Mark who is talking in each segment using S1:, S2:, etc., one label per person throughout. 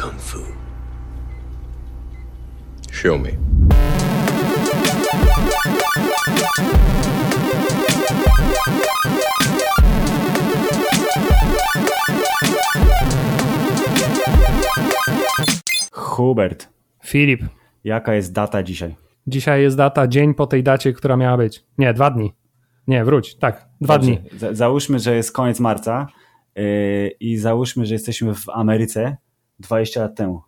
S1: kung fu?
S2: Show me.
S3: Hubert,
S4: Filip,
S3: jaka jest data dzisiaj?
S4: dzisiaj jest data, dzień po tej dacie, która miała być. Nie, dwa dni. Nie, wróć, tak, dwa
S3: Dobrze,
S4: dni.
S3: za- Załóżmy, że jest koniec marca yy, i załóżmy, że jesteśmy w Ameryce 20 lat temu.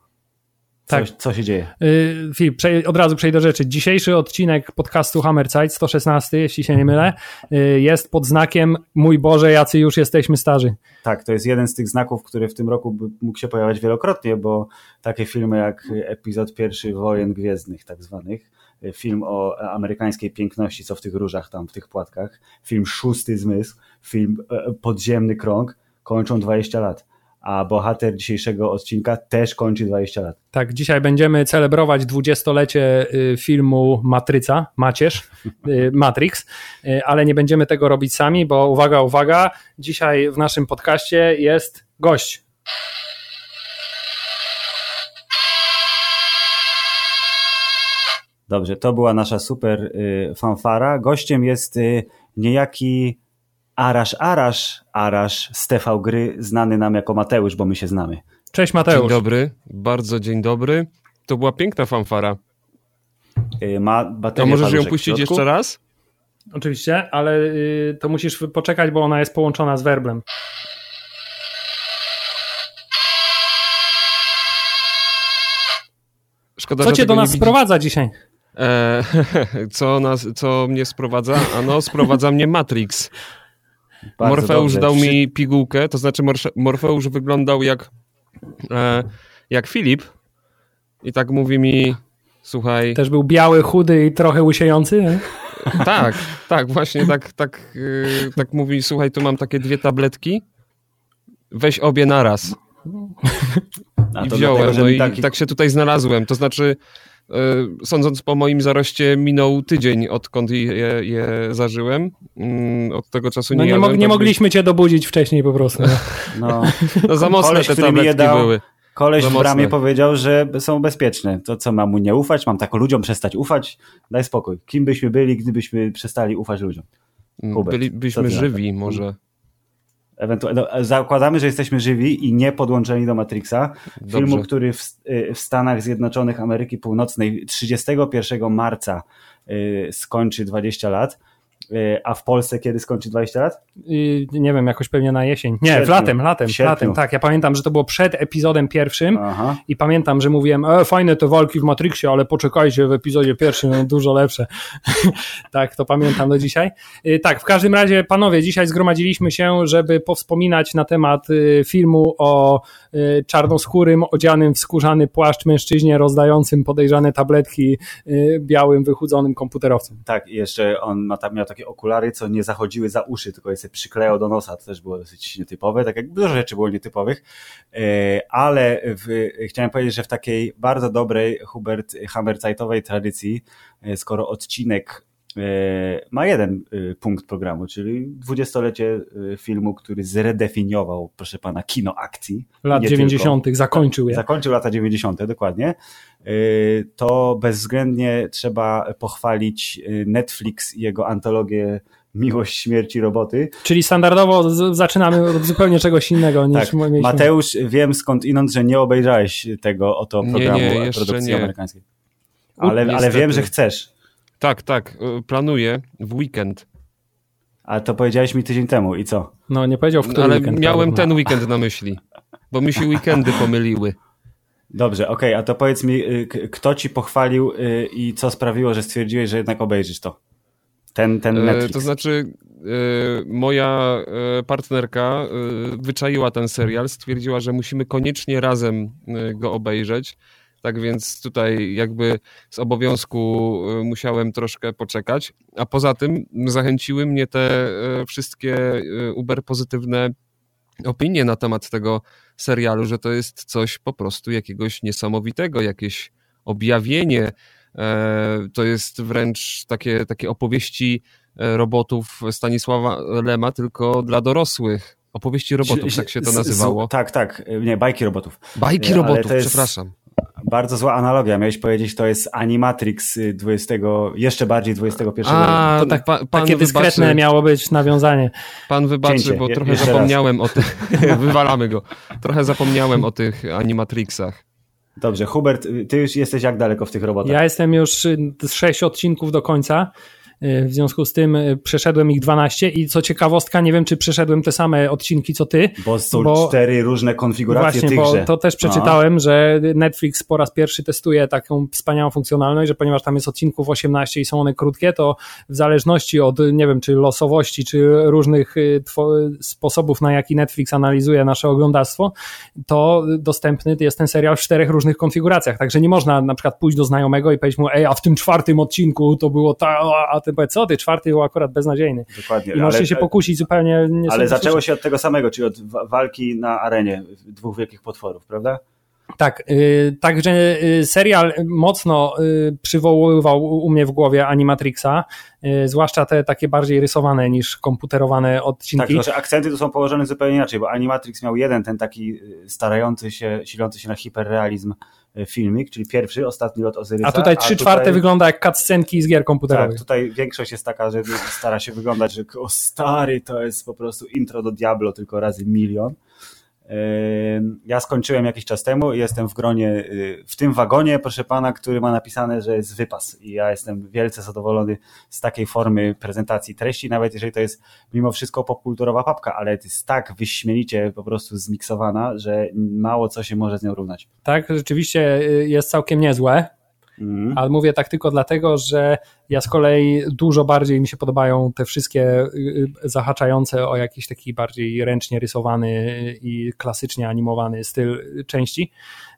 S3: Co,
S4: Tak.
S3: co się dzieje?
S4: Yy, Filip, od razu przejdę do rzeczy. Dzisiejszy odcinek podcastu Hammerzeit, 116, jeśli się nie mylę, yy, jest pod znakiem Mój Boże, jacy już jesteśmy starzy.
S3: Tak, to jest jeden z tych znaków, który w tym roku mógł się pojawiać wielokrotnie, bo takie filmy jak epizod pierwszy Wojen Gwiezdnych, tak zwanych, film o amerykańskiej piękności, co w tych różach tam, w tych płatkach, film Szósty Zmysł, film e, Podziemny Krąg, kończą 20 lat. A bohater dzisiejszego odcinka też kończy 20 lat.
S4: Tak, dzisiaj będziemy celebrować dwudziestolecie y, filmu Matryca, Macierz, y, Matrix, y, ale nie będziemy tego robić sami, bo uwaga, uwaga, dzisiaj w naszym podcaście jest gość.
S3: Dobrze, to była nasza super fanfara. Gościem jest niejaki Arasz Arasz, Arasz z TV Gry, znany nam jako Mateusz, bo my się znamy.
S4: Cześć
S2: Dzień
S4: Mateusz.
S2: dobry, bardzo dzień dobry. To była piękna fanfara.
S3: Y, ma
S2: możesz ją puścić jeszcze raz?
S4: Oczywiście, ale y, to musisz poczekać, bo ona jest połączona z werblem.
S2: Szkoda,
S4: Co
S2: że
S4: cię do nas
S2: widzi-
S4: sprowadza dzisiaj?
S2: E, co, nas, co mnie sprowadza? Ano, sprowadza mnie Matrix.
S3: Bardzo
S2: Morfeusz
S3: dobrze.
S2: dał mi pigułkę, to znaczy Morfeusz wyglądał jak, e, jak Filip i tak mówi mi, słuchaj,
S4: Też był biały, chudy i trochę łysiejący. nie?
S2: tak, tak, właśnie tak, tak, y, tak mówi, słuchaj, tu mam takie dwie tabletki, weź obie naraz.
S3: A
S2: I wziąłem,
S3: dlatego,
S2: no i
S3: taki-
S2: tak się tutaj znalazłem. To znaczy, e, sądząc po moim zaroście, minął tydzień, odkąd je, je zażyłem. Mm, Od tego czasu nie
S4: No nie,
S2: jadłem.
S4: mo- nie
S2: tak
S4: mogliśmy cię dobudzić wcześniej po prostu. No.
S3: No,
S2: No za mocne
S3: koleś,
S2: te
S3: który mi je
S2: tabletki
S3: dał,
S2: były.
S3: koleś
S2: Za
S3: w bramie powiedział, że są bezpieczne. To co, mam mu nie ufać? Mam tak ludziom przestać ufać? Daj spokój. Kim byśmy byli, gdybyśmy przestali ufać ludziom?
S2: Mm,
S3: Hubert,
S2: Byli,
S3: co
S2: byliśmy
S3: ty na to?
S2: żywi może.
S3: Ewentualnie, no, zakładamy, że jesteśmy żywi i nie podłączeni do Matrixa. Filmu,
S2: Dobrze.
S3: który w, y, w Stanach Zjednoczonych Ameryki Północnej 31 marca y, skończy 20 lat. Y, a w Polsce kiedy skończy 20 lat?
S4: I nie wiem, jakoś pewnie na jesień. Nie,
S3: sierpniu.
S4: w latem, latem, latem. Tak, ja pamiętam, że to było przed epizodem pierwszym
S3: Aha.
S4: i pamiętam, że mówiłem, e, fajne te walki w Matrixie, ale poczekajcie, w epizodzie pierwszym dużo lepsze. tak, to pamiętam do dzisiaj. Y, Tak, w każdym razie, panowie, dzisiaj zgromadziliśmy się, żeby powspominać na temat y, filmu o y, czarnoskórym, odzianym w skórzany płaszcz mężczyźnie rozdającym podejrzane tabletki y, białym, wychudzonym komputerowcem.
S3: Tak, i jeszcze on ma tam, miał takie okulary, co nie zachodziły za uszy, tylko je sobie przyklejał do nosa. To też było dosyć nietypowe, tak jak dużo rzeczy było nietypowych. E, Ale w, chciałem powiedzieć, że w takiej bardzo dobrej Hubert Hammerzeitowej tradycji, e, skoro odcinek ma jeden e, punkt programu, czyli dwudziestolecie e, filmu, który zredefiniował, proszę pana, kino akcji.
S4: Lat
S3: Nie
S4: 90. zakończył je.
S3: Zakończył lata 90. dokładnie. To bezwzględnie trzeba pochwalić Netflix i jego antologię Miłość, Śmierci, Roboty.
S4: Czyli standardowo z- zaczynamy od zupełnie czegoś innego niż
S3: Tak,
S4: mieliśmy.
S3: Mateusz, wiem skąd inąd, że nie obejrzałeś tego oto
S2: Nie,
S3: programu
S2: nie, jeszcze
S3: produkcji
S2: nie.
S3: amerykańskiej. Ale, ale wiem, że chcesz.
S2: Tak, tak, y, planuję w weekend.
S3: Ale to powiedziałeś mi tydzień temu i co?
S4: No nie powiedział w który
S2: Ale
S4: weekend.
S2: miałem
S4: prawda?
S2: ten weekend na myśli, bo mi się weekendy pomyliły.
S3: Dobrze, okej, a to powiedz mi, k- kto ci pochwalił yy, i co sprawiło, że stwierdziłeś, że jednak obejrzysz to? Ten, ten
S2: E,
S3: Netflix.
S2: To znaczy, e, moja e, partnerka e, wyczaiła ten serial, stwierdziła, że musimy koniecznie razem e, go obejrzeć. Tak więc tutaj jakby z obowiązku e, musiałem troszkę poczekać. A poza tym zachęciły mnie te e, wszystkie e, uber pozytywne opinie na temat tego serialu, że to jest coś po prostu jakiegoś niesamowitego, jakieś objawienie. E, To jest wręcz takie, takie opowieści e, robotów Stanisława Lema, tylko dla dorosłych. Opowieści robotów, tak się to nazywało.
S3: Tak, tak, nie, bajki robotów.
S2: Bajki robotów, przepraszam.
S3: Bardzo zła analogia. Miałeś powiedzieć, to jest Animatrix 20, jeszcze bardziej 21
S4: A, to tak pa, takie dyskretne wybaczy, miało być nawiązanie.
S2: Pan wybaczy, Cięcie. bo trochę zapomniałem raz. o tych, wywalamy go, trochę zapomniałem o tych Animatrixach.
S3: Dobrze, Hubert, ty już jesteś jak daleko w tych robotach?
S4: Ja jestem już sześć odcinków do końca. W związku z tym y, przeszedłem ich 12 i co ciekawostka, nie wiem, czy przeszedłem te same odcinki co ty.
S3: Bo są bo, cztery różne konfiguracje
S4: właśnie,
S3: tychże.
S4: Bo to też przeczytałem, że Netflix po raz pierwszy testuje taką wspaniałą funkcjonalność, że ponieważ tam jest odcinków 18 i są one krótkie, to w zależności od, nie wiem, czy losowości, czy różnych y, sposobów, na jaki Netflix analizuje nasze oglądactwo, to dostępny jest ten serial w czterech różnych konfiguracjach. Także nie można na przykład pójść do znajomego i powiedzieć mu, ej, a w tym czwartym odcinku to było ta, a ty powiedz, co ty, czwarty był akurat beznadziejny. Dokładnie. I możecie się pokusić zupełnie.
S3: Nie ale zaczęło się od tego samego, czyli od walki na arenie dwóch wielkich potworów, prawda?
S4: Tak, yy, także yy, serial mocno yy, przywoływał u mnie w głowie Animatrixa, y, zwłaszcza te takie bardziej rysowane niż komputerowane odcinki. Tak,
S3: tylko że akcenty tu są położone zupełnie inaczej, bo Animatrix miał jeden ten taki y, starający się, silący się na hiperrealizm y, filmik, czyli pierwszy, ostatni od Ozyrysa.
S4: A tutaj trzy czwarte tutaj... wygląda jak cutscenki z gier komputerowych. Tak,
S3: tutaj większość jest taka, że stara się wyglądać, że o stary, to jest po prostu intro do Diablo, tylko razy milion. Ja skończyłem jakiś czas temu i jestem w gronie, y, w tym wagonie, proszę pana, który ma napisane, że jest wypas. I ja jestem wielce zadowolony z takiej formy prezentacji treści, nawet jeżeli to jest mimo wszystko popkulturowa papka, ale jest tak wyśmienicie po prostu zmiksowana, że mało co się może z nią równać.
S4: Tak, rzeczywiście y, jest całkiem niezłe. Mhm. Ale mówię tak tylko dlatego, że ja z kolei dużo bardziej mi się podobają te wszystkie y, y, zahaczające o jakiś taki bardziej ręcznie rysowany i klasycznie animowany styl części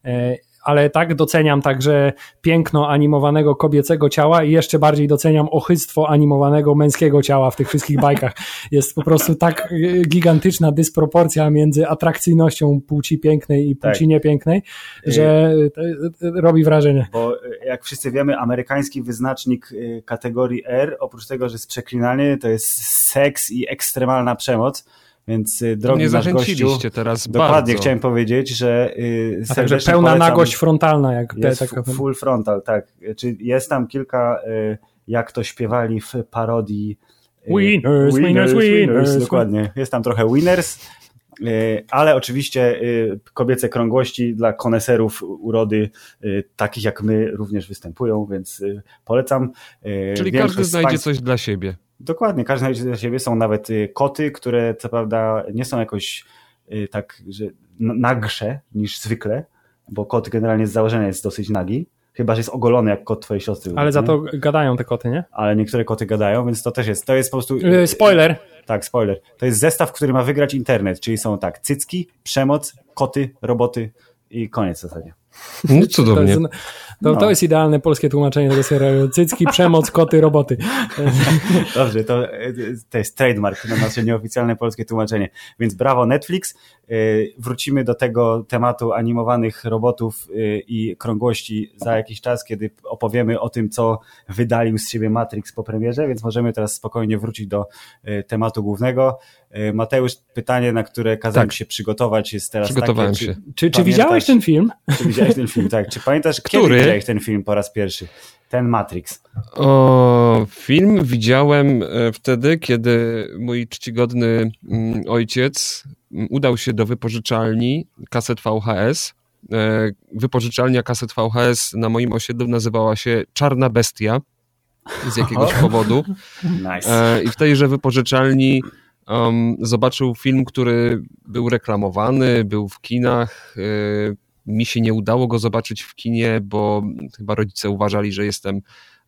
S4: e, ale tak doceniam także piękno animowanego kobiecego ciała i jeszcze bardziej doceniam ochyctwo animowanego męskiego ciała w tych wszystkich bajkach. Jest po prostu tak gigantyczna dysproporcja między atrakcyjnością płci pięknej i płci tak. niepięknej, że robi wrażenie.
S3: Bo jak wszyscy wiemy, amerykański wyznacznik kategorii R, oprócz tego, że jest przeklinanie, to jest seks i ekstremalna przemoc więc y, drogi
S2: nie
S3: nasz gościu,
S2: teraz
S3: Dokładnie,
S2: bardzo.
S3: chciałem powiedzieć, że yy,
S4: A także pełna nagość frontalna. jak
S3: jest te, tak Full frontal, tak. Czy jest tam kilka, yy, jak to śpiewali w parodii
S4: yy, winners, winners, winners, winners,
S3: Dokładnie, jest tam trochę winners, y, ale oczywiście y, kobiece krągłości dla koneserów urody, takich jak my, również występują, więc polecam.
S2: Czyli każdy znajdzie coś dla siebie.
S3: Dokładnie, każdy znajdzie dla siebie. Są nawet y, koty, które co prawda nie są jakoś y, tak że nagsze niż zwykle, bo kot generalnie z założenia jest dosyć nagi. Chyba, że jest ogolony jak kot twojej siostry.
S4: Ale za to gadają te koty, nie?
S3: Ale niektóre koty gadają, więc to też jest. To jest po prostu.
S4: Y, spoiler.
S3: Tak, spoiler. To jest zestaw, który ma wygrać internet, czyli są tak, cycki, przemoc, koty, roboty i koniec w zasadzie.
S2: No cudownie.
S4: To jest, to, no. to jest idealne polskie tłumaczenie tego serialu. Cycki, przemoc, koty, roboty.
S3: Dobrze, to, to jest trademark na nasze nieoficjalne polskie tłumaczenie. Więc brawo Netflix. Y, wrócimy do tego tematu animowanych robotów y, i krągłości za jakiś czas, kiedy opowiemy o tym, co wydalił z siebie Matrix po premierze, więc możemy teraz spokojnie wrócić do tematu głównego. Mateusz, pytanie, na które kazałem tak. się przygotować jest teraz
S2: Przygotowałem
S3: takie,
S2: się.
S4: Czy, czy, czy widziałeś ten film?
S3: Czy widziałeś ten film, tak. Czy pamiętasz, Który? kiedy widziałeś ten film po raz pierwszy? Ten Matrix.
S2: O, film widziałem e, wtedy, kiedy mój czcigodny mm, ojciec mm, udał się do wypożyczalni kaset VHS. E, wypożyczalnia kaset VHS na moim osiedlu nazywała się Czarna Bestia z jakiegoś powodu.
S3: Nice.
S2: E, I w tejże wypożyczalni um, zobaczył film, który był reklamowany, był w kinach. Mi się nie udało go zobaczyć w kinie, bo chyba rodzice uważali, że jestem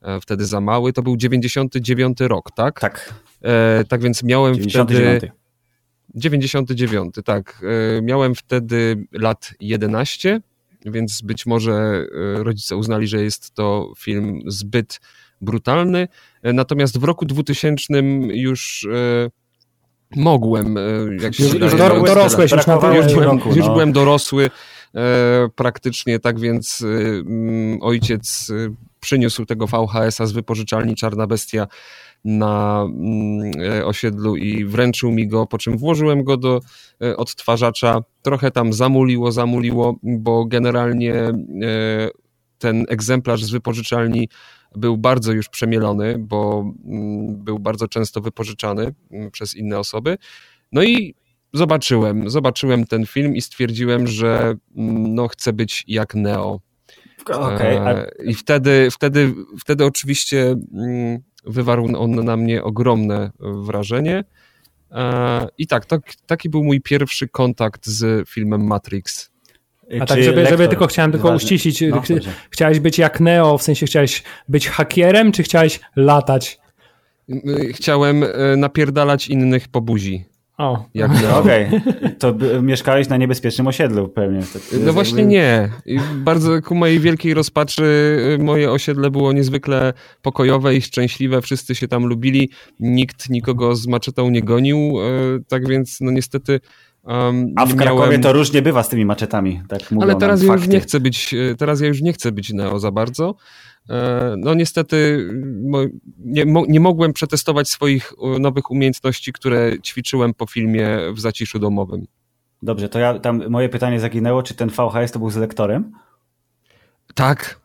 S2: e, wtedy za mały. To był 99 rok, tak?
S3: Tak.
S2: E, tak więc miałem 99. wtedy. 99, tak. E, miałem wtedy lat 11, więc być może rodzice uznali, że jest to film zbyt brutalny. E, natomiast w roku 2000 już mogłem, jak się
S4: już, dorosłeś już na
S2: już, byłem, już no. byłem dorosły, E, praktycznie, tak więc y, mm, ojciec y, przyniósł tego VHS-a z wypożyczalni Czarna Bestia na mm, osiedlu i wręczył mi go, po czym włożyłem go do odtwarzacza. Trochę tam zamuliło, zamuliło, bo generalnie ten egzemplarz z wypożyczalni był bardzo już przemielony, bo mm, był bardzo często wypożyczany mm, przez inne osoby. No i zobaczyłem, zobaczyłem ten film i stwierdziłem, że mm, no, chcę być jak Neo. Okay. E, I wtedy, wtedy, wtedy oczywiście wywarł on na mnie ogromne wrażenie. E, I tak, to, taki był mój pierwszy kontakt z filmem Matrix.
S4: A tak, żeby, żeby tylko chciałem tylko Ważne. uściślić, no, chciałeś być jak Neo, w sensie chciałeś być hakierem, czy chciałeś latać?
S2: Chciałem e, napierdalać innych po buzi.
S4: O.
S3: Jak Okej, okay. to mieszkałeś na niebezpiecznym osiedlu pewnie.
S2: No właśnie jakby... nie. I bardzo ku mojej wielkiej rozpaczy e, moje osiedle było niezwykle pokojowe i szczęśliwe. Wszyscy się tam lubili. Nikt nikogo z maczetą nie gonił. E, tak więc no niestety
S3: Um, A w Krakowie miałem... to różnie bywa z tymi maczetami, tak
S2: Ale teraz ja już nie chcę być, teraz ja już nie chcę być Neo za bardzo. E, no niestety nie, nie mogłem przetestować swoich e, nowych umiejętności, które ćwiczyłem po filmie w zaciszu domowym.
S3: Dobrze, to ja tam moje pytanie zaginęło, czy ten VHS to był z lektorem?
S2: Tak,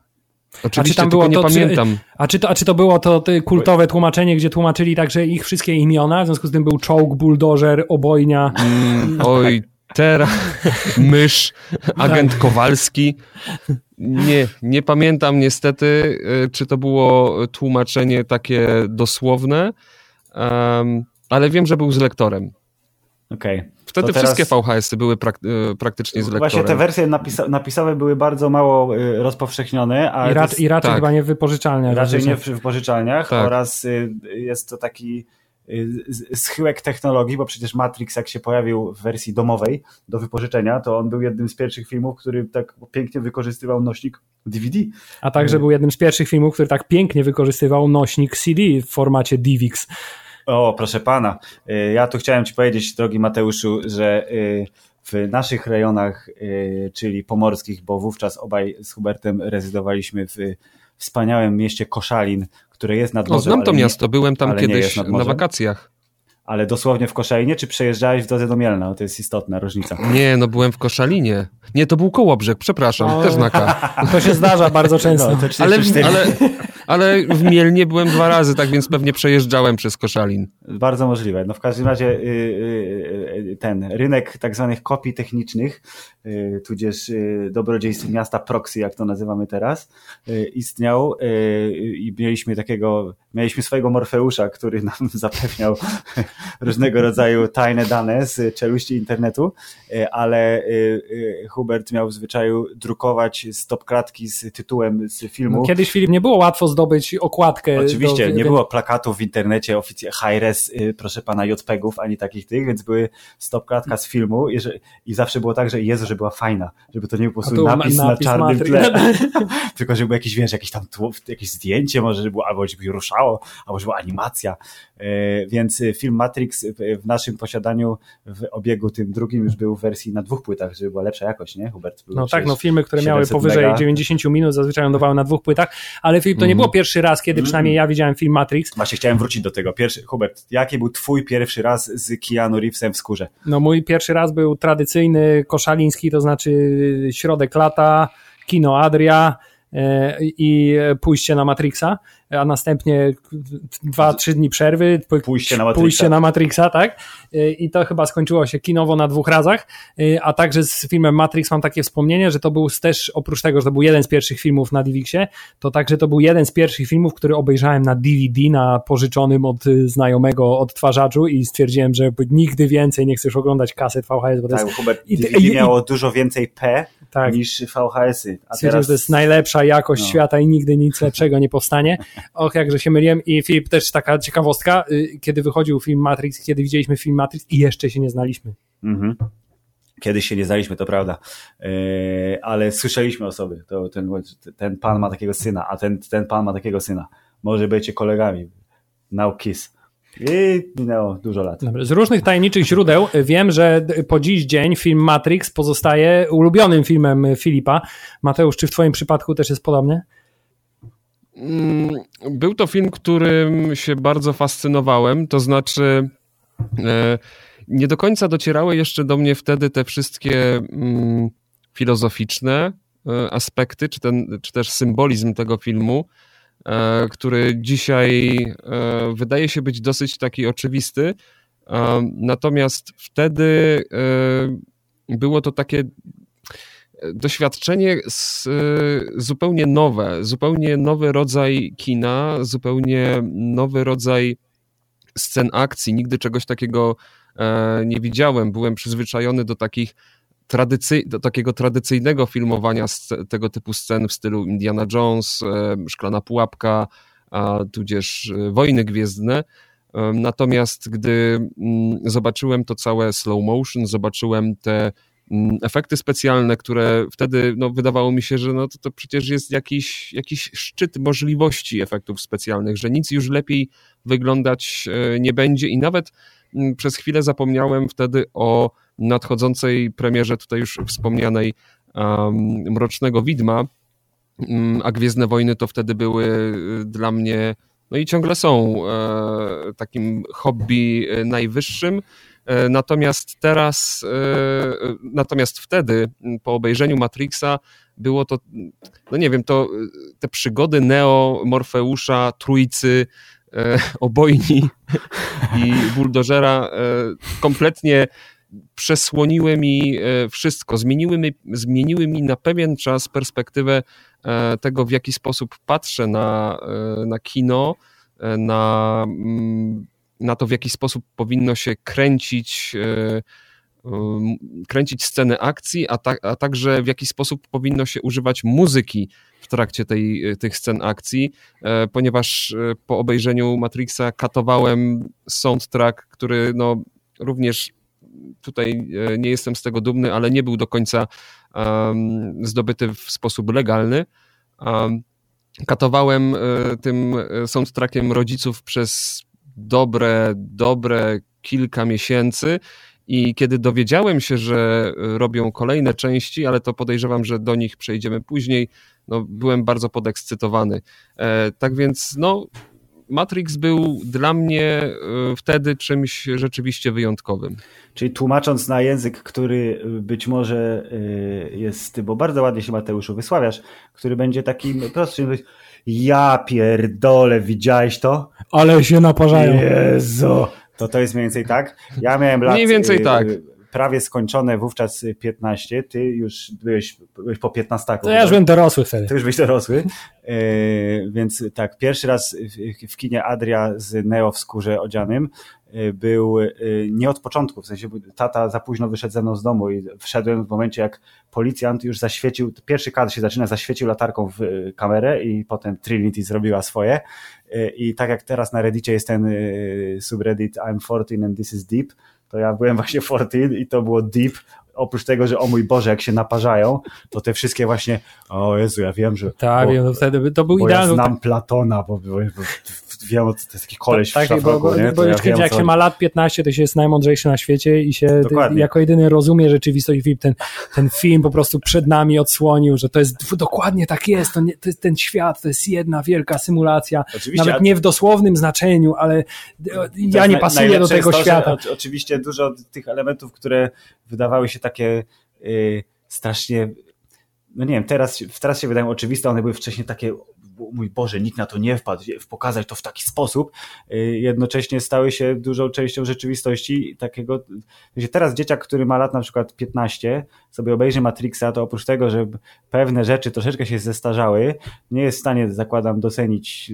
S2: Oczywiście, a czy tam było nie to, pamiętam.
S4: Czy, a, czy to, a czy to było to kultowe tłumaczenie, gdzie tłumaczyli także ich wszystkie imiona, w związku z tym był czołg, buldożer, obojnia.
S2: Mm, oj, teraz mysz, agent tak. Kowalski. Nie, nie pamiętam niestety, y, czy to było tłumaczenie takie dosłowne, um, ale wiem, że był z lektorem.
S3: Okej. Okay.
S2: Wtedy teraz... wszystkie VHS-y były prak y, praktycznie z lektorem.
S3: Właśnie te wersje napisa napisowe były bardzo mało y, rozpowszechnione. A
S4: I, rac I raczej tak. chyba nie w wypożyczalniach.
S3: Raczej nie w wypożyczalniach tak. oraz y, jest to taki schyłek technologii, bo przecież Matrix jak się pojawił w wersji domowej do wypożyczenia, to on był jednym z pierwszych filmów, który tak pięknie wykorzystywał nośnik DVD.
S4: A także był jednym z pierwszych filmów, który tak pięknie wykorzystywał nośnik CD w formacie DivX.
S3: O, proszę pana. Y, ja tu chciałem ci powiedzieć, drogi Mateuszu, że y, w naszych rejonach, y, czyli pomorskich, bo wówczas obaj z Hubertem rezydowaliśmy w wspaniałym mieście Koszalin, które jest nad morzem.
S2: No, znam to miasto, byłem tam kiedyś na wakacjach.
S3: Ale dosłownie w Koszalinie, czy przejeżdżałeś w drodze do Mielna? To jest istotna różnica.
S2: Nie, no byłem w Koszalinie. Nie, to był Kołobrzeg, przepraszam, o, też na K.
S4: To się zdarza bardzo często. No,
S2: ale, ale, ale w Mielnie byłem dwa razy, tak więc pewnie przejeżdżałem przez Koszalin.
S3: Bardzo możliwe. No w każdym razie y, y, y, ten rynek tak zwanych kopii technicznych, tudzież dobrodziejstw miasta proxy, jak to nazywamy teraz, istniał i mieliśmy takiego, mieliśmy swojego Morfeusza, który nam zapewniał różnego rodzaju tajne dane z czeluści internetu, ale Hubert miał w zwyczaju drukować stop klatki z tytułem z filmu. No,
S4: kiedyś Filip nie było łatwo zdobyć okładkę.
S3: Oczywiście, do... nie było plakatów w internecie oficjalnie, HRS, y, proszę pana, JPEGów, ani takich tych, więc były stop klatka z filmu i zawsze było tak, że Jezu, że była fajna, żeby to nie był po prostu napis, napis, na czarnym tle, tylko żeby był jakiś, wiesz, jakieś tam tło, jakieś zdjęcie może, żeby było, albo żeby ruszało, albo żeby była animacja, y, więc film Matrix w naszym posiadaniu w obiegu tym drugim już był w wersji na dwóch płytach, żeby była lepsza jakość, nie, Hubert?
S4: no tak, no filmy, które miały powyżej mega. 90 minut zazwyczaj lądowały na dwóch płytach, ale Filip, to nie było mhm. pierwszy raz, kiedy przynajmniej ja widziałem film Matrix.
S3: Właśnie chciałem wrócić do tego. Pierwszy, Hubert, jaki był twój pierwszy raz z Keanu Reevesem w skórze?
S4: No mój pierwszy raz był tradycyjny, koszaliński, to znaczy środek lata, kino Adria, e, i pójście na Matrixa a następnie dwa, trzy dni przerwy,
S3: pójście na Matrixa,
S4: pójście na Matrixa tak? I to chyba skończyło się kinowo na dwóch razach, a także z filmem Matrix mam takie wspomnienie, że to był też, oprócz tego, że to był jeden z pierwszych filmów na DivXie, to także to był jeden z pierwszych filmów, który obejrzałem na DVD, na pożyczonym od znajomego odtwarzaczu i stwierdziłem, że nigdy więcej nie chcesz oglądać kaset VHS, bo to
S3: tak, jest... Hubert, DVD i, miało i, dużo więcej P tak. niż VHS-y.
S4: A teraz... że to jest najlepsza jakość no. świata i nigdy nic lepszego nie powstanie. Och, jakże się myliłem. I Filip, też taka ciekawostka, y, kiedy wychodził film Matrix, kiedy widzieliśmy film Matrix i jeszcze się nie znaliśmy. Mhm.
S3: Kiedyś się nie znaliśmy, to prawda, yy, ale słyszeliśmy o sobie. To ten, ten pan ma takiego syna, a ten, ten pan ma takiego syna. Może będziecie kolegami. Now kiss. I minęło dużo lat.
S4: Z różnych tajemniczych źródeł wiem, że po dziś dzień film Matrix pozostaje ulubionym filmem Filipa. Mateusz, czy w Twoim przypadku też jest podobnie?
S2: Mm, był to film, którym się bardzo fascynowałem, to znaczy e, nie do końca docierały jeszcze do mnie wtedy te wszystkie mm, filozoficzne e, aspekty, czy, ten, czy też symbolizm tego filmu, e, który dzisiaj wydaje się być dosyć taki oczywisty. Natomiast wtedy było to takie doświadczenie z, zupełnie nowe, zupełnie nowy rodzaj kina, zupełnie nowy rodzaj scen akcji. Nigdy czegoś takiego e, nie widziałem. Byłem przyzwyczajony do takich tradycy, do takiego tradycyjnego filmowania tego typu scen w stylu Indiana Jones, e, Szklana Pułapka, tudzież e, Wojny Gwiezdne. Natomiast gdy mm, zobaczyłem to całe slow motion, zobaczyłem te efekty specjalne, które wtedy no, wydawało mi się, że no, to, to przecież jest jakiś, jakiś szczyt możliwości efektów specjalnych, że nic już lepiej wyglądać e, nie będzie. I nawet mm, przez chwilę zapomniałem wtedy o nadchodzącej premierze tutaj już wspomnianej um, Mrocznego Widma, um, a Gwiezdne Wojny to wtedy były e, dla mnie, no i ciągle są e, takim hobby e, najwyższym, natomiast teraz, e, natomiast wtedy, po obejrzeniu Matrixa, było to, no nie wiem, to te przygody Neo, Morfeusza, Trójcy, e, Obojni i Buldożera kompletnie przesłoniły mi wszystko, zmieniły mi, zmieniły mi na pewien czas perspektywę tego, w jaki sposób patrzę na, na kino, na na to, w jaki sposób powinno się kręcić, e, kręcić sceny akcji, a, ta, a także w jaki sposób powinno się używać muzyki w trakcie tej, tych scen akcji, e, ponieważ e, po obejrzeniu Matrixa katowałem soundtrack, który no, również tutaj nie jestem z tego dumny, ale nie był do końca um, zdobyty w sposób legalny. Um, katowałem tym soundtrackiem rodziców przez dobre, dobre kilka miesięcy. I kiedy dowiedziałem się, że robią kolejne części, ale to podejrzewam, że do nich przejdziemy później, no, byłem bardzo podekscytowany. E, tak więc, no, Matrix był dla mnie e, wtedy czymś rzeczywiście wyjątkowym.
S3: Czyli tłumacząc na język, który być może e, jest, bo bardzo ładnie się Mateuszu wysławiasz, który będzie takim prostszym, ja pierdolę, widziałeś to?
S4: Ale się naparzają.
S3: Jezu. To to jest mniej więcej tak? Ja miałem lat...
S2: Mniej więcej y, tak
S3: prawie skończone wówczas 15, ty już byłeś, byłeś po 15.
S4: To ja już byłem dorosły wtedy.
S3: Ty już byłeś dorosły, e, więc tak, pierwszy raz w, w kinie Adria z Neo w skórze odzianym był e, nie od początku, w sensie tata za późno wyszedł ze mną z domu i wszedłem w momencie jak policjant już zaświecił, pierwszy kadr się zaczyna, zaświecił latarką w kamerę i potem Trinity zrobiła swoje i tak jak teraz na Reddicie jest ten subreddit I'm 14 and this is deep, to ja byłem właśnie 14 i to było deep. Oprócz tego, że o mój Boże, jak się naparzają, to te wszystkie właśnie, o Jezu, ja wiem, że.
S4: Tak,
S3: bo,
S4: wiem, to wtedy to był
S3: bo
S4: idealny.
S3: Ja znam Platona, bo, bo wiem, to jest taki koleś tak, w szafroku,
S4: bo,
S3: nie?
S4: Bo, bo ja wiem, jak co... się ma lat 15, to się jest najmądrzejszy na świecie i się ty, jako jedyny rozumie rzeczywistość. Ten, ten film po prostu przed nami odsłonił, że to jest dokładnie tak jest, to, nie, to jest ten świat, to jest jedna wielka symulacja. Oczywiście, Nawet nie w dosłownym znaczeniu, ale ja nie pasuję do tego to, świata.
S3: oczywiście dużo tych elementów, które wydawały się takie yy, strasznie no nie wiem, teraz, teraz się wydają oczywiste, one były wcześniej takie mój Boże, nikt na to nie wpadł, pokazać to w taki sposób, y, jednocześnie stały się dużą częścią rzeczywistości takiego, teraz dzieciak, który ma lat na przykład 15, sobie obejrzy Matrixa, to oprócz tego, że pewne rzeczy troszeczkę się zestarzały, nie jest w stanie, zakładam, docenić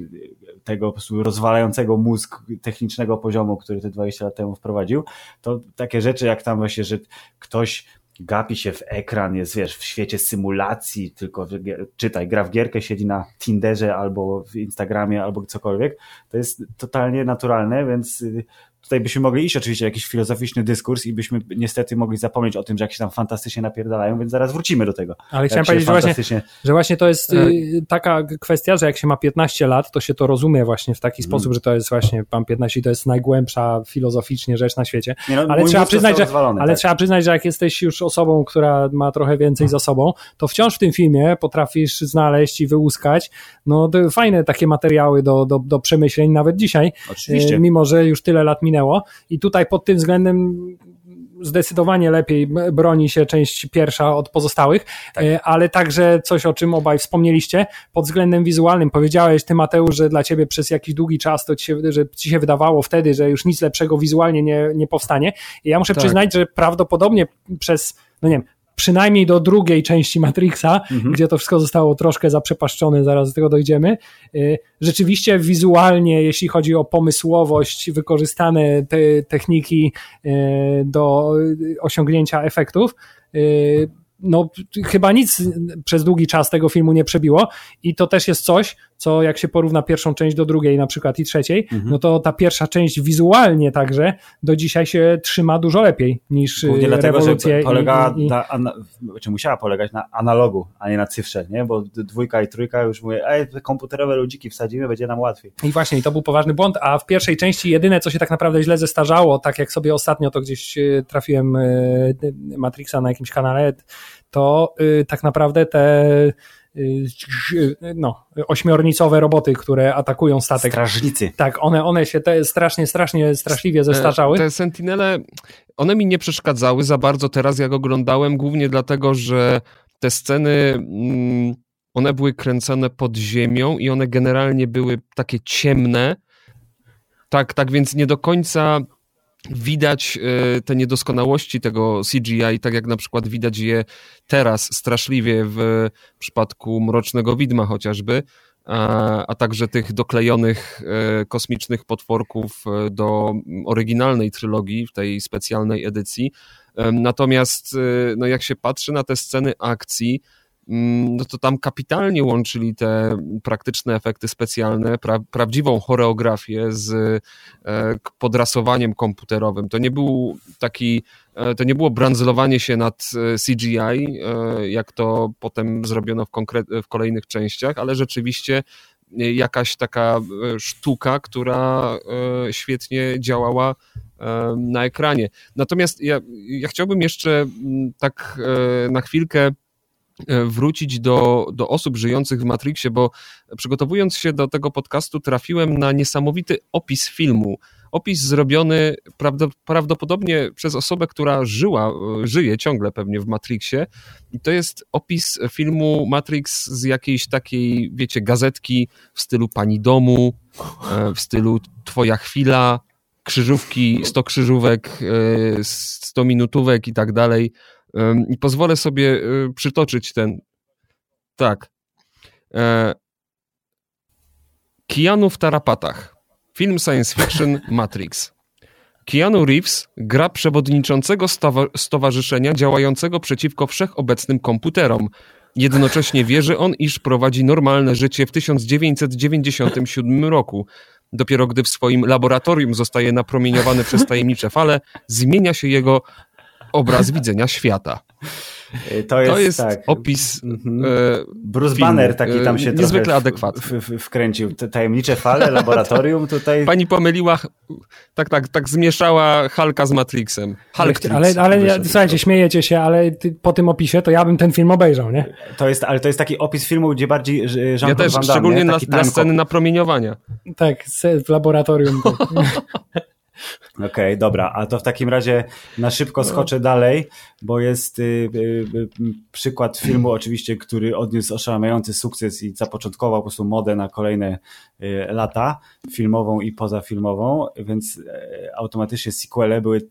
S3: tego po prostu rozwalającego mózg technicznego poziomu, który te 20 lat temu wprowadził, to takie rzeczy jak tam właśnie, że ktoś gapi się w ekran, jest wiesz, w świecie symulacji, tylko czytaj, gra w gierkę, siedzi na Tinderze albo w Instagramie albo cokolwiek, to jest totalnie naturalne, więc y, tutaj byśmy mogli iść oczywiście jakiś filozoficzny dyskurs i byśmy niestety mogli zapomnieć o tym, że jak się tam fantastycznie napierdalają, więc zaraz wrócimy do tego.
S4: Ale chciałem powiedzieć, fantastycznie... że, właśnie, że właśnie to jest y, taka kwestia, że jak się ma 15 lat, to się to rozumie właśnie w taki hmm. sposób, że to jest właśnie, mam 15 to jest najgłębsza filozoficznie rzecz na świecie. No, ale trzeba przyznać, że, ale tak. trzeba przyznać, że jak jesteś już osobą, która ma trochę więcej za sobą, to wciąż w tym filmie potrafisz znaleźć i wyłuskać no fajne takie materiały do, do, do przemyśleń nawet dzisiaj. Oczywiście. Mimo, że już tyle lat minęło i tutaj pod tym względem zdecydowanie lepiej broni się część pierwsza od pozostałych, tak. E, ale także coś, o czym obaj wspomnieliście, pod względem wizualnym. Powiedziałeś, ty Mateusz, że dla ciebie przez jakiś długi czas to ci się, że ci się wydawało wtedy, że już nic lepszego wizualnie nie, nie powstanie. I ja muszę tak. przyznać, że prawdopodobnie przez no nie wiem, przynajmniej do drugiej części Matrixa, mhm. gdzie to wszystko zostało troszkę zaprzepaszczone, zaraz do tego dojdziemy. Y, rzeczywiście wizualnie, jeśli chodzi o pomysłowość, wykorzystane te techniki y, do osiągnięcia efektów, y, no, chyba nic przez długi czas tego filmu nie przebiło i to też jest coś, co jak się porówna pierwszą część do drugiej na przykład i trzeciej, mhm. no to ta pierwsza część wizualnie także do dzisiaj się trzyma dużo lepiej niż Głównie rewolucję. Dlatego, że
S3: polegała i, i... Na, czy musiała polegać na analogu, a nie na cyfrze, nie? Bo dwójka i trójka już mówię, ej, komputerowe ludziki wsadzimy, będzie nam łatwiej.
S4: I właśnie, i to był poważny błąd, a w pierwszej części jedyne, co się tak naprawdę źle zestarzało, tak jak sobie ostatnio to gdzieś e, trafiłem e, Matrixa na jakimś kanale, to tak naprawdę te no, ośmiornicowe roboty, które atakują statek.
S3: Strażnicy.
S4: Tak, one, one się te strasznie, strasznie, straszliwie zestarzały.
S2: Te, te Sentinele, one mi nie przeszkadzały za bardzo teraz, jak oglądałem, głównie dlatego, że te sceny, mm, one były kręcone pod ziemią i one generalnie były takie ciemne. Tak, tak więc nie do końca widać e, te niedoskonałości tego CGI, tak jak na przykład widać je teraz straszliwie w przypadku Mrocznego Widma chociażby, a, a także tych doklejonych e, kosmicznych potworków e, do oryginalnej trylogii w tej specjalnej edycji. Natomiast no jak się patrzy na te sceny akcji, no to tam kapitalnie łączyli te praktyczne efekty specjalne, pra, prawdziwą choreografię z e, podrasowaniem komputerowym. To nie był taki, e, to nie było branzlowanie się nad e, CGI, jak to potem zrobiono w, konkre- w kolejnych częściach, ale rzeczywiście jakaś taka sztuka, która świetnie działała na ekranie. Natomiast ja, ja chciałbym jeszcze mm, tak na chwilkę wrócić do, do osób żyjących w Matrixie, bo przygotowując się do tego podcastu, trafiłem na niesamowity opis filmu. Opis zrobiony prawdopodobnie przez osobę, która żyła, e, żyje ciągle pewnie w Matrixie. I to jest opis filmu Matrix z jakiejś takiej, wiecie, gazetki w stylu Pani Domu, e, w stylu Twoja chwila, krzyżówki, 100 krzyżówek, 100 minutówek i tak dalej. I pozwolę sobie y, przytoczyć ten. Tak. E, Keanu w tarapatach. Film science fiction Matrix. Keanu Reeves gra przewodniczącego stowarzyszenia działającego przeciwko wszechobecnym komputerom. Jednocześnie wierzy on, iż prowadzi normalne życie w 1997 roku. Dopiero gdy w swoim laboratorium zostaje napromieniowany przez tajemnicze fale, zmienia się jego obraz widzenia świata.
S3: To jest,
S2: to jest
S3: tak.
S2: opis.
S3: Mhm. E, Bruce filmu. Banner taki tam się
S2: e, niezwykle adekwatny.
S3: W, w, wkręcił. Te tajemnicze fale, laboratorium tutaj.
S2: Pani pomyliła, tak, tak, tak zmieszała Halka z Matrixem.
S4: Hulk ale, ale, ale słuchajcie, śmiejecie się, ale ty, po tym opisie to ja bym ten film obejrzał, nie?
S3: To jest, ale to jest taki opis filmu, gdzie bardziej Jean Ja też,
S2: Van Damme, szczególnie na, na sceny napromieniowania.
S4: Tak, w laboratorium.
S3: Okej, okay, dobra, a to w takim razie na szybko no. skoczę dalej, bo jest y, y, y, przykład filmu oczywiście, który odniósł oszałamiający sukces i zapoczątkował po prostu modę na kolejne y, lata, filmową i pozafilmową, więc e, automatycznie sequele były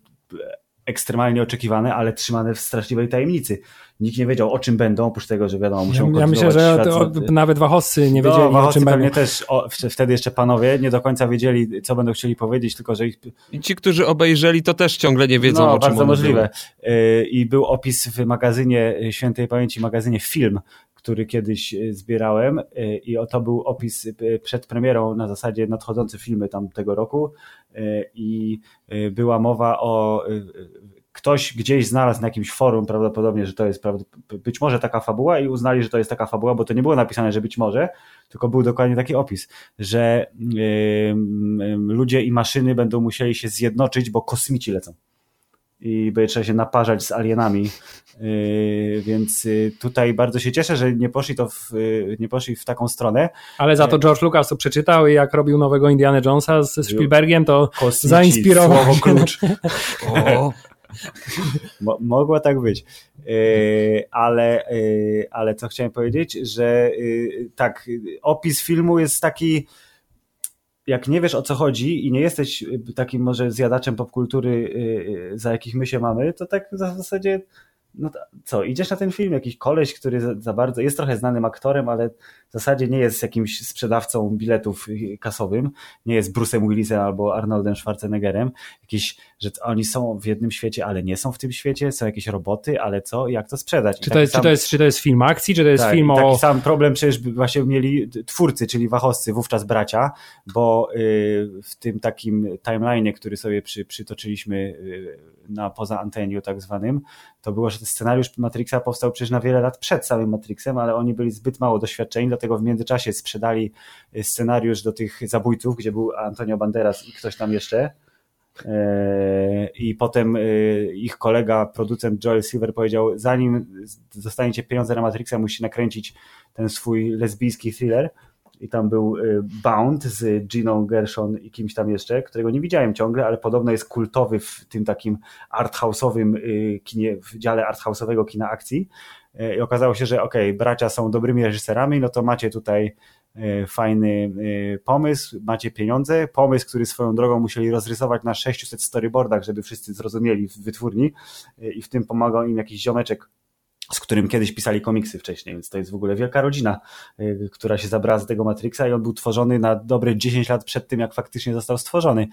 S3: ekstremalnie oczekiwane, ale trzymane w straszliwej tajemnicy. Nikt nie wiedział, o czym będą, oprócz tego, że wiadomo, muszą
S4: Ja, ja myślę, że to, nawet Wachowcy nie no, wiedzieli, no, o czym
S3: pewnie też, o, wtedy jeszcze panowie nie do końca wiedzieli, co będą chcieli powiedzieć, tylko że ich...
S2: I ci, którzy obejrzeli, to też ciągle nie wiedzą,
S3: no,
S2: o czym
S3: bardzo możliwe. Były. I był opis w magazynie, świętej pamięci magazynie Film, który kiedyś zbierałem i to był opis przed premierą na zasadzie nadchodzące filmy tam tego roku i była mowa o ktoś gdzieś znalazł na jakimś forum prawdopodobnie, że to jest być może taka fabuła i uznali, że to jest taka fabuła, bo to nie było napisane, że być może, tylko był dokładnie taki opis, że yy, yy, ludzie i maszyny będą musieli się zjednoczyć, bo kosmici lecą i będzie trzeba się naparzać z alienami. Yy, więc yy, tutaj bardzo się cieszę, że nie poszli to w, yy, nie poszli w taką stronę.
S4: Ale za to George Lucas to przeczytał i jak robił nowego Indiana Jonesa z Spielbergiem, to Kosmici, zainspirował.
S3: Słowo klucz. o. mogło tak być. E, ale, e, ale co chciałem powiedzieć, że e, tak, opis filmu jest taki jak nie wiesz o co chodzi i nie jesteś takim może zjadaczem popkultury, za jakich my się mamy, to tak w zasadzie no co, idziesz na ten film, jakiś koleś, który za, za, bardzo jest trochę znanym aktorem, ale w zasadzie nie jest jakimś sprzedawcą biletów kasowym, nie jest Bruce'em Willisem albo Arnoldem Schwarzeneggerem, jakiś, że oni są w jednym świecie, ale nie są w tym świecie, są jakieś roboty, ale co, jak to sprzedać?
S4: Czy to, jest, sam... czy, to jest, czy to jest film akcji, czy to jest tak, film o...
S3: Taki sam problem przecież właśnie mieli twórcy, czyli wachowscy, wówczas bracia, bo yy, w tym takim timeline'ie, który sobie przy, przytoczyliśmy yy, na poza anteniu tak zwanym, to było, że scenariusz Matrixa powstał przecież na wiele lat przed samym Matrixem, ale oni byli zbyt mało doświadczeni, dlatego w międzyczasie sprzedali y, scenariusz do tych zabójców, gdzie był Antonio Banderas i ktoś tam jeszcze. E, I potem y, ich kolega, producent Joel Silver powiedział, zanim dostaniecie pieniądze na Matrixa, musi nakręcić ten swój lesbijski thriller i tam był y, Bound z Giną Gershon i kimś tam jeszcze, którego nie widziałem ciągle, ale podobno jest kultowy w tym takim arthouse'owym y, kinie, w dziale arthouse'owego kina akcji. Y, i okazało się, że okej, okay, bracia są dobrymi reżyserami, no to macie tutaj fajny pomysł, macie pieniądze, pomysł, który swoją drogą musieli rozrysować na 600 storyboardach, żeby wszyscy zrozumieli w wytwórni i w tym pomagał im jakiś ziomeczek z którym kiedyś pisali komiksy wcześniej, więc to jest w ogóle wielka rodzina, y, która się zabrała z tego Matrixa i on był tworzony na dobre 10 lat przed tym, jak faktycznie został stworzony.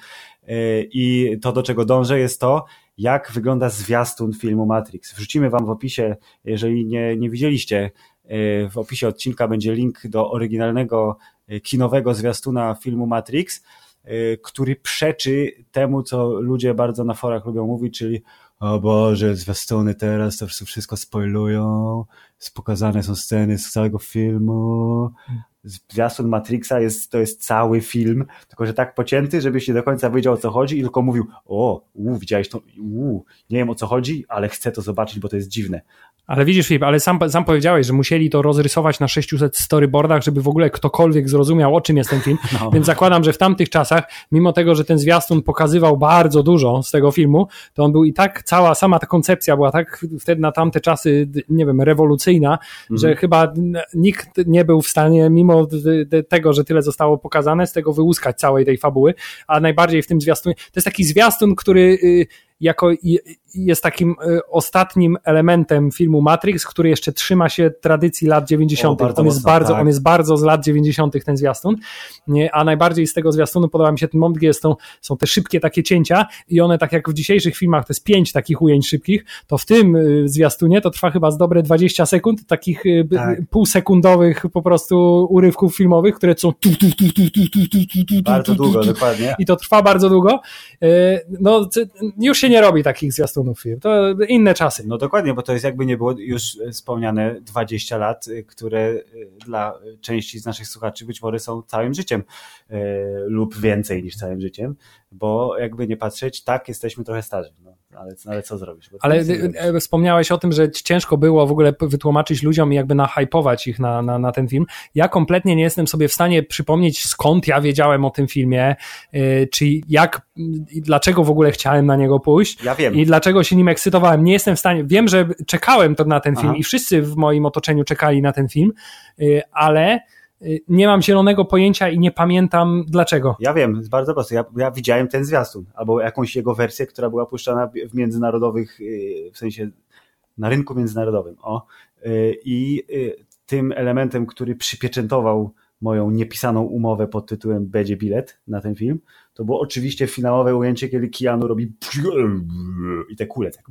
S3: Y, I to, do czego dążę, jest to, jak wygląda zwiastun filmu Matrix. Wrzucimy wam w opisie, jeżeli nie, nie widzieliście, y, w opisie odcinka będzie link do oryginalnego kinowego zwiastuna filmu Matrix, który przeczy temu, co ludzie bardzo na forach lubią mówić, czyli o Boże, zwiastuny teraz to wszystko spoilują, pokazane są sceny z całego filmu, zwiastun Matrixa jest, to jest cały film, tylko że tak pocięty, żebyś nie do końca wiedział o co chodzi i tylko mówił, o, u, widziałeś to, u, nie wiem o co chodzi, ale chcę to zobaczyć, bo to jest dziwne.
S4: Ale widzisz, Filip, ale sam, sam powiedziałeś, że musieli to rozrysować na 600 storyboardach, żeby w ogóle ktokolwiek zrozumiał, o czym jest ten film. No. Więc zakładam, że w tamtych czasach, mimo tego, że ten zwiastun pokazywał bardzo dużo z tego filmu, to on był i tak, cała sama ta koncepcja była tak wtedy na tamte czasy, nie wiem, rewolucyjna, mhm. że chyba nikt nie był w stanie, mimo tego, że tyle zostało pokazane, z tego wyłuskać całej tej fabuły, a najbardziej w tym zwiastunie, to jest taki zwiastun, który y, jako jest takim y, ostatnim elementem filmu Matrix, który jeszcze trzyma się tradycji lat 90. O, on, jest mocno, bardzo, tak. on jest bardzo z lat 90. ten zwiastun, a najbardziej z tego zwiastunu podoba mi się ten moment, gdzie są, są te szybkie takie cięcia i one tak jak w dzisiejszych filmach to jest pięć takich ujęć szybkich, to w tym y, zwiastunie to trwa chyba z dobre 20 sekund, takich y, tak. półsekundowych po prostu urywków filmowych, które są tu, tu, tu, tu, tu, tu, tu, tu,
S3: bardzo długo, dokładnie.
S4: I to trwa bardzo długo. No, już się nie robi takich zwiastunów film. To inne czasy.
S3: No dokładnie, bo to jest jakby nie było już wspomniane 20 lat, y, które y, dla części z naszych słuchaczy być może są całym życiem y, lub więcej niż całym życiem, bo jakby nie patrzeć, tak jesteśmy trochę starzy. No ale, ale co zrobisz?
S4: Ale e, wspomniałeś o tym, że ciężko było w ogóle wytłumaczyć ludziom i jakby nahypować ich na, na, na ten film. Ja kompletnie nie jestem sobie w stanie przypomnieć, skąd ja wiedziałem o tym filmie, yy, czy jak, dlaczego w ogóle chciałem na niego pójść.
S3: Ja wiem.
S4: I dlaczego się nim ekscytowałem. Nie jestem w stanie, wiem, że czekałem to na ten film Aha. i wszyscy w moim otoczeniu czekali na ten film, ale nie mam zielonego pojęcia i nie pamiętam dlaczego.
S3: Ja wiem, jest bardzo proste. Ja, ja widziałem ten zwiastun, albo jakąś jego wersję, która była puszczana w międzynarodowych, y, w sensie na rynku międzynarodowym. O. Y, I tym elementem, który przypieczętował moją niepisaną umowę pod tytułem Będzie bilet na ten film, to było oczywiście finałowe ujęcie, kiedy Keanu robi i te kule tak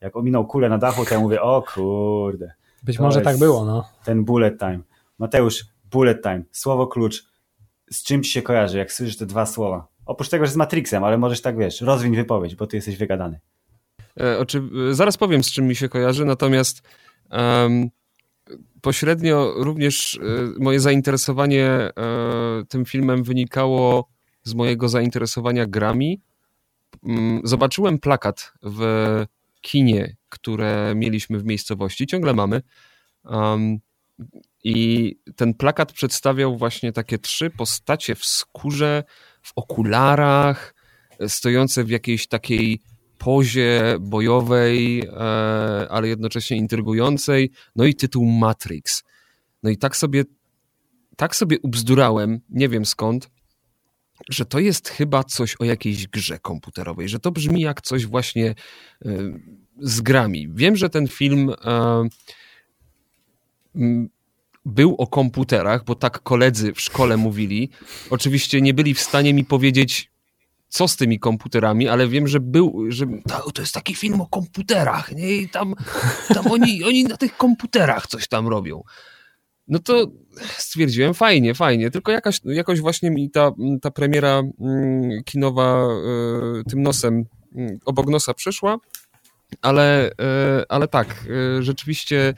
S3: jak ominął kulę na dachu, to ja mówię, o kurde,
S4: Być może tak było, no.
S3: Ten bullet time. Mateusz, bullet time, słowo klucz. Z czym ci się kojarzy, jak słyszysz te dwa słowa? Oprócz tego, że z Matrixem, ale możesz tak, wiesz, rozwiń wypowiedź, bo ty jesteś wygadany.
S2: E, oczy... Zaraz powiem, z czym mi się kojarzy, natomiast um, pośrednio również e, moje zainteresowanie e, tym filmem wynikało z mojego zainteresowania grami. Zobaczyłem plakat w kinie, które mieliśmy w miejscowości, ciągle mamy. Um, I ten plakat przedstawiał właśnie takie trzy postacie w skórze, w okularach, stojące w jakiejś takiej pozie bojowej, e, ale jednocześnie intrygującej. No i tytuł Matrix. No i tak sobie, tak sobie ubzdurałem, nie wiem skąd, że to jest chyba coś o jakiejś grze komputerowej, że to brzmi jak coś właśnie e, z grami. Wiem, że ten film e, był o komputerach, bo tak koledzy w szkole mówili. Oczywiście nie byli w stanie mi powiedzieć, co z tymi komputerami, ale wiem, że był, że to jest taki film o komputerach, nie? I tam, tam oni, oni na tych komputerach coś tam robią. No to stwierdziłem, fajnie, fajnie, tylko jakaś, jakoś właśnie mi ta, ta premiera mm, kinowa y, tym nosem y, obok nosa przeszła, ale, y, ale tak, rzeczywiście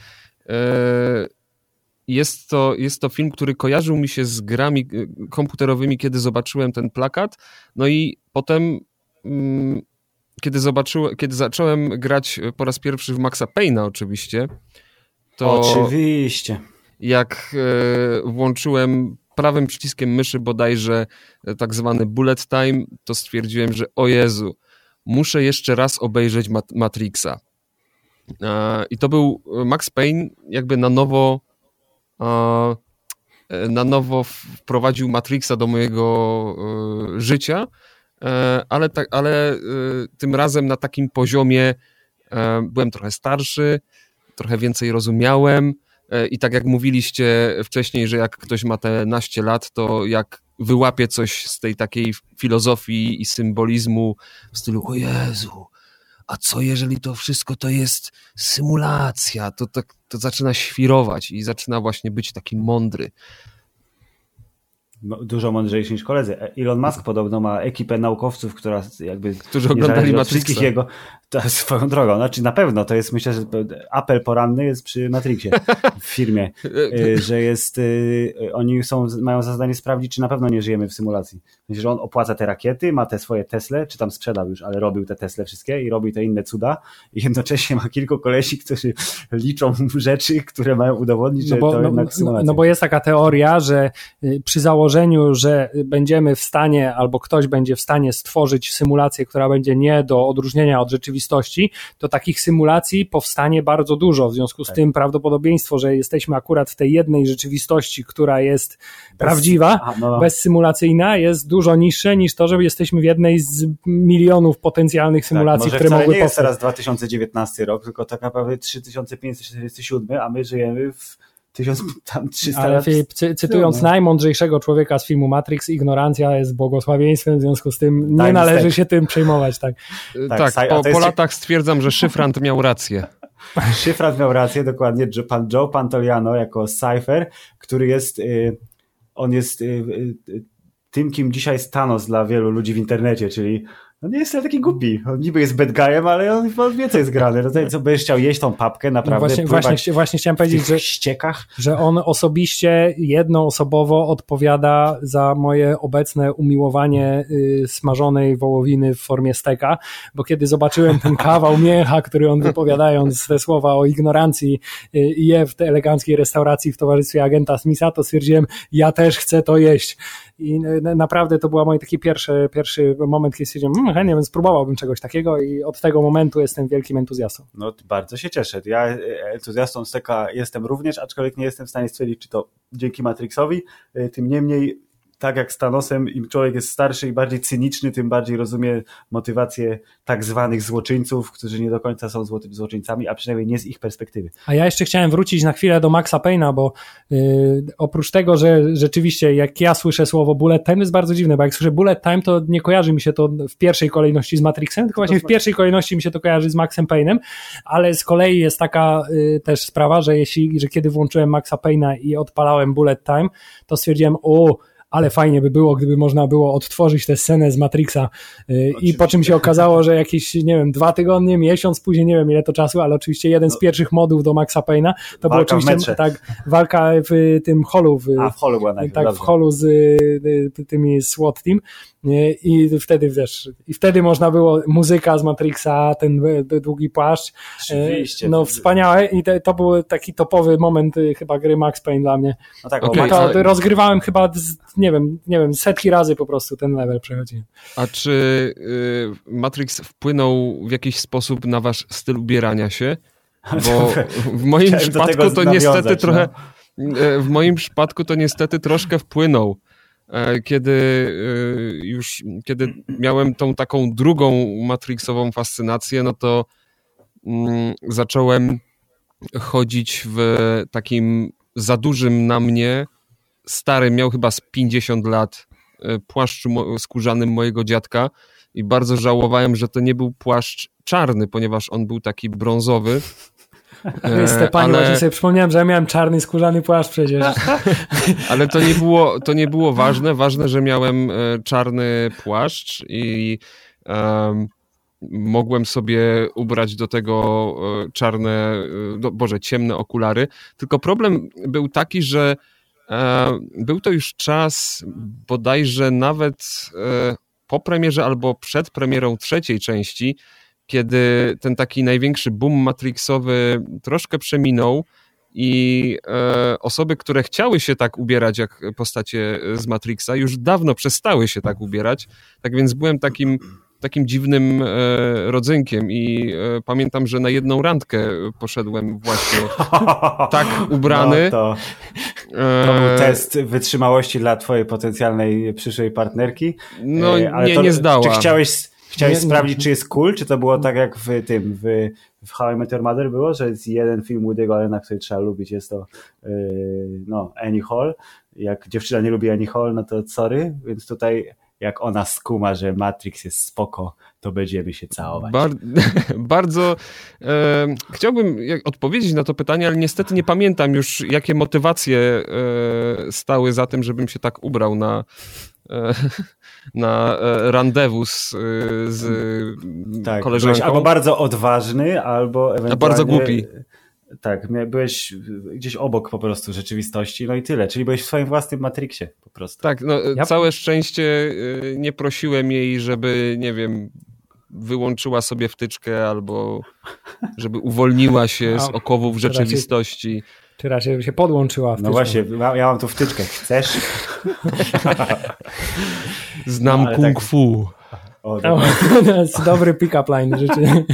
S2: jest to, jest to film, który kojarzył mi się z grami komputerowymi, kiedy zobaczyłem ten plakat. No i potem, mm, kiedy, zobaczyłem, kiedy zacząłem grać po raz pierwszy w Maxa Payne'a, oczywiście,
S3: to. Oczywiście
S2: jak e, włączyłem prawym przyciskiem myszy bodajże e, tak zwany bullet time, to stwierdziłem, że o Jezu, muszę jeszcze raz obejrzeć Mat Matrixa. E, I to był Max Payne jakby na nowo na nowo wprowadził Matrixa do mojego życia, ale, tak, ale tym razem na takim poziomie byłem trochę starszy, trochę więcej rozumiałem, I tak jak mówiliście wcześniej, że jak ktoś ma te naście lat, to jak wyłapie coś z tej takiej filozofii i symbolizmu w stylu o Jezu, a co jeżeli to wszystko to jest symulacja, to, to, to zaczyna świrować i zaczyna właśnie być taki mądry.
S3: No, dużo mądrzejszy niż koledzy. E, Elon Musk podobno ma ekipę naukowców, która jakby
S2: Którzy oglądali Matrixa. jego,
S3: to swoją drogą, znaczy na pewno to jest, myślę, że apel poranny jest przy Matrixie w firmie, e, że jest, e, oni są, mają za zadanie sprawdzić, czy na pewno nie żyjemy w symulacji. Myślę, że on opłaca te rakiety, ma te swoje Tesle, czy tam sprzedał już, ale robił te Tesle wszystkie i robi te inne cuda i jednocześnie ma kilku kolesi, którzy liczą rzeczy, które mają udowodnić, no bo, że to no, jednak symulacja.
S4: No bo jest taka teoria, że y, przy założeniu, że będziemy w stanie, albo ktoś będzie w stanie stworzyć symulację, która będzie nie do odróżnienia od rzeczywistości, rzeczywistości, to takich symulacji powstanie bardzo dużo. W związku z tak. tym prawdopodobieństwo, że jesteśmy akurat w tej jednej rzeczywistości, która jest bez, prawdziwa, a, no. bezsymulacyjna, jest dużo niższe niż to, że jesteśmy w jednej z milionów potencjalnych tak, symulacji, tak, które mogły powstać.
S3: nie jest teraz 2019 rok, tylko tak naprawdę 3547, a my żyjemy w 1300 Ale
S4: Filip, cy, cytując najmądrzejszego człowieka z filmu Matrix, ignorancja jest błogosławieństwem, w związku z tym nie należy się tym przejmować. Tak,
S2: tak, tak po, po latach stwierdzam, że Szyfrant miał rację.
S3: Szyfrant miał rację, dokładnie. Pan Joe Pantoliano jako Cypher, który jest, y, on jest y, y, tym, kim dzisiaj jest Thanos dla wielu ludzi w internecie, czyli no nie jest taki głupi. On niby jest bad guyem, ale on wie, co jest grane. No co będziesz chciał jeść tą papkę, naprawdę.
S4: No właśnie, właśnie, właśnie chciałem powiedzieć, że,
S3: ściekach.
S4: że on osobiście jednoosobowo odpowiada za moje obecne umiłowanie y, smażonej wołowiny w formie steka, bo kiedy zobaczyłem ten kawał mięcha, który on wypowiadając te słowa o ignorancji y, je w tej eleganckiej restauracji w towarzystwie agenta Smitha, to stwierdziłem, ja też chcę to jeść. I naprawdę to był mój taki pierwszy, pierwszy moment, kiedy stwierdziłem, mmm, chętnie bym spróbowałbym czegoś takiego i od tego momentu jestem wielkim entuzjastą.
S3: No bardzo się cieszę. Ja e, entuzjastą Steka jestem również, aczkolwiek nie jestem w stanie stwierdzić, czy to dzięki Matrixowi, e, tym niemniej tak jak z Thanosem, im człowiek jest starszy i bardziej cyniczny, tym bardziej rozumie motywację tak zwanych złoczyńców, którzy nie do końca są złoczyńcami, a przynajmniej nie z ich perspektywy.
S4: A ja jeszcze chciałem wrócić na chwilę do Maxa Payna, bo yy, oprócz tego, że rzeczywiście jak ja słyszę słowo bullet time, jest bardzo dziwne, bo jak słyszę bullet time, to nie kojarzy mi się to w pierwszej kolejności z Matrixem, tylko właśnie w pierwszej kolejności mi się to kojarzy z Maxem Paynem, ale z kolei jest taka yy, też sprawa, że jeśli, że kiedy włączyłem Maxa Payna i odpalałem bullet time, to stwierdziłem, o, ale fajnie by było, gdyby można było odtworzyć tę scenę z Matrixa y, i po czym się okazało, że jakieś, nie wiem, dwa tygodnie, miesiąc później, nie wiem ile to czasu, ale oczywiście jeden z no. pierwszych modów do Maxa Payna to był oczywiście tak, walka w tym holu. W,
S3: A, w holu była
S4: Tak, w holu z y, tymi SWAT Team i wtedy wiesz, i wtedy można było muzyka z Matrixa, ten długi płaszcz.
S3: Oczywiście.
S4: No wspaniałe i to był taki topowy moment y, chyba gry Max Payne dla mnie.
S3: No tak,
S4: okay, to rozgrywałem chyba, nie wiem, nie wiem, setki razy po prostu ten level przechodziłem.
S2: A czy y, Matrix wpłynął w jakiś sposób na wasz styl ubierania się? Bo w moim przypadku to niestety trochę no. W moim przypadku to niestety troszkę wpłynął. E, kiedy e, już, kiedy miałem tą taką drugą matrixową fascynację, no to mm, zacząłem chodzić w takim za dużym na mnie, starym, miał chyba z 50 lat, e, płaszczu skórzanym mojego dziadka i bardzo żałowałem, że to nie był płaszcz czarny, ponieważ on był taki brązowy
S4: Chryste, panie, ale... właśnie sobie przypomniałem, że ja miałem czarny skórzany płaszcz przecież.
S2: ale to nie, było, to nie było ważne. Ważne, że miałem e, czarny płaszcz i um, mogłem sobie ubrać do tego e, czarne, e, do, boże, ciemne okulary. Tylko problem był taki, że e, był to już czas bodajże nawet e, po premierze albo przed premierą trzeciej części, kiedy ten taki największy boom matrixowy troszkę przeminął i e, osoby, które chciały się tak ubierać jak postacie z Matrixa, już dawno przestały się tak ubierać. Tak więc byłem takim takim dziwnym e, rodzynkiem i e, pamiętam, że na jedną randkę poszedłem właśnie tak ubrany. No
S3: to, to był e, test wytrzymałości dla twojej potencjalnej przyszłej partnerki.
S2: No e, nie, to, nie zdała.
S3: Czy chciałeś Chciałeś nie, sprawdzić, nie. czy jest cool, czy to było tak jak w tym, w, w How I Met Your Mother było, że jest jeden film Woody'ego Allena, który trzeba lubić, jest to yy, no, Annie Hall. Jak dziewczyna nie lubi Annie Hall, no to sorry, więc tutaj jak ona skuma, że Matrix jest spoko, to będziemy się całować.
S2: Bar bardzo e, chciałbym odpowiedzieć na to pytanie, ale niestety nie pamiętam już, jakie motywacje e, stały za tym, żebym się tak ubrał na, na e, randewus z, e, z tak, koleżanką.
S3: albo bardzo odważny, albo ewentualnie...
S2: Bardzo głupi.
S3: Tak, byłeś gdzieś obok po prostu rzeczywistości, no i tyle, czyli byłeś w swoim własnym Matrixie po prostu.
S2: Tak, no ja... całe szczęście e, nie prosiłem jej, żeby, nie wiem, wyłączyła sobie wtyczkę albo żeby uwolniła się z okowów rzeczywistości.
S4: Czy raczej się podłączyła
S3: wtyczką. No właśnie, ja mam tu wtyczkę. Chcesz?
S2: Znam no, kung tak... fu.
S4: O, to jest dobry pick-up line, rzeczywiście.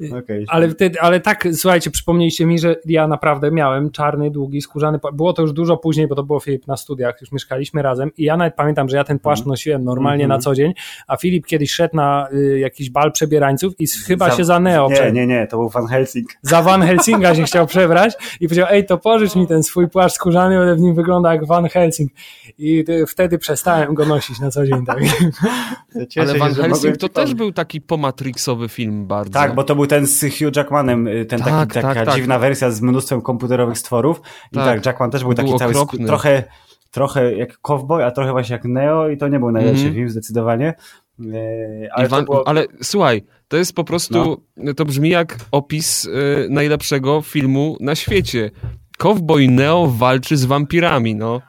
S4: Okay. Ale, ale tak, słuchajcie, przypomnieliście mi, że ja naprawdę miałem czarny, długi, skórzany. Było to już dużo później, bo to było Filip na studiach, już mieszkaliśmy razem i ja nawet pamiętam, że ja ten płaszcz mhm. nosiłem normalnie mm -hmm. na co dzień, a Filip kiedyś szedł na y, jakiś bal przebierańców i chyba za, się za Neo.
S3: Nie, nie, nie, to był Van Helsing.
S4: Za Van Helsinga się chciał przebrać i powiedział, ej, to pożycz mi ten swój płaszcz skórzany, ale w nim wygląda jak Van Helsing. I y, wtedy przestałem go nosić na co dzień. Tak.
S2: ale Van Helsing to też był taki pomatrixowy film bardzo.
S3: Tak, bo to był ten z Hugh Jackmanem, y, ten tak, taki, taka tak, tak. dziwna wersja z mnóstwem komputerowych stworów. I tak, tak Jackman też był taki był cały trochę, trochę jak cowboy, a trochę właśnie jak Neo i to nie był najlepszy mm film zdecydowanie.
S2: E, ale, Iwan, było... ale słuchaj, to jest po prostu, no. to brzmi jak opis y, najlepszego filmu na świecie. Cowboy Neo walczy z wampirami, no.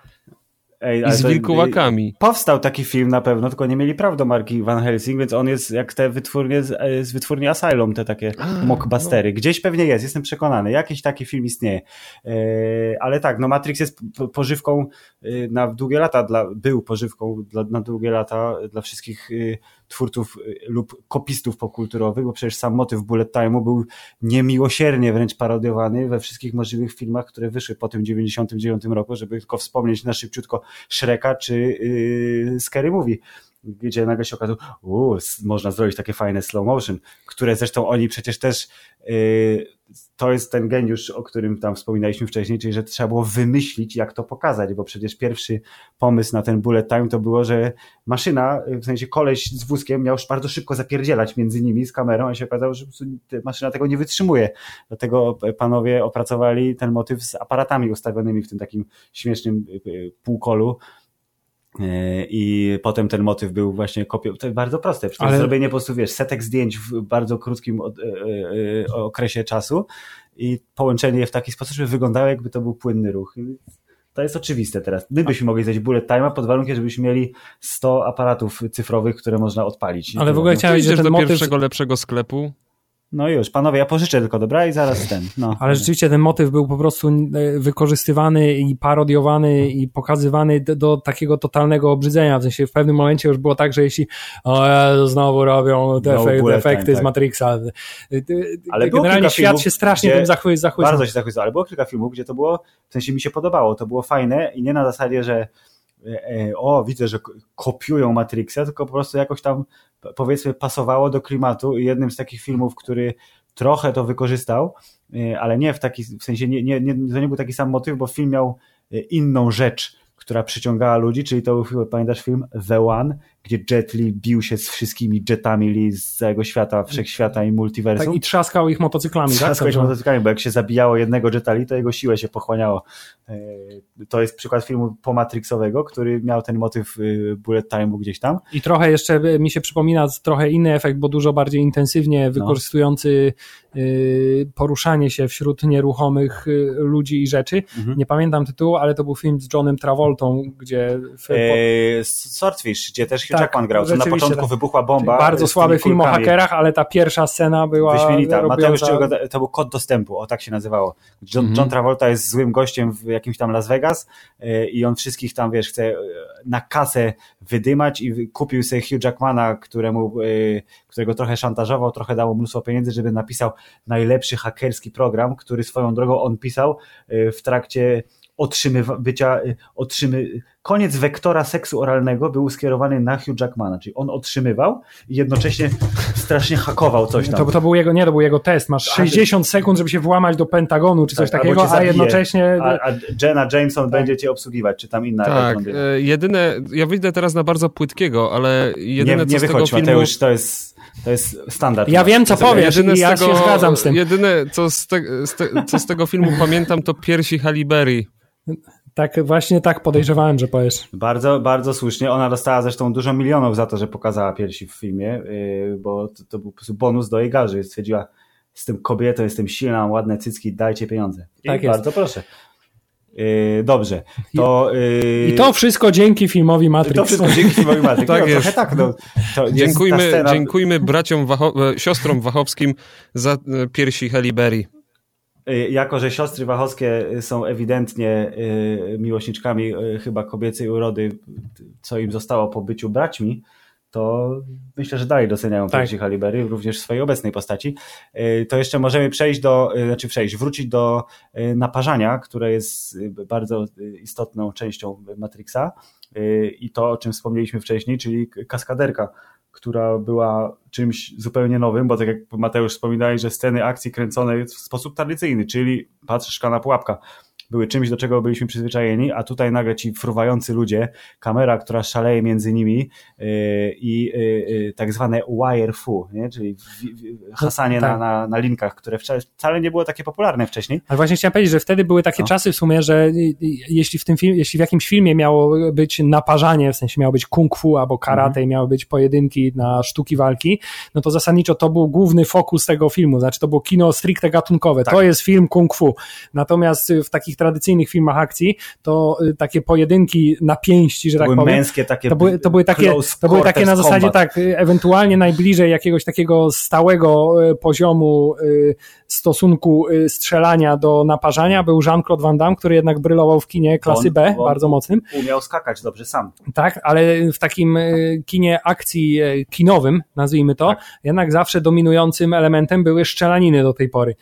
S2: Ej, I z wilkołakami.
S3: Powstał taki film na pewno, tylko nie mieli praw do marki Van Helsing, więc on jest jak te wytwórnie z, e, z wytwórni Asylum, te takie A, mockbustery. No. Gdzieś pewnie jest, jestem przekonany. Jakiś taki film istnieje. E, ale tak, no Matrix jest pożywką e, na długie lata, dla, był pożywką dla, na długie lata dla wszystkich twórców lub kopistów popkulturowych, bo przecież sam motyw Bullet Time'u był niemiłosiernie wręcz parodiowany we wszystkich możliwych filmach, które wyszły po tym 99 roku, żeby tylko wspomnieć na szybciutko Shreka czy yy, Scary Movie gdzie nagle się okazało, uuu, można zrobić takie fajne slow motion, które zresztą oni przecież też, yy, to jest ten geniusz, o którym tam wspominaliśmy wcześniej, czyli że trzeba było wymyślić, jak to pokazać, bo przecież pierwszy pomysł na ten bullet time to było, że maszyna, w sensie koleś z wózkiem miał już bardzo szybko zapierdzielać między nimi z kamerą, a się okazało, że maszyna tego nie wytrzymuje. Dlatego panowie opracowali ten motyw z aparatami ustawionymi w tym takim śmiesznym yy, półkolu, E, I potem ten motyw był właśnie kopią. To jest bardzo proste. Przecież Ale... zrobienie po prostu, wiesz, setek zdjęć w bardzo krótkim e, e, okresie czasu i połączenie je w taki sposób, żeby wyglądało jakby to był płynny ruch. To jest oczywiste teraz. My byśmy mogli zrobić bullet time'a pod warunkiem, żebyśmy mieli 100 aparatów cyfrowych, które można odpalić.
S2: Ale w ogóle chciałeś, że ten do motyw... pierwszego lepszego sklepu
S3: no już, panowie, ja pożyczę tylko, dobra? I zaraz ten. No.
S4: Ale rzeczywiście ten motyw był po prostu e, wykorzystywany i parodiowany i pokazywany do, do, takiego totalnego obrzydzenia. W sensie w pewnym momencie już było tak, że jeśli o, znowu robią te no, efekty, efekty tak. z Matrixa. E, ale generalnie świat filmów, się strasznie tym zachwycał.
S3: Bardzo się zachwycał, ale było kilka filmów, gdzie to było, w sensie mi się podobało, to było fajne i nie na zasadzie, że o, widzę, że kopiują Matrixa, tylko po prostu jakoś tam powiedzmy pasowało do klimatu i jednym z takich filmów, który trochę to wykorzystał, e, ale nie w taki, w sensie nie, nie, nie, to nie był taki sam motyw, bo film miał e, inną rzecz, która przyciągała ludzi, czyli to był, pamiętasz film The One, gdzie Jet Li bił się z wszystkimi jetami Li z całego świata, wszechświata i multiversum. Tak,
S4: I trzaskał ich motocyklami. Tak?
S3: Trzaskał tak? ich motocyklami, bo jak się zabijało jednego Jeta Li, to jego siłę się pochłaniało. E, to jest przykład filmu pomatrixowego, który miał ten motyw y, bullet time'u gdzieś tam.
S4: I trochę jeszcze mi się przypomina trochę inny efekt, bo dużo bardziej intensywnie no. wykorzystujący no. poruszanie się wśród nieruchomych ludzi i rzeczy. Mhm. Nie pamiętam tytułu, ale to był film z Johnem Travoltą, gdzie...
S3: Eee, Swordfish, gdzie też tak, Jackman grał, na początku tak. wybuchła bomba.
S4: Bardzo słaby film o hakerach, ale ta pierwsza scena była
S3: Wyśmienita. Mateusz, to był kod dostępu, o tak się nazywało. John, mhm. John Travolta jest złym gościem w jakimś tam Las Vegas e, i on wszystkich tam, wiesz, chce e, na kasę wydymać i kupił sobie Hugh Jackmana, któremu, e, którego trochę szantażował, trochę dało mnóstwo pieniędzy, żeby napisał najlepszy hakerski program, który swoją drogą on pisał w trakcie otrzymywa, bycia, otrzymy, koniec wektora seksu oralnego był skierowany na Hugh Jackmana, czyli on otrzymywał i jednocześnie strasznie hakował coś tam.
S4: To, to był jego, nie, to był jego test. Masz 60 sekund, żeby się włamać do Pentagonu, czy coś tak, takiego, a jednocześnie...
S3: A, a Jenna Jameson tak. będzie cię obsługiwać, czy tam inna.
S2: Tak, e, jedyne, ja wyjdę teraz na bardzo płytkiego, ale jedyne
S3: nie, nie
S2: co
S3: wychodź,
S2: z tego
S3: filmu...
S2: Mateusz,
S3: to jest to jest standard.
S4: Ja wiem, co powiesz jedyne i ja tego, się zgadzam z tym.
S2: Jedyne, co z, te, z te, co z tego filmu pamiętam, to piersi Haliberry.
S4: Tak, właśnie tak podejrzewałem, że powiesz.
S3: Bardzo, bardzo słusznie. Ona dostała zresztą dużo milionów za to, że pokazała piersi w filmie, yy, bo to, to był po prostu bonus do jej garzy. Stwierdziła, jestem kobietą, jestem silna, mam ładne cycki, dajcie pieniądze. I tak jest. Bardzo proszę. Yy, dobrze. To,
S4: yy... I to wszystko dzięki filmowi Matrix.
S3: To wszystko dzięki filmowi Matrix.
S2: tak no, jest. tak, no, dziękujmy, scena... dziękujmy braciom Wacho e, siostrom Wachowskim za e, piersi Heliberry.
S3: Y, jako że siostry Wachowskie są ewidentnie y, miłośniczkami y, chyba kobiecej urody, co im zostało po byciu braćmi, to myślę, że dalej doceniają tak. Piersi Halibery, również w swojej obecnej postaci. To jeszcze możemy przejść do, znaczy przejść, wrócić do naparzania, które jest bardzo istotną częścią Matrixa i to, o czym wspomnieliśmy wcześniej, czyli kaskaderka, która była czymś zupełnie nowym, bo tak jak Mateusz wspominałeś, że sceny akcji kręcone w sposób tradycyjny, czyli patrz, szklana pułapka, były czymś, do czego byliśmy przyzwyczajeni, a tutaj nagle ci fruwający ludzie, kamera, która szaleje między nimi yy, i yy, yy, tak zwane wire nie? czyli hasanie tak. na, na, na linkach, które wcale nie było takie popularne wcześniej.
S4: Ale właśnie chciałem powiedzieć, że wtedy były takie no. czasy w sumie, że jeśli w tym film, jeśli w jakimś filmie miało być naparzanie, w sensie miało być kung fu albo karate, mhm. miały być pojedynki na sztuki walki, no to zasadniczo to był główny fokus tego filmu, znaczy to było kino stricte gatunkowe, tak. to jest film kung fu. Natomiast w takich tradycyjnych filmach akcji, to y, takie pojedynki na pięści, że
S3: to
S4: tak
S3: były
S4: powiem.
S3: męskie takie
S4: to były, to były takie, to były takie na zasadzie
S3: combat.
S4: tak, y, ewentualnie najbliżej jakiegoś takiego stałego y, poziomu stosunku strzelania do naparzania był Jean-Claude Van Damme, który jednak brylował w kinie klasy
S3: On-
S4: B,
S3: on-
S4: bardzo mocnym.
S3: Umiał skakać dobrze sam.
S4: Tak, ale w takim kinie akcji kinowym, nazwijmy to,
S3: Tak.
S4: jednak zawsze dominującym elementem były szczelaniny do tej pory.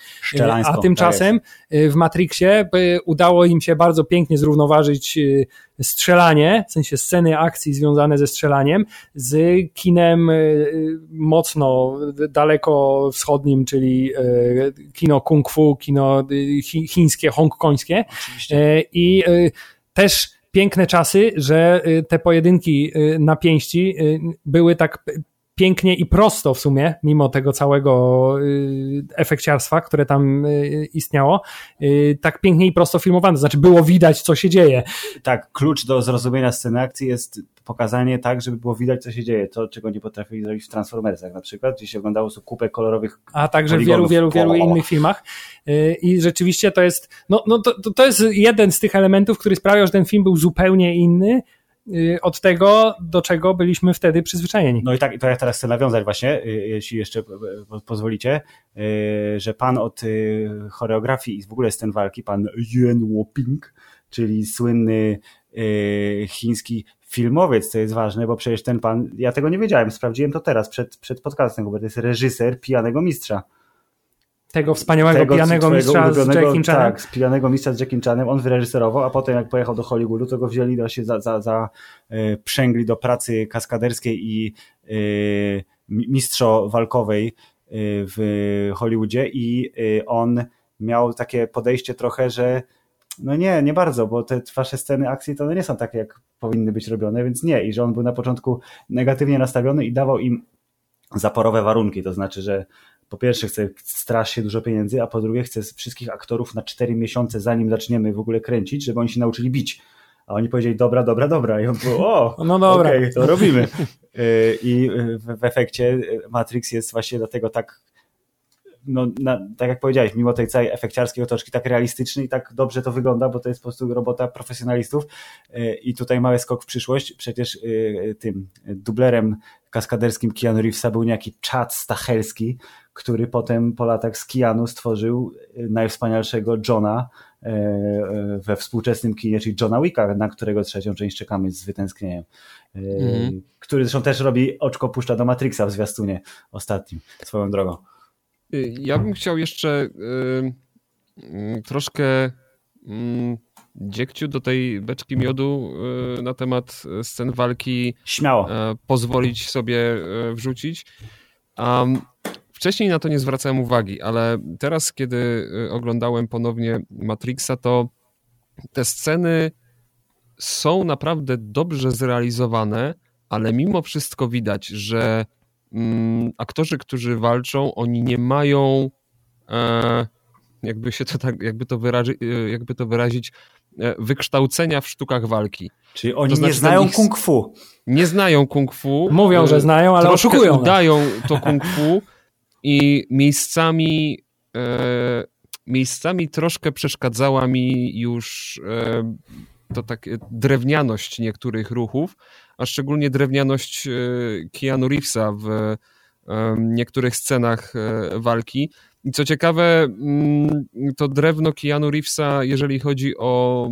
S4: A tymczasem e, w Matrixie udało im się bardzo pięknie zrównoważyć e, strzelanie, w sensie sceny akcji związane ze strzelaniem, z kinem e, mocno daleko wschodnim, czyli kino kung fu, kino chi- chińskie, hongkońskie.
S3: Oczywiście.
S4: I też piękne czasy, że te pojedynki na pięści były tak pięknie i prosto w sumie, mimo tego całego y, efekciarstwa, które tam y, istniało, y, tak pięknie i prosto filmowane. Znaczy było widać, co się dzieje.
S3: Tak, klucz do zrozumienia sceny akcji jest pokazanie tak, żeby było widać, co się dzieje. To, czego nie potrafili zrobić w Transformersach na przykład, gdzie się oglądało kupę kolorowych
S4: A także w wielu, wielu, wielu innych filmach. I rzeczywiście to jest, no, no to, to- jest jeden z tych elementów, który sprawiał, że ten film był zupełnie inny od tego, do czego byliśmy wtedy przyzwyczajeni.
S3: No i tak, to ja teraz chcę nawiązać właśnie, y, jeśli jeszcze y, po- pozwolicie, y, że pan od y, choreografii i w ogóle scen walki, pan Yuen Woping, czyli słynny y, chiński filmowiec, co jest ważne, bo przecież ten pan, ja tego nie wiedziałem, sprawdziłem to teraz przed, przed podcastem, bo to jest reżyser Pijanego Mistrza.
S4: Tego wspaniałego
S3: Tego
S4: pijanego mistrza z Jackiem Chanem.
S3: Tak, z pijanego mistrza z Jackiem Chanem. On wyreżyserował, a potem jak pojechał do Hollywoodu, to go wzięli do się za, za, za e, przęgli do pracy kaskaderskiej i mi- mistrzo walkowej e, w Hollywoodzie i e, on miał takie podejście trochę, że no nie, nie bardzo, bo te wasze sceny akcji to one nie są takie, jak powinny być robione, więc nie. I że on był na początku negatywnie nastawiony i dawał im zaporowe warunki, to znaczy, że po pierwsze chce strasznie dużo pieniędzy, a po drugie chce wszystkich aktorów na 4 miesiące, zanim zaczniemy w ogóle kręcić, żeby oni się nauczyli bić. A oni powiedzieli, dobra, dobra, dobra. I on był, o,
S4: No dobra.
S3: okej, to robimy. Y, I w, efekcie Matrix jest właśnie dlatego tak, no, na, tak jak powiedziałeś, mimo tej całej efekciarskiej otoczki, tak realistyczny i tak dobrze to wygląda, bo to jest po prostu robota profesjonalistów. Y, I tutaj mały skok w przyszłość. Przecież y, tym dublerem kaskaderskim Keanu Reevesa był niejaki Chad Stachelski, który potem po latach z Keanu stworzył y, najwspanialszego Johna y, y, we współczesnym kinie, czyli Johna Wicka, na którego trzecią część czekamy z wytęsknieniem. Y,
S2: Mhm.
S3: Który zresztą też robi oczko puszcza do Matrixa w zwiastunie ostatnim, swoją drogą.
S2: Y, Ja bym chciał jeszcze y, y, troszkę y, dziegciu do tej beczki miodu y, na temat scen walki
S3: Śmiało.
S2: e, pozwolić sobie e, wrzucić. Um, wcześniej na to nie zwracałem uwagi, ale teraz, kiedy oglądałem ponownie Matrixa, to te sceny są naprawdę dobrze zrealizowane, ale mimo wszystko widać, że mm, aktorzy, którzy walczą, oni nie mają e, jakby się to tak, jakby to, wyrazi, e, jakby to wyrazić, e, wykształcenia w sztukach walki.
S3: Czyli oni
S2: to znaczy,
S3: nie znają kung fu.
S2: Nie znają kung fu.
S4: Mówią, że znają, ale oszukują. nas.
S2: udają to kung fu i miejscami e, miejscami troszkę przeszkadzała mi już e, to takie drewnianość niektórych ruchów, a szczególnie drewnianość e, Keanu Reevesa w e, niektórych scenach e, walki. I co ciekawe, mm, to drewno Keanu Reevesa, jeżeli chodzi o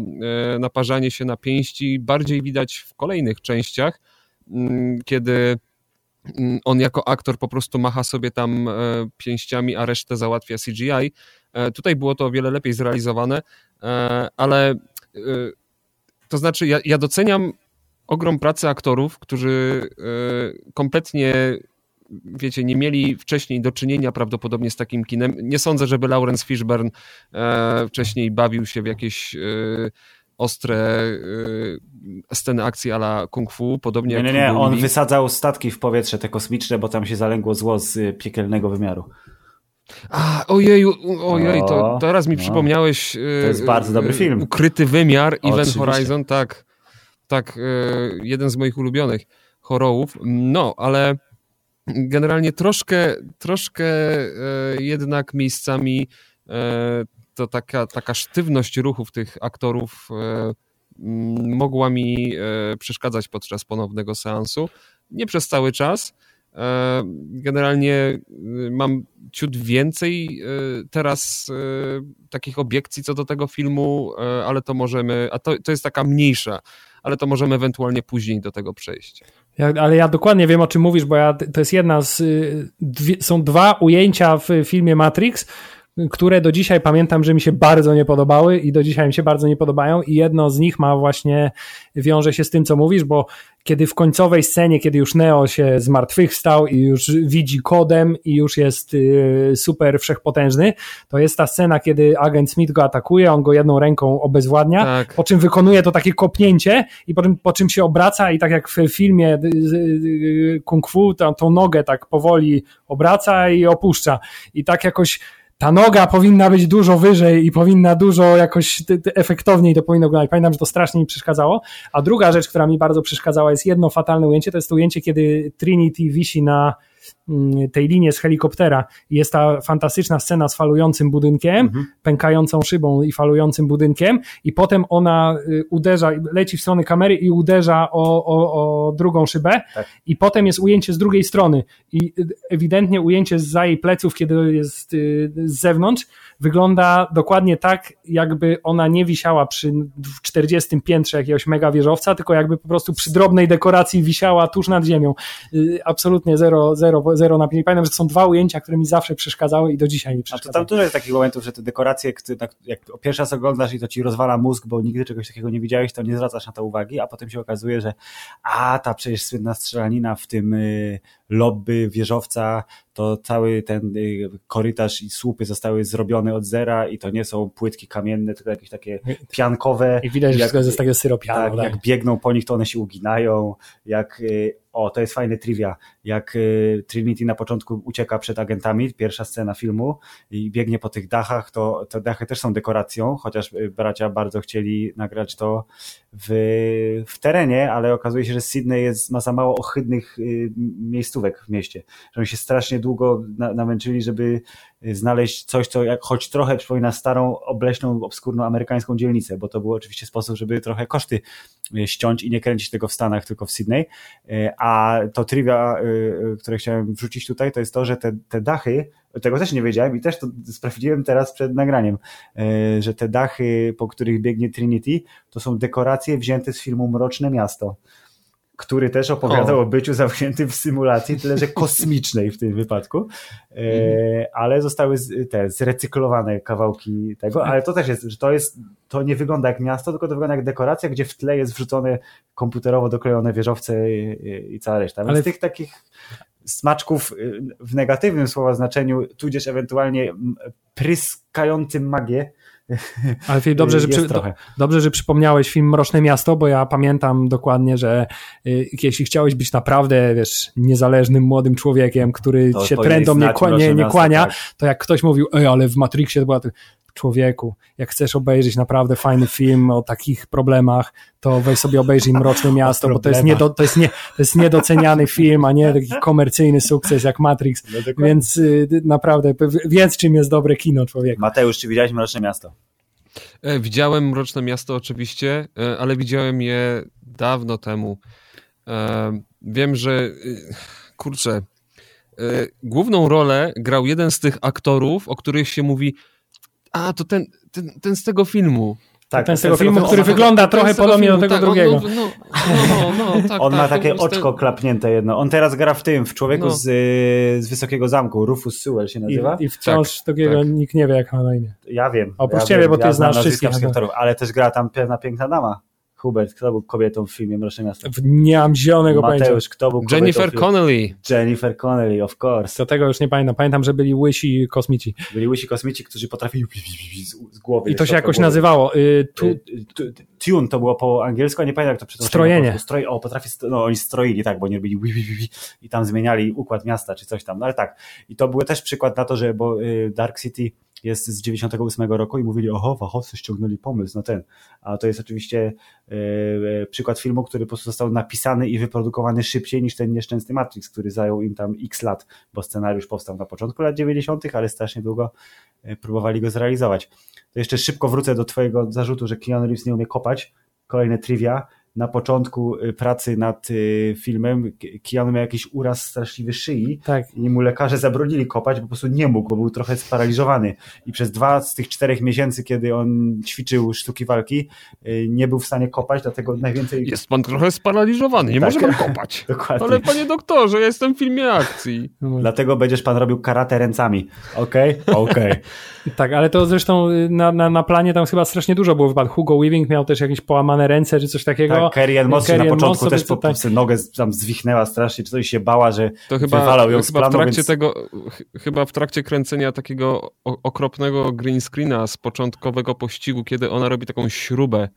S2: naparzanie się na pięści, bardziej widać w kolejnych częściach, mm, kiedy mm, on jako aktor po prostu macha sobie tam pięściami, a resztę załatwia CGI. Tutaj było to o wiele lepiej zrealizowane, ale to znaczy ja, ja doceniam ogrom pracy aktorów, którzy e, kompletnie wiecie, nie mieli wcześniej do czynienia prawdopodobnie z takim kinem. Nie sądzę, żeby Lawrence Fishburne e, wcześniej bawił się w jakieś e, ostre sceny akcji ala kung fu, podobnie
S3: Nie,
S2: jak
S3: nie, nie. On wysadzał statki w powietrze, te kosmiczne, bo tam się zalęgło zło z piekielnego wymiaru.
S2: A, ojeju, ojej, to
S3: O,
S2: teraz mi
S3: no.
S2: przypomniałeś.
S3: To jest bardzo dobry film.
S2: Ukryty wymiar, Event
S3: Oczywiście.
S2: Horizon, tak. Tak, e, jeden z moich ulubionych horrorów. No, ale generalnie troszkę, troszkę e, jednak miejscami e, to taka, taka sztywność ruchów tych aktorów mogła mi przeszkadzać podczas ponownego seansu. Nie przez cały czas, generalnie mam ciut więcej teraz takich obiekcji co do tego filmu, ale to możemy, a to, to jest taka mniejsza, ale to możemy ewentualnie później do tego przejść.
S4: Ja, ale ja dokładnie wiem o czym mówisz, bo ja, to jest jedna z. Dwie, są dwa ujęcia w filmie Matrix, które do dzisiaj pamiętam, że mi się bardzo nie podobały i do dzisiaj mi się bardzo nie podobają i jedno z nich ma właśnie, wiąże się z tym, co mówisz, bo kiedy w końcowej scenie, kiedy już Neo się zmartwychwstał i już widzi kodem i już jest y, super wszechpotężny, to jest ta scena, kiedy agent Smith go atakuje, on go jedną ręką obezwładnia, tak. po czym wykonuje to takie kopnięcie i po czym, po czym się obraca i tak jak w filmie y, y, kung fu, tą, tą nogę tak powoli obraca i opuszcza. I tak jakoś ta noga powinna być dużo wyżej i powinna dużo jakoś efektowniej to powinno wyglądać. Pamiętam, że to strasznie mi przeszkadzało. A druga rzecz, która mi bardzo przeszkadzała jest jedno fatalne ujęcie, to jest to ujęcie, kiedy Trinity wisi na tej linii z helikoptera. Jest ta fantastyczna scena z falującym budynkiem, mhm. pękającą szybą i falującym budynkiem i potem ona y, uderza, leci w stronę kamery i uderza o, o, o drugą szybę tak. i potem jest ujęcie z drugiej strony i y, ewidentnie ujęcie za jej pleców, kiedy jest y, z zewnątrz, wygląda dokładnie tak, jakby ona nie wisiała przy 40 piętrze jakiegoś mega wieżowca, tylko jakby po prostu przy drobnej dekoracji wisiała tuż nad ziemią. Absolutnie zero, zero zero, zero napięć. Pamiętam, że są dwa ujęcia, które mi zawsze przeszkadzały i do dzisiaj mi przeszkadzają.
S3: A to tam dużo jest takich momentów, że te dekoracje, jak pierwszy raz oglądasz i to ci rozwala mózg, bo nigdy czegoś takiego nie widziałeś, to nie zwracasz na to uwagi, a potem się okazuje, że a, ta przecież słynna strzelanina w tym y, lobby wieżowca, to cały ten y, korytarz i słupy zostały zrobione od zera i to nie są płytki kamienne, tylko jakieś takie piankowe.
S4: I widać, że to jest takie syropiane.
S3: Tak, tak, jak biegną po nich, to one się uginają, jak y, o, to jest fajne trivia. Jak y, Trinity na początku ucieka przed agentami, pierwsza scena filmu i biegnie po tych dachach, to te dachy też są dekoracją, chociaż bracia bardzo chcieli nagrać to w, w terenie, ale okazuje się, że Sydney jest, ma za mało ohydnych y, miejscówek w mieście, że oni się strasznie długo na, namęczyli, żeby znaleźć coś, co jak, choć trochę przypomina starą, obleśną, obskurną amerykańską dzielnicę, bo to był oczywiście sposób, żeby trochę koszty ściąć i nie kręcić tego w Stanach, tylko w Sydney. A to trivia, które chciałem wrzucić tutaj, to jest to, że te, te dachy, tego też nie wiedziałem i też to sprawdziłem teraz przed nagraniem, że te dachy, po których biegnie Trinity, to są dekoracje wzięte z filmu Mroczne Miasto który też opowiadał o, o byciu zamkniętym w symulacji, tyle że kosmicznej w tym wypadku, e, ale zostały te zrecyklowane kawałki tego, ale to też jest, że to jest, to nie wygląda jak miasto, tylko to wygląda jak dekoracja, gdzie w tle jest wrzucone komputerowo doklejone wieżowce i, i cała reszta. Więc ale z tych takich smaczków y, w negatywnym słowa znaczeniu, tudzież ewentualnie pryskającym magię,
S4: ale dobrze, że, przy, do, dobrze, że przypomniałeś film Mroczne Miasto, bo ja pamiętam dokładnie, że y, jeśli chciałeś być naprawdę, wiesz, niezależnym młodym człowiekiem, który to się trendom nie, nie, nie kłania, tak. to jak ktoś mówił, ej, ale w Matrixie to była człowieku, jak chcesz obejrzeć naprawdę fajny film o takich problemach, to weź sobie obejrzyj Mroczne Miasto, bo to jest, niedo, to, jest nie, to jest niedoceniany film, a nie taki komercyjny sukces jak Matrix, no więc y, naprawdę wiedz czym jest dobre kino człowiek.
S3: Mateusz, czy widziałeś Mroczne Miasto?
S2: E, widziałem Mroczne Miasto oczywiście, e, ale widziałem je dawno temu. E, wiem, że kurczę, główną rolę grał jeden z tych aktorów, o których się mówi a, to ten, ten, ten z tego filmu.
S4: Tak, ten z tego filmu, który wygląda trochę podobnie do tego tak, drugiego.
S2: On, no, no, no, no, tak,
S3: on tak, ma takie oczko klapnięte jedno. On teraz gra w tym, w Człowieku no. z, z Wysokiego Zamku. Rufus Sewell się nazywa.
S4: I, i wciąż tak, takiego tak. nikt nie wie, jak ma na imię.
S3: Ja wiem.
S4: Oprócz
S3: ja
S4: ciebie,
S3: wiem,
S4: bo ty
S3: ja
S4: znasz wszystkich
S3: aktorów, ale też gra tam pewna piękna dama. Hubert, kto był kobietą w filmie Mroczne Miasto?
S4: Nie mam zielonego
S2: Mateusz,
S4: pojęcia.
S3: kto był
S2: Jennifer Connelly.
S3: Jennifer Connelly, of course.
S4: To tego już nie pamiętam. Pamiętam, że byli łysi kosmici.
S3: Byli łysi kosmici, którzy potrafili z głowy.
S4: I to się jakoś głowy. nazywało. Y, tu... Y,
S3: tune to było po angielsku, a nie pamiętam jak to przetłumaczyło.
S4: Strojenie.
S3: Stroj... O, potrafi, no oni stroili, tak, bo oni robili i tam zmieniali układ miasta czy coś tam, no ale tak. I to był też przykład na to, że bo y, Dark City jest z 98 roku i mówili, oho, fachowcy ściągnęli pomysł na ten. A to jest oczywiście e, e, przykład filmu, który po prostu został napisany i wyprodukowany szybciej niż ten nieszczęsny Matrix, który zajął im tam x lat, bo scenariusz powstał na początku lat 90., ale strasznie długo e, próbowali go zrealizować. To jeszcze szybko wrócę do twojego zarzutu, że Keanu Reeves nie umie kopać. Kolejne trivia na początku y, pracy nad y, filmem Keanu miał jakiś uraz straszliwy szyi tak. i mu lekarze zabronili kopać, bo po prostu nie mógł, bo był trochę sparaliżowany i przez dwa z tych czterech miesięcy, kiedy on ćwiczył sztuki walki, y, nie był w stanie kopać, dlatego najwięcej...
S2: Jest pan trochę sparaliżowany, nie tak. może pan kopać. Dokładnie. Ale panie doktorze, ja jestem w filmie akcji.
S3: No dlatego będziesz pan robił karate ręcami. Okej? Okay? Okej. Okay.
S4: tak, ale to zresztą na, na, na planie tam chyba strasznie dużo było wypadków. Hugo Weaving miał też jakieś połamane ręce, czy coś takiego. Tak,
S3: Carrie Ann Moss na początku też po, tak. nogę tam zwichnęła strasznie, czy coś się bała, że
S2: to chyba, wywalał ją chyba planu, w trakcie więc... tego, chyba w trakcie kręcenia takiego okropnego green screena z początkowego pościgu, kiedy ona robi taką śrubę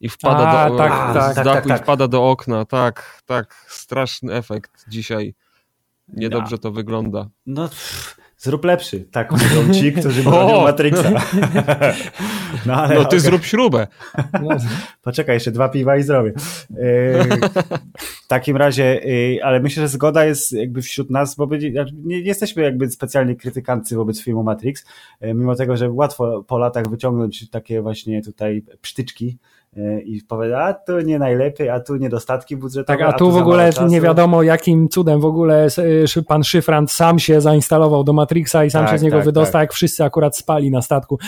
S2: i wpada A, do, tak, z tak, dachu tak, tak, i wpada do okna. Tak, tak, straszny efekt dzisiaj. Niedobrze ja. to wygląda.
S3: No, pff zrób lepszy. Tak mówią ci, którzy bronią Matrixa.
S2: No, ale, no ty okay. zrób śrubę.
S3: Poczekaj, jeszcze dwa piwa i zrobię. W takim razie, ale myślę, że zgoda jest jakby wśród nas, bo nie jesteśmy jakby specjalnie krytykancy wobec filmu Matrix, mimo tego, że łatwo po latach wyciągnąć takie właśnie tutaj psztyczki, i powiada, a tu nie najlepiej, a tu niedostatki budżetowe.
S4: Tak, a tu, a tu w ogóle nie wiadomo jakim cudem w ogóle e, pan Szyfrant sam się zainstalował do Matrixa i sam tak, się z niego tak, wydostał, tak. jak wszyscy akurat spali na statku.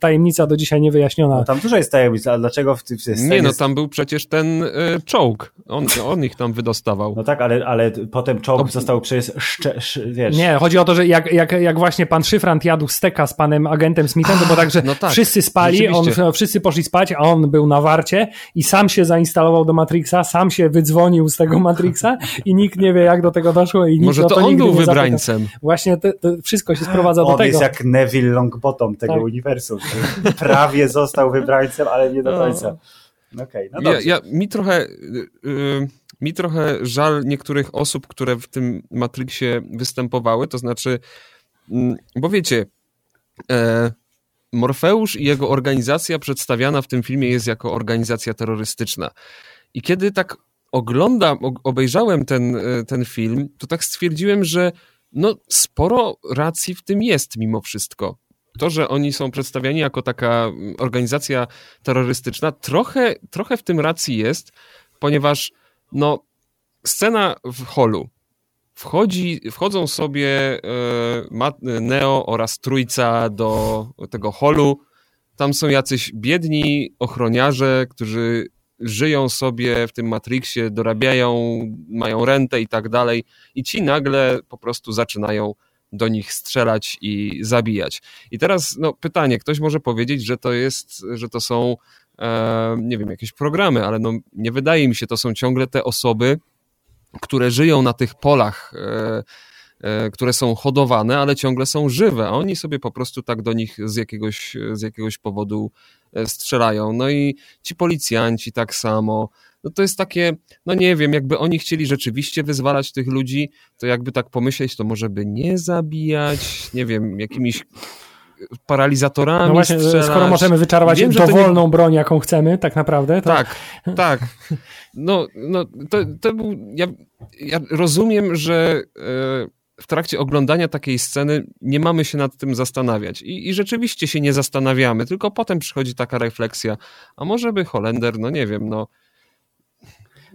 S4: Tajemnica do dzisiaj niewyjaśniona.
S3: No, tam dużo jest tajemnic, ale dlaczego w tym
S2: Nie, no tam był przecież ten y, czołg, on, on ich tam wydostawał.
S3: No tak, ale, ale potem czołg no, został przez szcze, wiesz...
S4: Nie, chodzi o to, że jak, jak, jak właśnie pan Szyfrant jadł steka z panem agentem Smithem, to bo także no tak, wszyscy spali, on, wszyscy poszli spać, a on był na warcie i sam się zainstalował do Matrixa, sam się wydzwonił z tego Matrixa i nikt nie wie, jak do tego doszło. I
S2: Może to, to on był wybrańcem.
S4: Właśnie to, to, wszystko się sprowadza
S3: on
S4: do tego.
S3: On jest jak Neville Longbottom tego tak. uniwersum. Prawie został wybrańcem, ale nie do no. końca. Okay, no
S2: ja, ja, mi trochę... Yy, mi trochę żal niektórych osób, które w tym Matrixie występowały, to znaczy, mm, bo wiecie, e, Morfeusz i jego organizacja przedstawiana w tym filmie jest jako organizacja terrorystyczna. I kiedy tak oglądam, obejrzałem ten, e, ten film, to tak stwierdziłem, że no sporo racji w tym jest mimo wszystko. To, że oni są przedstawiani jako taka organizacja terrorystyczna, trochę, trochę w tym racji jest, ponieważ no, scena w holu, Wchodzi, wchodzą sobie e, Neo oraz Trójca do tego holu. Tam są jacyś biedni ochroniarze, którzy żyją sobie w tym Matrixie, dorabiają, mają rentę i tak dalej. I ci nagle po prostu zaczynają do nich strzelać i zabijać. I teraz no, pytanie, ktoś może powiedzieć, że to jest, że to są e, nie wiem, jakieś programy, ale no, nie wydaje mi się, to są ciągle te osoby, które żyją na tych polach, e, e, które są hodowane, ale ciągle są żywe, a oni sobie po prostu tak do nich z jakiegoś, z jakiegoś powodu e, strzelają. No i ci policjanci tak samo. No to jest takie, no nie wiem, jakby oni chcieli rzeczywiście wyzwalać tych ludzi, to jakby tak pomyśleć, to może by nie zabijać, nie wiem, jakimiś paralizatorami. No właśnie,
S4: skoro możemy wyczarować Wiem, dowolną nie... broń, jaką chcemy, tak naprawdę. To...
S2: Tak, tak. No, no to, to był. Ja, ja rozumiem, że e, w trakcie oglądania takiej sceny nie mamy się nad tym zastanawiać. I, I, rzeczywiście się nie zastanawiamy, tylko potem przychodzi taka refleksja, a może by Holender, no nie wiem, no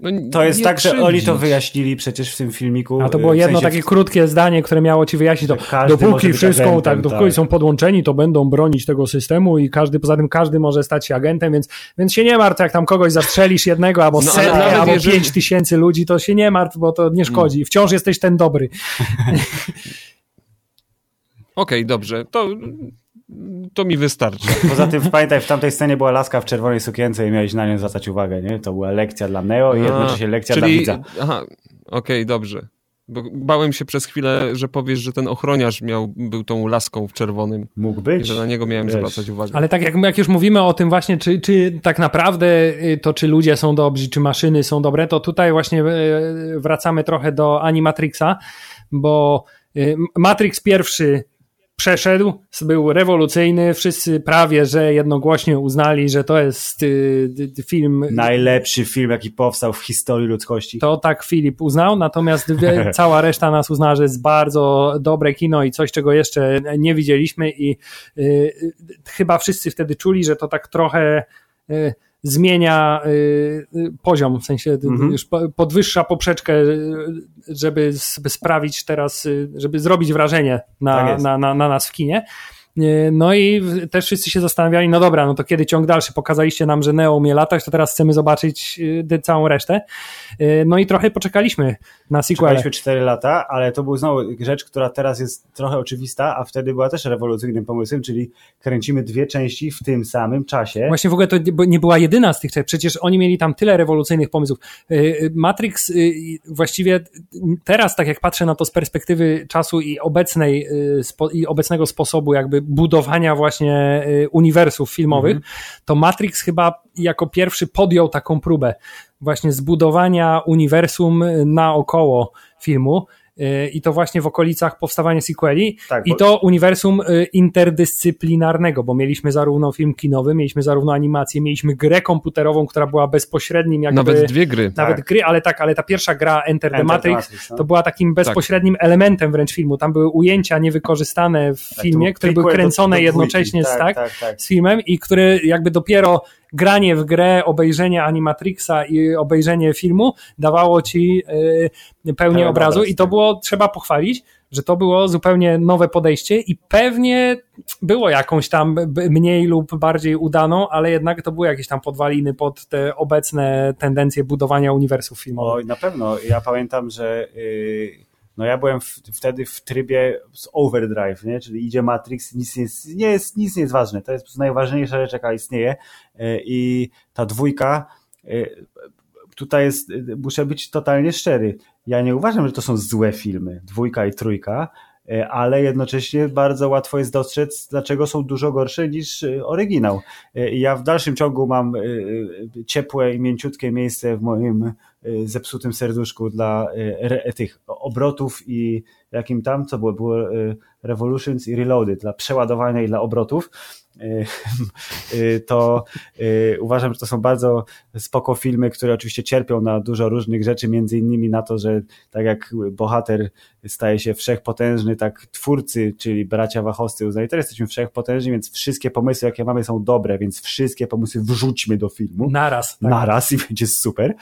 S3: no, to jest tak, krzywdzić. że oni to wyjaśnili przecież w tym filmiku.
S4: A to było jedno sensie takie w... krótkie zdanie, które miało ci wyjaśnić to. Dopóki wszystko, tak, dopóki tak. są podłączeni, to będą bronić tego systemu i każdy, poza tym każdy może stać się agentem, więc, więc się nie martw, jak tam kogoś zastrzelisz jednego albo no, setkę, albo jeżeli... pięć tysięcy ludzi, to się nie martw, bo to nie szkodzi. Mm. Wciąż jesteś ten dobry.
S2: Okej, okay, dobrze. To to mi wystarczy.
S3: Poza tym pamiętaj, w tamtej scenie była laska w czerwonej sukience i miałeś na nią zwracać uwagę, nie? To była lekcja dla Neo i jednocześnie lekcja czyli, dla widza.
S2: Aha, okej, okay, dobrze. Bo bałem się przez chwilę, że powiesz, że ten ochroniarz miał, był tą laską w czerwonym.
S3: Mógł być.
S2: I że na niego miałem Wiesz. zwracać uwagę.
S4: Ale tak jak, jak już mówimy o tym właśnie, czy, czy tak naprawdę y, to czy ludzie są dobrzy, czy maszyny są dobre, to tutaj właśnie y, wracamy trochę do Animatrixa, bo y, Matrix pierwszy przeszedł, był rewolucyjny, wszyscy prawie, że jednogłośnie uznali, że to jest y, film...
S3: Najlepszy film, jaki powstał w historii ludzkości.
S4: To tak Filip uznał, natomiast cała reszta nas uznała, że jest bardzo dobre kino i coś, czego jeszcze nie widzieliśmy i y, y, chyba wszyscy wtedy czuli, że to tak trochę zmienia y, y, poziom, w sensie mhm. już podwyższa poprzeczkę, żeby, sprawić teraz, żeby zrobić wrażenie na, tak na, na, na nas w kinie. No i też wszyscy się zastanawiali, no dobra, no to kiedy ciąg dalszy? Pokazaliście nam, że Neo umie latać, to teraz chcemy zobaczyć y, całą resztę. Y, no i trochę poczekaliśmy na sequel.
S3: Czekaliśmy 4 lata, ale to był znowu rzecz, która teraz jest trochę oczywista, a wtedy była też rewolucyjnym pomysłem, czyli kręcimy dwie części w tym samym czasie.
S4: Właśnie w ogóle to nie była jedyna z tych przecież oni mieli tam tyle rewolucyjnych pomysłów. Y, Matrix właściwie teraz, tak jak patrzę na to z perspektywy czasu i obecnej, i obecnego sposobu jakby budowania właśnie y, uniwersów filmowych, mhm. to Matrix chyba jako pierwszy podjął taką próbę właśnie zbudowania uniwersum naokoło filmu i to właśnie w okolicach powstawania sequeli tak, i to uniwersum y, interdyscyplinarnego, bo mieliśmy zarówno film kinowy, mieliśmy zarówno animację, mieliśmy grę komputerową, która była bezpośrednim jakby...
S2: Nawet dwie gry.
S4: Nawet tak. gry, ale tak, ale ta pierwsza gra Enter, Enter the Matrix, Matrix no. to była takim tak. bezpośrednim tak. elementem wręcz filmu. Tam były ujęcia niewykorzystane w tak, filmie, które były kręcone do, do jednocześnie z, tak, z filmem i które jakby dopiero granie w grę, obejrzenie Animatrixa i obejrzenie filmu dawało ci y, pełnię obrazu obraz, i to tak. było, trzeba pochwalić, że to było zupełnie nowe podejście i pewnie było jakąś tam mniej lub bardziej udaną, ale jednak to były jakieś tam podwaliny pod te obecne tendencje budowania uniwersów filmowych.
S3: Oj, na pewno. Ja pamiętam, że yy no ja byłem w, wtedy w trybie z overdrive, nie? czyli idzie Matrix, nic nie jest, nie jest, nic nie jest ważne, to jest najważniejsza rzecz, jaka istnieje e, i ta dwójka, e, tutaj jest, muszę być totalnie szczery, ja nie uważam, że to są złe filmy, dwójka i trójka, e, ale jednocześnie bardzo łatwo jest dostrzec, dlaczego są dużo gorsze niż oryginał. Ja w dalszym ciągu mam ciepłe i mięciutkie miejsce w moim zepsutym serduszku dla y, tych obrotów i jakim tam, co było, było y, Revolutions i Reloaded, dla przeładowania i dla obrotów, to uważam, że to są bardzo spoko filmy, które oczywiście cierpią na dużo różnych rzeczy, między innymi na to, że tak jak bohater staje się wszechpotężny, tak twórcy, czyli bracia Wachowscy uznali, teraz jesteśmy wszechpotężni, więc wszystkie pomysły, jakie mamy są dobre, więc wszystkie pomysły wrzućmy do filmu.
S4: Naraz.
S3: Tak. Naraz i będzie super.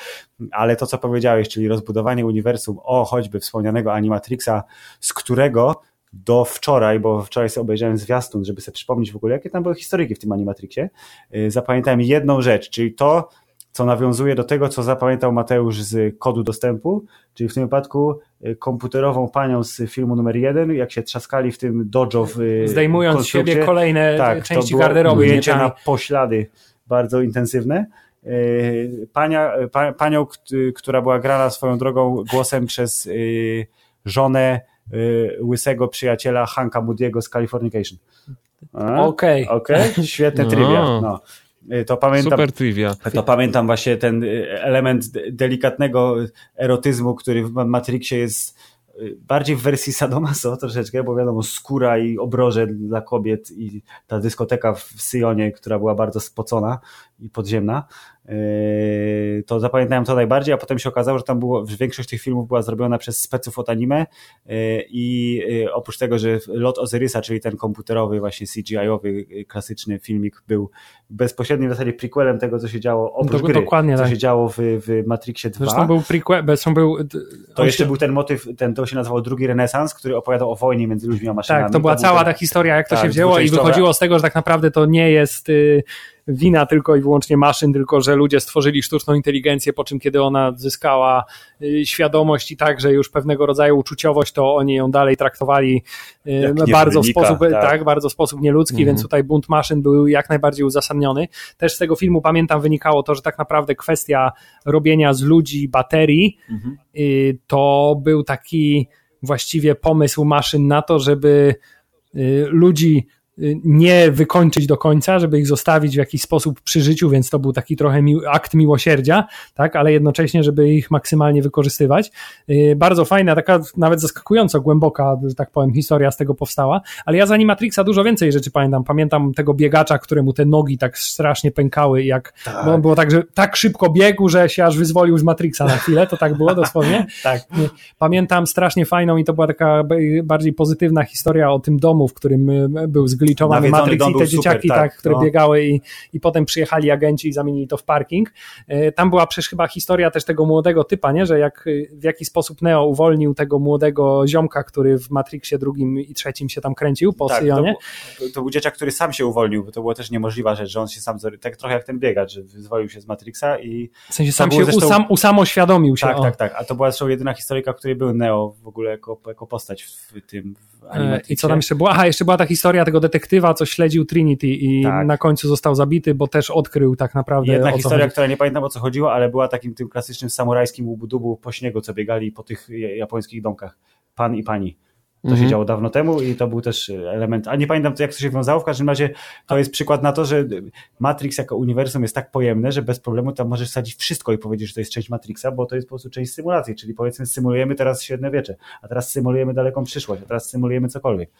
S3: Ale to, co powiedziałeś, czyli rozbudowanie uniwersum o choćby wspomnianego Animatrixa, z którego do wczoraj, bo wczoraj sobie obejrzałem zwiastun, żeby sobie przypomnieć w ogóle, jakie tam były historyki w tym Animatrixie, y, zapamiętałem jedną rzecz, czyli to, co nawiązuje do tego, co zapamiętał Mateusz z kodu dostępu, czyli w tym wypadku y, komputerową panią z filmu numer jeden, jak się trzaskali w tym dojo w
S4: y, Zdejmując z siebie kolejne tak, części to garderoby.
S3: Ujęcie na poślady bardzo intensywne. Pania, pa, panią, która była grana swoją drogą głosem przez żonę łysego przyjaciela Hanka Moody'ego z Californication.
S4: Okej.
S3: Okay. okay. Świetne no. trivia. No. Y, to pamiętam,
S2: Super trivia.
S3: To pamiętam właśnie ten y, element delikatnego erotyzmu, który w Matrixie jest y, bardziej w wersji sadomaso troszeczkę, bo wiadomo, skóra i obroże dla kobiet i ta dyskoteka w Sionie, która była bardzo spocona i podziemna, to zapamiętałem to najbardziej, a potem się okazało, że tam było, że większość tych filmów była zrobiona przez speców od anime yy, i yy, oprócz tego, że Lot Ozyrysa, czyli ten komputerowy, właśnie CGI-owy, klasyczny filmik był bezpośrednim w zasadzie prequelem tego, co się działo oprócz gry, dokładnie, co tak. się działo w, w Matrixie 2.
S4: Zresztą był prequel, zresztą był...
S3: To jeszcze się... był ten motyw, ten, to się nazywało drugi renesans, który opowiadał o wojnie między ludźmi a maszynami.
S4: Tak, to była to cała ten... ta historia, jak to tak, się wzięło i wychodziło z tego, że tak naprawdę to nie jest wina tylko i wyłącznie maszyn, tylko że ludzie stworzyli sztuczną inteligencję, po czym kiedy ona zyskała y, świadomość i także już pewnego rodzaju uczuciowość, to oni ją dalej traktowali y, bardzo w sposób, tak. tak. bardzo w sposób nieludzki, mhm. więc tutaj bunt maszyn był jak najbardziej uzasadniony. Też z tego filmu pamiętam wynikało to, że tak naprawdę kwestia robienia z ludzi baterii mhm. Y, to był taki właściwie pomysł maszyn na to, żeby ludzi nie wykończyć do końca, żeby ich zostawić w jakiś sposób przy życiu, więc to był taki trochę mi akt miłosierdzia, tak, ale jednocześnie, żeby ich maksymalnie wykorzystywać. Bardzo fajna, taka nawet zaskakująco głęboka, że tak powiem, historia z tego powstała, ale ja z Animatrixa dużo więcej rzeczy pamiętam. Pamiętam tego biegacza, któremu te nogi tak strasznie pękały, jak tak. bo było tak, że tak szybko biegł, że się aż wyzwolił z Matrixa na chwilę, to tak było dosłownie.
S3: tak.
S4: Pamiętam strasznie fajną i to była taka bardziej pozytywna historia o tym domu, w którym był zgliczowany Matrix i te dzieciaki, super, tak, tak, które no. biegały i, i potem przyjechali agenci i zamienili to w parking. E, tam była przecież chyba historia też tego młodego typa, nie? że jak, w jaki sposób Neo uwolnił tego młodego ziomka, który w Matrixie drugim i trzecim się tam kręcił po tak, Sionie.
S3: To, to, był dzieciak, który sam się uwolnił, bo to było też niemożliwa rzecz, że on się sam, tak trochę jak ten biegacz, że wyzwolił się z Matrixa i...
S4: W sensie sam się zresztą... usam, usamoświadomił się.
S3: Tak, tak, tak, a to była zresztą jedyna historyjka, w której był Neo w ogóle jako, jako postać w tym w
S4: e, I co tam jeszcze było? Aha, jeszcze była ta historia tego detektywa, co śledził Trinity i tak. na końcu został zabity, bo też odkrył tak naprawdę.
S3: Jedna historia, chodzi. która nie pamiętam o co chodziło, ale była takim tym klasycznym samurajskim łubu po śniegu, co biegali po tych japońskich domkach. Pan i pani. To mhm. się działo dawno temu i to był też element, a nie pamiętam jak to się wiązało, w każdym razie to jest przykład na to, że Matrix jako uniwersum jest tak pojemne, że bez problemu tam możesz wsadzić wszystko i powiedzieć, że to jest część Matrixa, bo to jest po prostu część symulacji, czyli powiedzmy symulujemy teraz średniowiecze, a teraz symulujemy daleką przyszłość, a teraz symulujemy cokolwiek.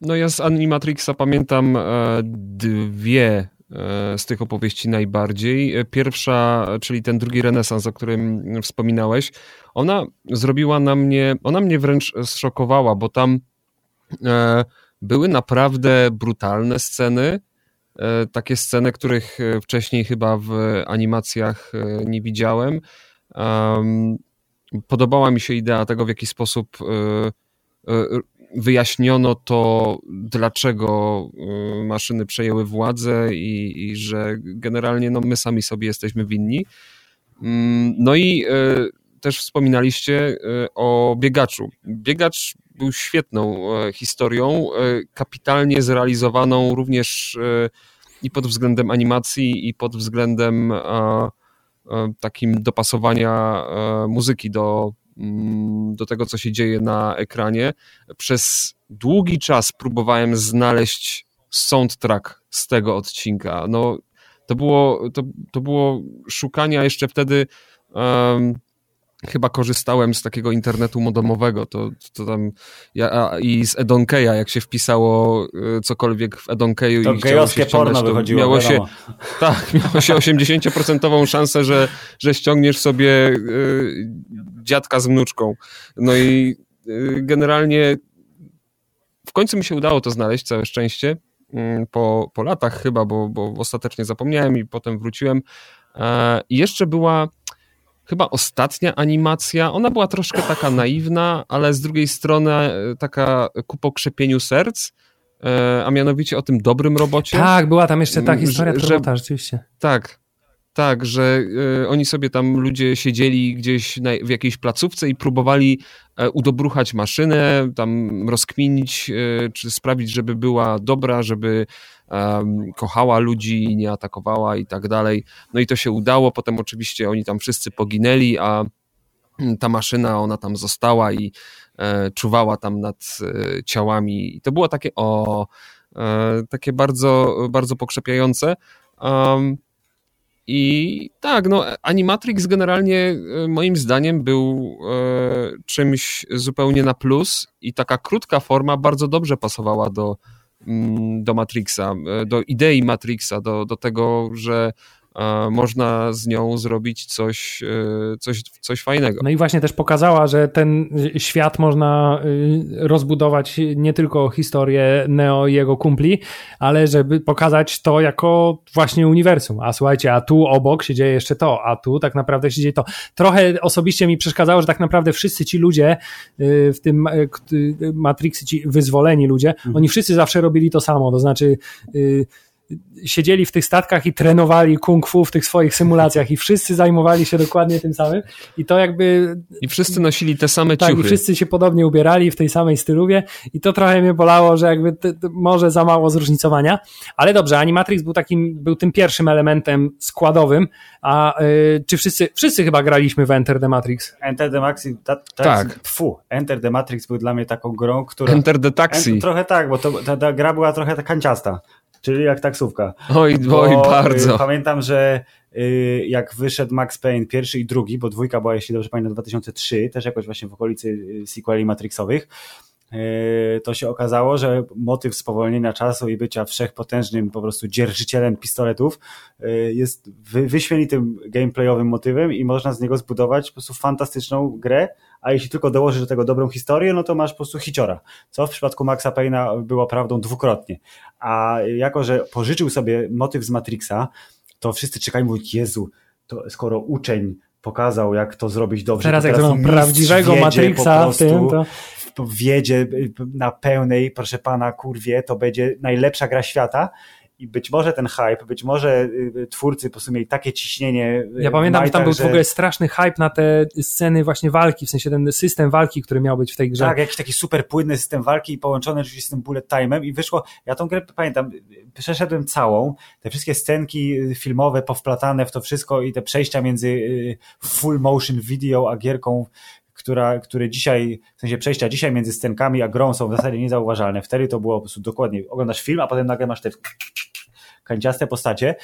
S2: No ja z Animatrixa pamiętam e, dwie e, z tych opowieści najbardziej. Pierwsza, czyli ten drugi renesans, o którym wspominałeś, ona zrobiła na mnie, ona mnie wręcz zszokowała, bo tam e, były naprawdę brutalne sceny, takie sceny, których wcześniej chyba w animacjach nie widziałem. Podobała mi się idea tego, w jaki sposób wyjaśniono to, dlaczego y, maszyny przejęły władzę i, i że generalnie no, my sami sobie jesteśmy winni. Mm, no i y, też wspominaliście y, o biegaczu. Biegacz był świetną historią, kapitalnie zrealizowaną również i pod względem animacji, i pod względem takim dopasowania muzyki do, do tego, co się dzieje na ekranie. Przez długi czas próbowałem znaleźć soundtrack z tego odcinka. No, to było, to, to było szukania jeszcze wtedy. Um, chyba korzystałem z takiego internetu modemowego, to, to tam ja, i z Edonkeya, jak się wpisało y, cokolwiek w Edonkeyu
S3: to
S2: i chciało się
S3: porno to wychodziło,
S2: miało się, tak, miało się 80% szansę, że, że ściągniesz sobie y, dziadka z wnuczką. No i y, generalnie w końcu mi się udało to znaleźć, całe szczęście, y, po, po latach chyba, bo, bo ostatecznie zapomniałem i potem wróciłem. E, I jeszcze była chyba ostatnia animacja, ona była troszkę taka naiwna, ale z drugiej strony e, taka ku pokrzepieniu serc, e, a mianowicie o tym dobrym robocie.
S4: Tak, była tam jeszcze ta historia że, robota, rzeczywiście.
S2: Tak, tak, że y, oni sobie tam ludzie siedzieli gdzieś na, w jakiejś placówce i próbowali y, udobruchać maszynę, tam rozkminić, y, czy sprawić, żeby była dobra, żeby kochała ludzi, nie atakowała i tak dalej. No i to się udało. Potem oczywiście oni tam wszyscy poginęli, a mm, ta maszyna, ona tam została i e, czuwała tam nad e, ciałami. I to było takie, o, e, takie bardzo, bardzo pokrzepiające. I tak, no, Animatrix generalnie moim zdaniem był czymś zupełnie na plus i taka krótka forma bardzo dobrze pasowała do, do Matrixa, e, do idei Matrixa, do, do tego, że można z nią zrobić coś, e, coś, coś fajnego.
S4: No i właśnie też pokazała, że ten świat można y, rozbudować nie tylko historię Neo i jego kumpli, ale żeby pokazać to jako właśnie uniwersum. A słuchajcie, a tu obok się dzieje jeszcze to, a tu tak naprawdę się dzieje to. Trochę osobiście mi przeszkadzało, że tak naprawdę wszyscy ci ludzie y, w tym y, Matrixie, ci wyzwoleni ludzie, mhm. oni wszyscy zawsze robili to samo, to znaczy siedzieli w tych statkach i trenowali kung fu w tych swoich symulacjach i wszyscy zajmowali się dokładnie tym samym i to jakby...
S2: I wszyscy nosili te same
S4: tak,
S2: ciuchy.
S4: i wszyscy się podobnie ubierali w tej samej styluwie i to trochę mnie bolało, że jakby może za mało zróżnicowania, ale dobrze, Animatrix był takim, był tym pierwszym elementem składowym, a y, czy wszyscy, wszyscy chyba graliśmy w Enter the Matrix?
S3: Enter the Matrix, ta, ta
S2: tak.
S3: Jest, tfu, Enter the Matrix był dla mnie taką grą, która...
S2: Enter the Taxi.
S3: Enter, trochę tak, bo to, ta, ta gra była trochę taka kanciasta. Czyli jak taksówka.
S2: Oj,
S3: bo,
S2: oj, bardzo.
S3: Y, pamiętam, że y, jak wyszedł Max Payne pierwszy i drugi, bo dwójka była, jeśli dobrze pamiętam, 2003, też jakoś właśnie w okolicy y, sequeli Matrixowych, to się okazało, że motyw spowolnienia czasu i bycia wszechpotężnym po prostu dzierżycielem pistoletów jest wyśmienitym gameplayowym motywem i można z niego zbudować po prostu fantastyczną grę, a jeśli tylko dołożysz do tego dobrą historię, no to masz po prostu hiciora, co w przypadku Maxa Payne'a było prawdą dwukrotnie. A jako, że pożyczył sobie motyw z Matrixa, to wszyscy czekają i mówią, Jezu, to skoro uczeń pokazał, jak to zrobić dobrze.
S4: Teraz,
S3: jak
S4: zrobią prawdziwego Matrixa w tym, to...
S3: Wiedzie na pełnej, proszę pana, kurwie, to będzie najlepsza gra świata i być może ten hype, być może y, twórcy po prostu mieli takie ciśnienie.
S4: Ja pamiętam, że tam był że... w ogóle straszny hype na te sceny właśnie walki, w sensie ten system walki, który miał być w tej grze.
S3: Tak, jakiś taki super płynny system walki i połączony oczywiście z tym bullet time'em i wyszło, ja tą grę pamiętam, przeszedłem całą, te wszystkie scenki filmowe powplatane w to wszystko i te przejścia między y, full motion video a gierką która, które dzisiaj, w sensie przejścia dzisiaj między scenkami a grą są w zasadzie niezauważalne. Wtedy to było po prostu dokładnie, oglądasz film, a potem nagle masz te kanciaste postacie,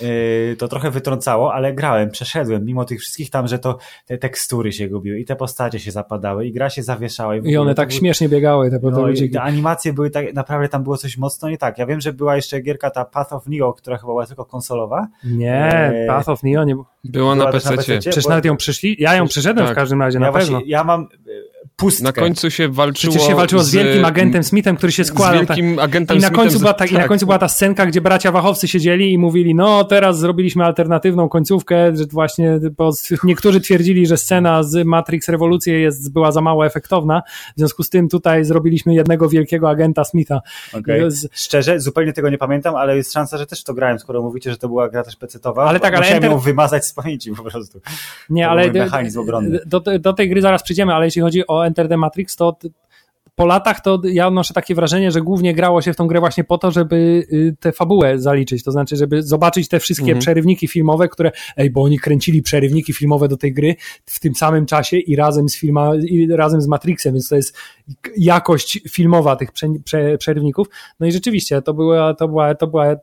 S3: yy, to trochę wytrącało, ale grałem, przeszedłem, mimo tych wszystkich tam, że to te tekstury się gubiły i te postacie się zapadały i gra się zawieszała.
S4: I, I one tak śmiesznie biegały, te
S3: no, te animacje były tak, naprawdę tam było coś mocno nie tak. Ja wiem, że była jeszcze gierka ta Path of Neo, która chyba była tylko konsolowa.
S4: Nie, e... Path of Neo nie
S2: była na PC.
S4: Przecież bo... nawet ją przyszli, ja ją przyszedłem tak. w każdym razie,
S3: ja
S4: na
S3: właśnie,
S4: pewno.
S3: Ja mam pustkę.
S2: Na końcu się walczyło.
S4: Przecież się walczyło z, z wielkim agentem Smithem, który się składał.
S2: Z wielkim tak. agentem
S4: I na końcu
S2: Smithem,
S4: była ta, tak. I na końcu była ta scenka, gdzie bracia Wachowcy siedzieli i mówili, no teraz zrobiliśmy alternatywną końcówkę, że właśnie, bo niektórzy twierdzili, że scena z Matrix Rewolucję jest, była za mało efektowna, w związku z tym tutaj zrobiliśmy jednego wielkiego agenta Smitha.
S3: Okay. Z... Szczerze, zupełnie tego nie pamiętam, ale jest szansa, że też to grałem, skoro mówicie, że to była gra też pecetowa. Ale tak, ale Musiałem Enter... ją wymazać z pamięci po prostu.
S4: Nie,
S3: to
S4: ale
S3: mechanizm obronny.
S4: Do, do tej gry zaraz przyjdziemy, ale jeśli chodzi o Enter the Matrix, to po latach to ja odnoszę takie wrażenie, że głównie grało się w tą grę właśnie po to, żeby y, tę fabułę zaliczyć, to znaczy, żeby zobaczyć te wszystkie mhm. przerywniki filmowe, które, ej, bo oni kręcili przerywniki filmowe do tej gry w tym samym czasie i razem z filma, i razem z Matrixem, więc to jest jakość filmowa tych prze, prze, przerywników. No i rzeczywiście, to była, to była, to była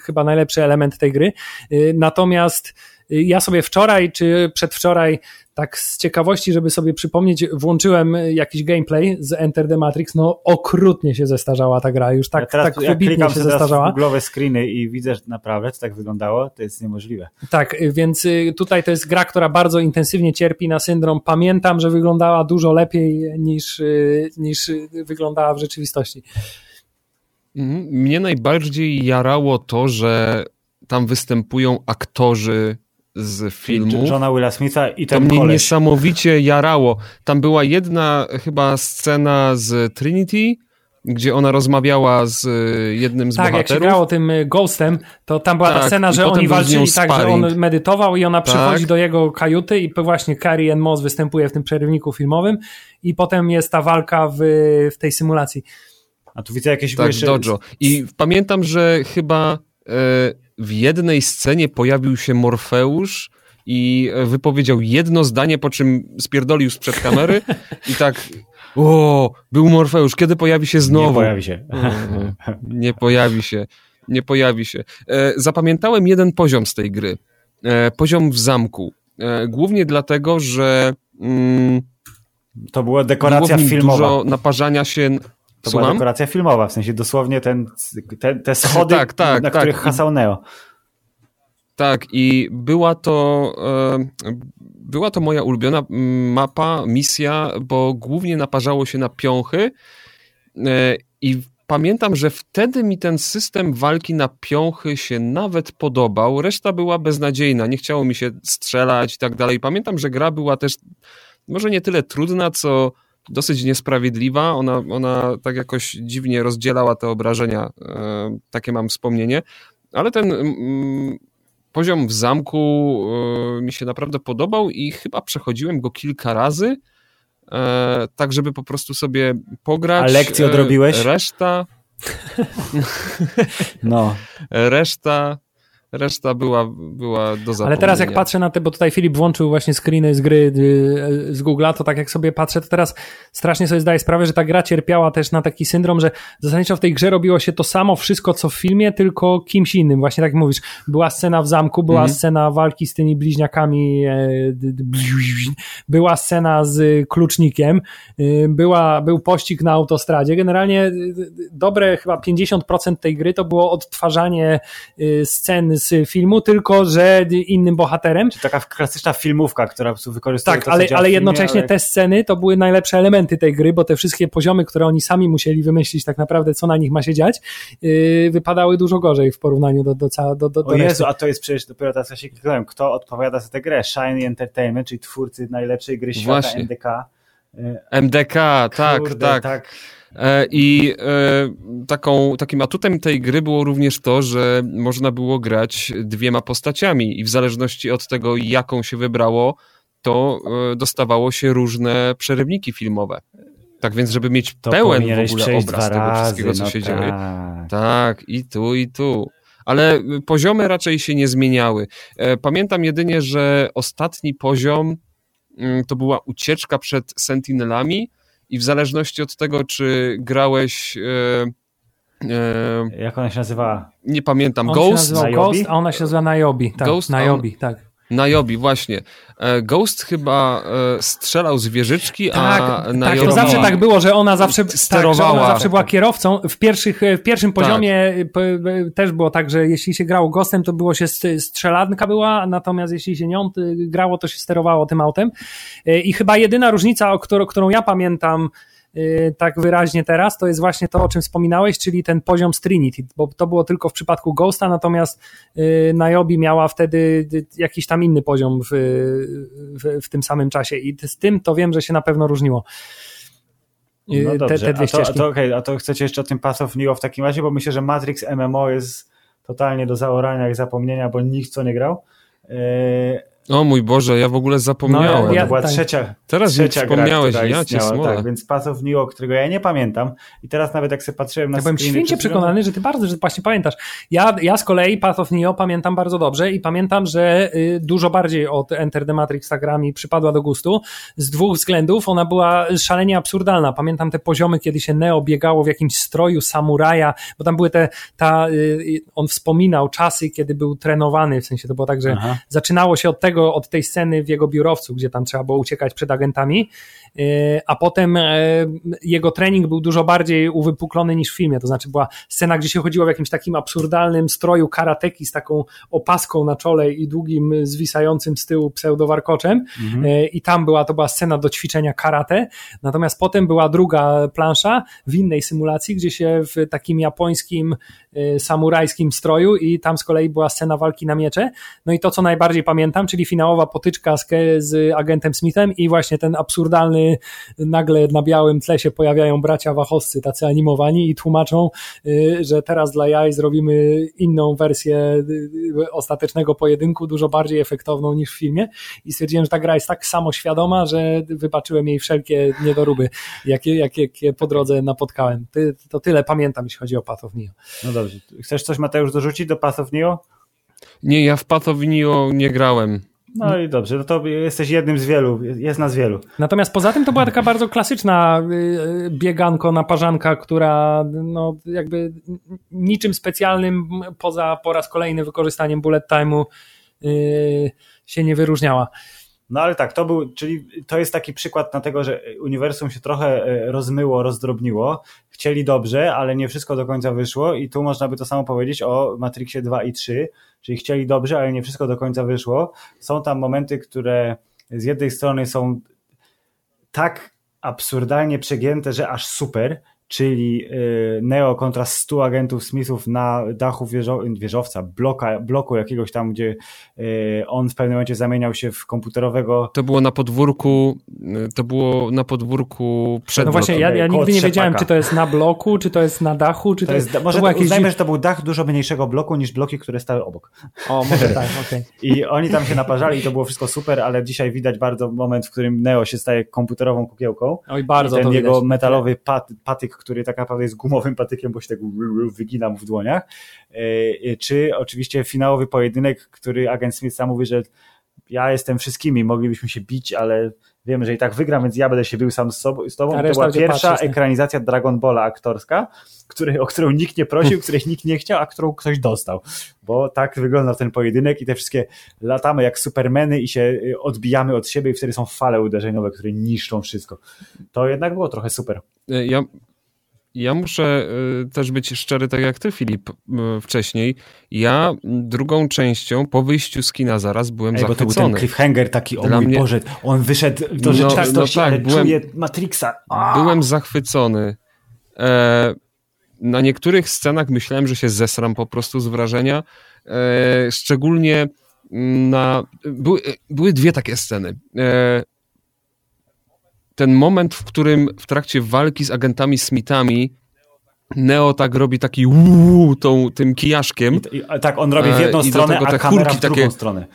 S4: chyba najlepszy element tej gry. Y, natomiast ja sobie wczoraj czy przedwczoraj, tak z ciekawości, żeby sobie przypomnieć, włączyłem jakiś gameplay z Enter the Matrix. No, okrutnie się zestarzała ta gra, już tak, ja teraz, tak wybitnie się zestarzała.
S3: Google'owe screeny i widzę, że naprawdę to tak wyglądało, to jest niemożliwe.
S4: Tak, więc y, tutaj to jest gra, która bardzo intensywnie cierpi na syndrom. Pamiętam, że wyglądała dużo lepiej niż, y, niż wyglądała w rzeczywistości.
S2: Mhm. Mnie najbardziej jarało to, że tam występują aktorzy z filmu.
S3: Johna Willa Smitha i ten
S2: To mnie
S3: koleś.
S2: niesamowicie jarało. Tam była jedna chyba scena z Trinity, gdzie ona rozmawiała z y, jednym z
S4: tak,
S2: bohaterów.
S4: Tak, jak się grało tym y, Ghostem, to tam była tak, ta scena, że oni walczyli tak, że on medytował i ona przychodzi tak. do jego kajuty i właśnie Carrie Ann Moss występuje w tym przerywniku filmowym i potem jest ta walka w, w tej symulacji.
S3: A tu widzę jakieś...
S2: Tak, jeszcze... dojo. I pamiętam, że chyba... E, w jednej scenie pojawił się Morfeusz i wypowiedział jedno zdanie, po czym spierdolił sprzed kamery i tak o, był Morfeusz, kiedy pojawi się znowu? Nie
S3: pojawi się.
S2: nie pojawi się. Nie pojawi się. E, zapamiętałem jeden poziom z tej gry. E, poziom w zamku. E, głównie dlatego, że mm,
S3: to była dekoracja filmowa.
S2: dużo naparzania się
S3: to Słucham? była dekoracja filmowa, w sensie dosłownie ten, te, te schody, tak, tak, na tak. których hasał Neo.
S2: Tak, i była to, e, była to moja ulubiona mapa, misja, bo głównie naparzało się na piąchy e, i pamiętam, że wtedy mi ten system walki na piąchy się nawet podobał, reszta była beznadziejna, nie chciało mi się strzelać i tak dalej. Pamiętam, że gra była też może nie tyle trudna, co dosyć niesprawiedliwa. Ona, ona tak jakoś dziwnie rozdzielała te obrażenia, e, takie mam wspomnienie. ale ten mm, poziom w zamku y, mi się naprawdę podobał i chyba przechodziłem go kilka razy, e, tak żeby po prostu sobie pograć.
S3: A lekcję odrobiłeś?
S2: Reszta...
S3: no.
S2: Reszta Reszta była, była do zapomnienia.
S4: Ale teraz jak patrzę na te, bo tutaj Filip włączył właśnie screeny z gry y, z Google'a, to tak jak sobie patrzę, to teraz strasznie sobie zdaję sprawę, że ta gra cierpiała też na taki syndrom, że zasadniczo w tej grze robiło się to samo wszystko, co w filmie, tylko kimś innym. Właśnie tak mówisz, była scena w zamku, była mhm. scena walki z tymi bliźniakami, e, była scena z klucznikiem, y, była, był pościg na autostradzie. Generalnie y, dobre chyba 50% tej gry to było odtwarzanie scen z filmu, tylko że innym bohaterem.
S3: Czyli taka klasyczna filmówka, która wykorzystuje
S4: Tak, to, ale, ale jednocześnie ale... te sceny to były najlepsze elementy tej gry, bo te wszystkie poziomy, które oni sami musieli wymyślić tak naprawdę, co na nich ma się dziać, yy, wypadały dużo gorzej w porównaniu do, do, do, do, do
S3: O Jezu, reszty. a to jest przecież dopiero teraz ja się kliknąłem, kto odpowiada za tę grę? Shiny Entertainment, czyli twórcy najlepszej gry świata Właśnie. MDK.
S2: MDK, tak, Kurde, tak. tak E, I e, taką, takim atutem tej gry było również to, że można było grać dwiema postaciami i w zależności od tego, jaką się wybrało, to e, dostawało się różne przerywniki filmowe. Tak więc, żeby mieć to pełen w ogóle obraz tego razy, wszystkiego, co no się tak. dzieje. Tak, i tu, i tu. Ale poziomy raczej się nie zmieniały. Pamiętam jedynie, że ostatni poziom mm, to była ucieczka przed Sentinelami, i w zależności od tego, czy grałeś.
S3: E, e, Jak ona się nazywała?
S2: Nie pamiętam.
S4: On
S2: Ghost?
S4: Nazywał Ghost, a ona się nazywa Nayobi. Tak, Ghost, Nayobi, tak.
S2: Najobi, właśnie. E, Ghost chyba e, strzelał z wieżyczki,
S4: tak,
S2: a
S4: Najobi... Tak, to zawsze tak było, że ona zawsze sterowała. Tak, ona zawsze była kierowcą. W, pierwszych, w pierwszym tak. poziomie tak. też było tak, że jeśli się grało Ghostem, to było się strzelanka była, natomiast jeśli się nią grało, to się sterowało tym autem. I chyba jedyna różnica, którą ja pamiętam tak wyraźnie teraz, to jest właśnie to, o czym wspominałeś, czyli ten poziom z Trinity, bo to było tylko w przypadku Ghosta, natomiast y, Niobe miała wtedy jakiś tam inny poziom w, w, w tym samym czasie i z tym to wiem, że się na pewno różniło.
S3: Y, no dobrze, te, te dwie a, to, a, to, okay, a to chcecie jeszcze o tym Path of Neo w takim razie, bo myślę, że Matrix MMO jest totalnie do zaorania i zapomnienia, bo nikt co nie grał.
S2: O mój Boże, ja w ogóle zapomniałem. No,
S3: ja, to była tak. trzecia
S2: Teraz trzecia wspomniałeś, gra, ja cię Tak,
S3: więc Path of Neo, którego ja nie pamiętam i teraz nawet jak sobie patrzyłem na
S4: Ja byłem święcie przekonany, że ty bardzo, że właśnie pamiętasz. Ja, ja z kolei Path of Neo pamiętam bardzo dobrze i pamiętam, że y, dużo bardziej od Enter the Matrix ta gra mi przypadła do gustu. Z dwóch względów. Ona była szalenie absurdalna. Pamiętam te poziomy, kiedy się Neo biegało w jakimś stroju samuraja, bo tam były te, ta, y, on wspominał czasy, kiedy był trenowany, w sensie to było tak, że Aha. zaczynało się od tego, tego, od tej sceny w jego biurowcu, gdzie tam trzeba było uciekać przed agentami, e, a potem e, jego trening był dużo bardziej uwypuklony niż w filmie, to znaczy była scena, gdzie się chodziło w jakimś takim absurdalnym stroju karateki z taką opaską na czole i długim, zwisającym z tyłu pseudowarkoczem. Mhm. E, i tam była, to była scena do ćwiczenia karate, natomiast potem była druga plansza w innej symulacji, gdzie się w takim japońskim samurajskim stroju i tam z kolei była scena walki na miecze, no i to, co najbardziej pamiętam, czyli finałowa potyczka z, z agentem Smithem i właśnie ten absurdalny, nagle na białym tle się pojawiają bracia wachowscy, tacy animowani i tłumaczą, y, że teraz dla jaj zrobimy inną wersję y, ostatecznego pojedynku, dużo bardziej efektowną niż w filmie i stwierdziłem, że ta gra jest tak samoświadoma, że wybaczyłem jej wszelkie niedoróby, jakie, jakie, jakie po drodze napotkałem. to tyle pamiętam, jeśli chodzi o Path of Neo.
S3: No dobrze. Chcesz coś, Mateusz, dorzucić do Path of Neo?
S2: Nie, ja w Path of Neo nie grałem.
S3: No i dobrze, no to jesteś jednym z wielu, jest nas wielu.
S4: Natomiast poza tym to była taka bardzo klasyczna y, y, bieganko, naparzanka, która no jakby niczym specjalnym poza po raz kolejny wykorzystaniem bullet time'u y, się nie wyróżniała.
S3: No ale tak, to był, czyli to jest taki przykład na tego, że uniwersum się trochę rozmyło, rozdrobniło. Chcieli dobrze, ale nie wszystko do końca wyszło i tu można by to samo powiedzieć o Matrixie 2 i 3, czyli chcieli dobrze, ale nie wszystko do końca wyszło. Są tam momenty, które z jednej strony są tak absurdalnie przegięte, że aż super, czyli y, Neo kontra 100 agentów Smithów na dachu wieżo wieżowca, bloka, bloku jakiegoś tam, gdzie y, on w pewnym momencie zamieniał się w komputerowego...
S2: To było na podwórku, y, to było na podwórku przed
S4: No właśnie, ja, ja nigdy nie wiedziałem, czy to jest na bloku, czy to jest na dachu, czy to, to jest...
S3: To może to jakieś... uznajmy, że to był dach dużo mniejszego bloku niż bloki, które stały obok.
S4: O, może tak, okej. Okay.
S3: I oni tam się naparzali i to było wszystko super, ale dzisiaj widać bardzo moment, w którym Neo się staje komputerową kukiełką.
S4: Oj, bardzo
S3: I ten jego
S4: widać.
S3: metalowy pat, patyk, który tak naprawdę jest gumowym patykiem, bo się tak wygina mu w dłoniach. E, e, czy oczywiście finałowy pojedynek, który agent Smith sam mówi, że ja jestem wszystkimi, moglibyśmy się bić, ale wiemy, że i tak wygram, więc ja będę się bił sam z, sobą, z tobą. To była pierwsza patrzeć, ekranizacja Dragon Balla aktorska, której, o którą nikt nie prosił, której nikt nie chciał, a którą ktoś dostał. Bo tak wygląda ten pojedynek i te wszystkie latamy jak supermeny i się y, odbijamy od siebie i wtedy są fale uderzeniowe, które niszczą wszystko. To jednak było trochę super.
S2: Ja, ja muszę y, też być szczery, tak jak ty, Filip, y, wcześniej. Ja drugą częścią, po wyjściu z kina zaraz, byłem Ej, zachwycony.
S3: Bo to był ten cliffhanger taki, o Dla mój mnie... Boże, on wyszedł do rzeczywistości, no, no tak, ale byłem, czuje Matrixa.
S2: A! Byłem zachwycony. E, na niektórych scenach myślałem, że się zesram po prostu z wrażenia. E, szczególnie na... Były, były dwie takie sceny. E, ten moment, w którym w trakcie walki z agentami Smithami Neo tak robi taki uuu, tą, tym kijaszkiem. I,
S3: i, tak, on robi w jedną stronę, a kamera w drugą takie, stronę.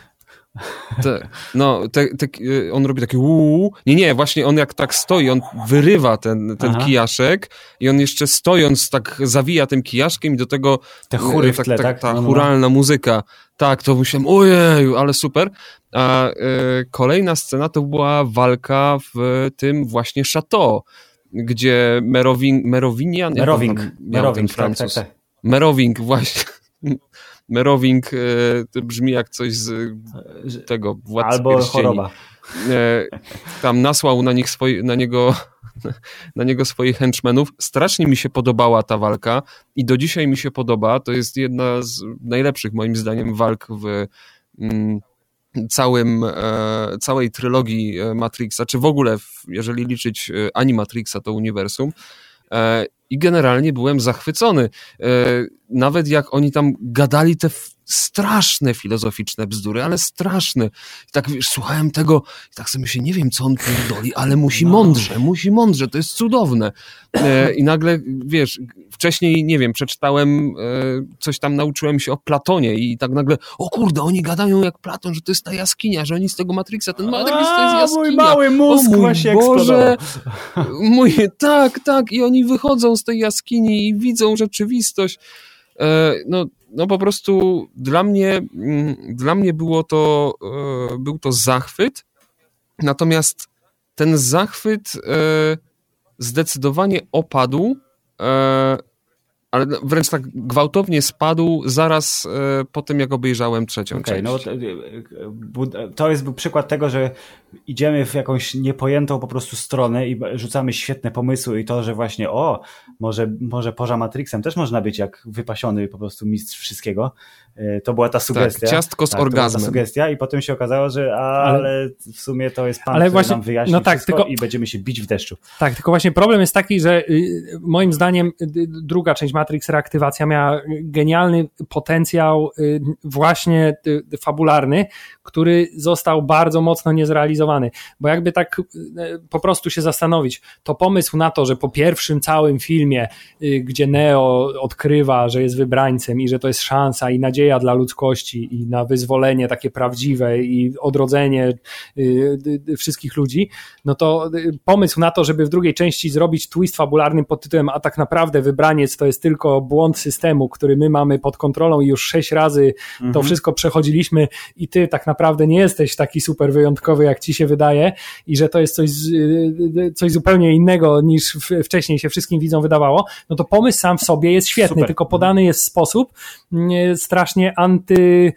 S2: Te, no, te, te, on robi takie uuu. Nie, nie, właśnie on jak tak stoi, on wyrywa ten, ten kijaszek i on jeszcze stojąc tak zawija tym kijaszkiem i do tego
S3: te chóry w tak, tle, tak, tak?
S2: ta no, no. churalna muzyka. Tak, to myślałem, ojej, ale super. A e, kolejna scena to była walka w tym właśnie chateau, gdzie Merowin, Merowinian...
S3: Merowing, Merowing, Francuz. Tak, tak, tak.
S2: Merowing, właśnie. Merowing e, brzmi jak coś z tego Władcy
S3: Albo
S2: Pierścieni.
S3: choroba.
S2: E, tam nasłał na, nich swoi, na, niego, na niego swoich henchmenów. Strasznie mi się podobała ta walka i do dzisiaj mi się podoba. To jest jedna z najlepszych moim zdaniem walk w mm, całym, e, całej trylogii e, Matrixa, czy w ogóle, jeżeli liczyć e, Animatrixa, to uniwersum. E, I generalnie byłem zachwycony. E, nawet jak oni tam gadali te straszne filozoficzne bzdury, ale straszne. I tak wiesz, słuchałem tego i tak sobie myślę, nie wiem co on pierdoli, ale musi no. mądrze, musi mądrze, to jest cudowne. E, I nagle, wiesz, wcześniej, nie wiem, przeczytałem, e, coś tam nauczyłem się o Platonie i tak nagle, o kurde, oni gadają jak Platon, że to jest ta jaskinia, że oni z tego Matrixa, ten Matrix to jest jaskinia.
S3: mój mały mózg o mój właśnie Boże,
S2: mój, tak, tak, i oni wychodzą z tej jaskini i widzą rzeczywistość. E, no, no po prostu dla mnie, mm, dla mnie było to, e, był to zachwyt, natomiast ten zachwyt e, zdecydowanie opadł, ale wręcz tak gwałtownie spadł zaraz po tym, jak obejrzałem trzecią okay, część. No,
S3: to jest był przykład tego, że idziemy w jakąś niepojętą po prostu stronę i rzucamy świetne pomysły i to, że właśnie o, może, może poza Matrixem też można być jak wypasiony po prostu mistrz wszystkiego. E, to była ta sugestia.
S2: Tak, ciastko z tak, orgazmem.
S3: ta sugestia i potem się okazało, że ale, ale w sumie to jest pan, ale który właśnie, nam wyjaśni no tak, tylko, i będziemy się bić w deszczu.
S4: Tak, tylko właśnie problem jest taki, że y, moim zdaniem y, druga część Matrix Reaktywacja miała genialny potencjał y, właśnie fabularny, który został bardzo mocno niezrealizowany. Bo jakby tak po prostu się zastanowić, to pomysł na to, że po pierwszym całym filmie, y, gdzie Neo odkrywa, że jest wybrańcem i że to jest szansa i nadzieja dla ludzkości i na wyzwolenie takie prawdziwe i odrodzenie y, wszystkich ludzi, no to y, pomysł na to, żeby w drugiej części zrobić twist fabularny pod tytułem a tak naprawdę wybraniec to jest tylko błąd systemu, który my mamy pod kontrolą i już sześć razy mhm. to wszystko przechodziliśmy i ty tak naprawdę nie jesteś taki super wyjątkowy, jak ci się wydaje i że to jest coś, coś zupełnie innego niż wcześniej się wszystkim widzom wydawało, no to pomysł sam w sobie jest świetny, super. tylko podany jest sposób mm, strasznie anty,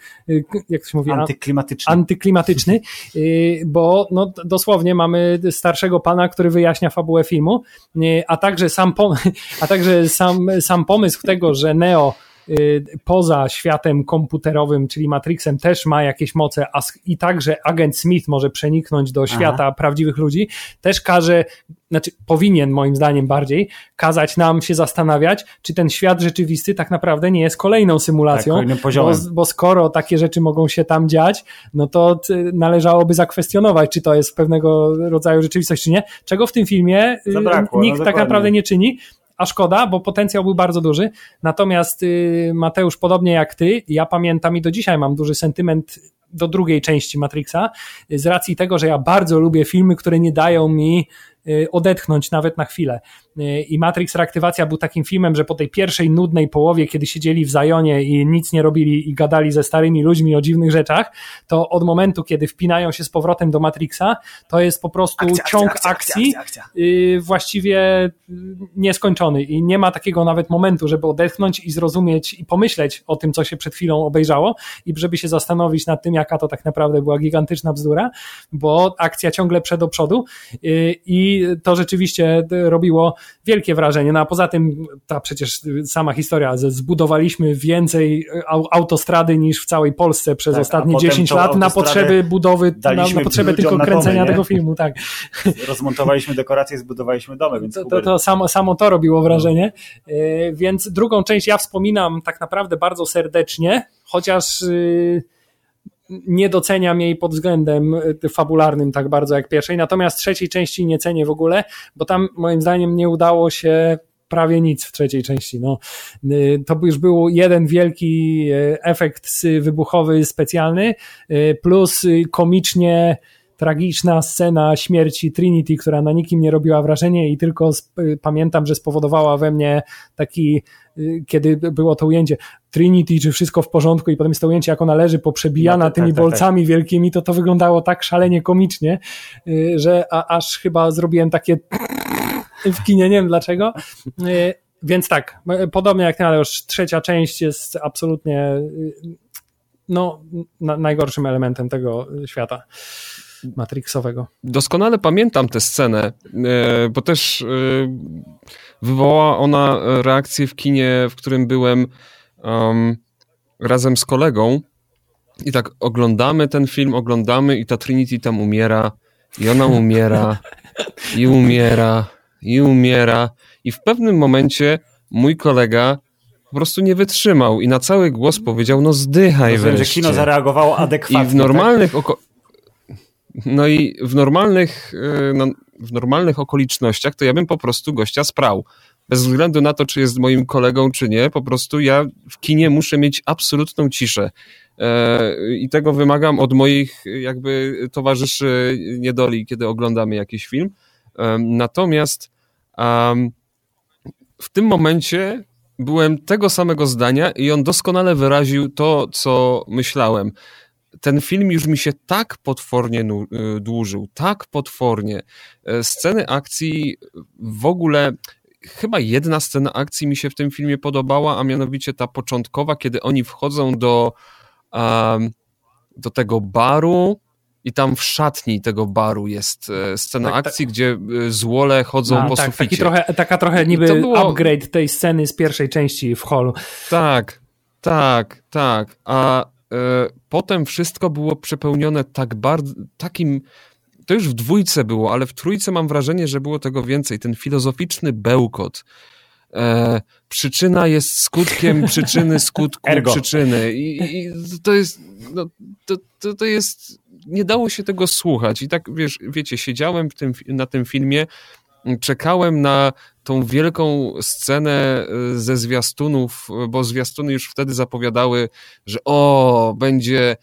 S4: jak to się mówi?
S3: Antyklimatyczny.
S4: Antyklimatyczny, y, bo no, dosłownie mamy starszego pana, który wyjaśnia fabułę filmu, y, a także sam, a także sam, sam pomysł tego, że Neo y, poza światem komputerowym, czyli Matrixem, też ma jakieś moce a, i także agent Smith może przeniknąć do świata Aha. prawdziwych ludzi, też każe znaczy powinien moim zdaniem bardziej kazać nam się zastanawiać, czy ten świat rzeczywisty tak naprawdę nie jest kolejną symulacją, tak, bo, bo, skoro takie rzeczy mogą się tam dziać, no to należałoby zakwestionować, czy to jest pewnego rodzaju rzeczywistość, czy nie, czego w tym filmie y, Zabrakło, nikt no tak naprawdę nie czyni, a szkoda, bo potencjał był bardzo duży. Natomiast y, Mateusz, podobnie jak ty, ja pamiętam i do dzisiaj mam duży sentyment do drugiej części Matrixa, z racji tego, że ja bardzo lubię filmy, które nie dają mi y, odetchnąć nawet na chwilę. I Matrix Reaktywacja był takim filmem, że po tej pierwszej nudnej połowie, kiedy siedzieli w Zajonie i nic nie robili i gadali ze starymi ludźmi o dziwnych rzeczach, to od momentu, kiedy wpinają się z powrotem do Matrixa, to jest po prostu akcja, ciąg akcja, akcji akcja, y, właściwie nieskończony i nie ma takiego nawet momentu, żeby odetchnąć i zrozumieć i pomyśleć o tym, co się przed chwilą obejrzało i żeby się zastanowić nad tym, jaka to tak naprawdę była gigantyczna bzdura, bo akcja ciągle przed do przodu y, i to rzeczywiście robiło wielkie wrażenie. No a poza tym ta przecież sama historia, że zbudowaliśmy więcej autostrady niż w całej Polsce przez tak, ostatnie 10 lat na potrzeby budowy, na, na potrzeby tylko kręcenia domy, tego filmu, tak.
S3: Rozmontowaliśmy dekoracje, zbudowaliśmy domy, więc
S4: to, to, to samo, samo to robiło wrażenie. No. Więc drugą część ja wspominam tak naprawdę bardzo serdecznie, chociaż y, nie doceniam jej pod względem y, fabularnym tak bardzo jak pierwszej, natomiast trzeciej części nie cenię w ogóle, bo tam moim zdaniem nie udało się prawie nic w trzeciej części. No, y, to już był jeden wielki y, efekt wybuchowy specjalny, plus komicznie tragiczna scena śmierci Trinity, która na nikim nie robiła wrażenia i tylko pamiętam, że spowodowała we mnie taki, kiedy było to ujęcie Trinity, czy wszystko w porządku i potem jest to ujęcie, jak ona leży poprzebijana no, tak, tymi tak, tak, bolcami tak. wielkimi, to to wyglądało tak szalenie komicznie, y, że a, aż chyba zrobiłem takie w kinie, nie wiem dlaczego. Y, więc tak, podobnie jak ty, ale już trzecia część jest absolutnie no, najgorszym elementem tego świata. Matrixowego.
S2: Doskonale pamiętam tę scenę, bo też wywołała ona reakcję w kinie, w którym byłem um, razem z kolegą i tak oglądamy ten film, oglądamy i ta Trinity tam umiera i ona umiera i umiera i umiera i w pewnym momencie mój kolega po prostu nie wytrzymał i na cały głos powiedział, no zdychaj Rozumiem, wreszcie.
S3: że kino zareagowało adekwatnie.
S2: I w normalnych, tak? No i w normalnych, e, no, w normalnych okolicznościach to ja bym po prostu gościa sprał. Bez względu na to, czy jest moim kolegą, czy nie, po prostu ja w kinie muszę mieć absolutną ciszę. E, I tego wymagam od moich jakby towarzyszy niedoli, kiedy oglądamy jakiś film. E, natomiast w tym momencie byłem tego samego zdania i on doskonale wyraził to, co myślałem ten film już mi się tak potwornie y, dłużył, tak potwornie. E, sceny akcji w ogóle chyba jedna scena akcji mi się w tym filmie podobała, a mianowicie ta początkowa, kiedy oni wchodzą do, um, do tego baru i tam w szatni tego baru jest e, scena tak, tak. akcji, tak. gdzie e, złole chodzą a, po tak, suficie.
S4: Taki trochę, taka trochę niby było... upgrade tej sceny z pierwszej części w holu.
S2: Tak, tak, tak. A potem wszystko było przepełnione tak bardzo, takim, to już w dwójce było, ale w trójce mam wrażenie, że było tego więcej. Ten filozoficzny bełkot. E, przyczyna jest skutkiem przyczyny skutku Ergo. przyczyny. I, I, to jest, no, to, to, to jest, nie dało się tego słuchać. I tak, wiesz, wiecie, siedziałem tym, na tym filmie, czekałem na tą wielką scenę e, ze zwiastunów, bo zwiastuny już wtedy zapowiadały, że o, będzie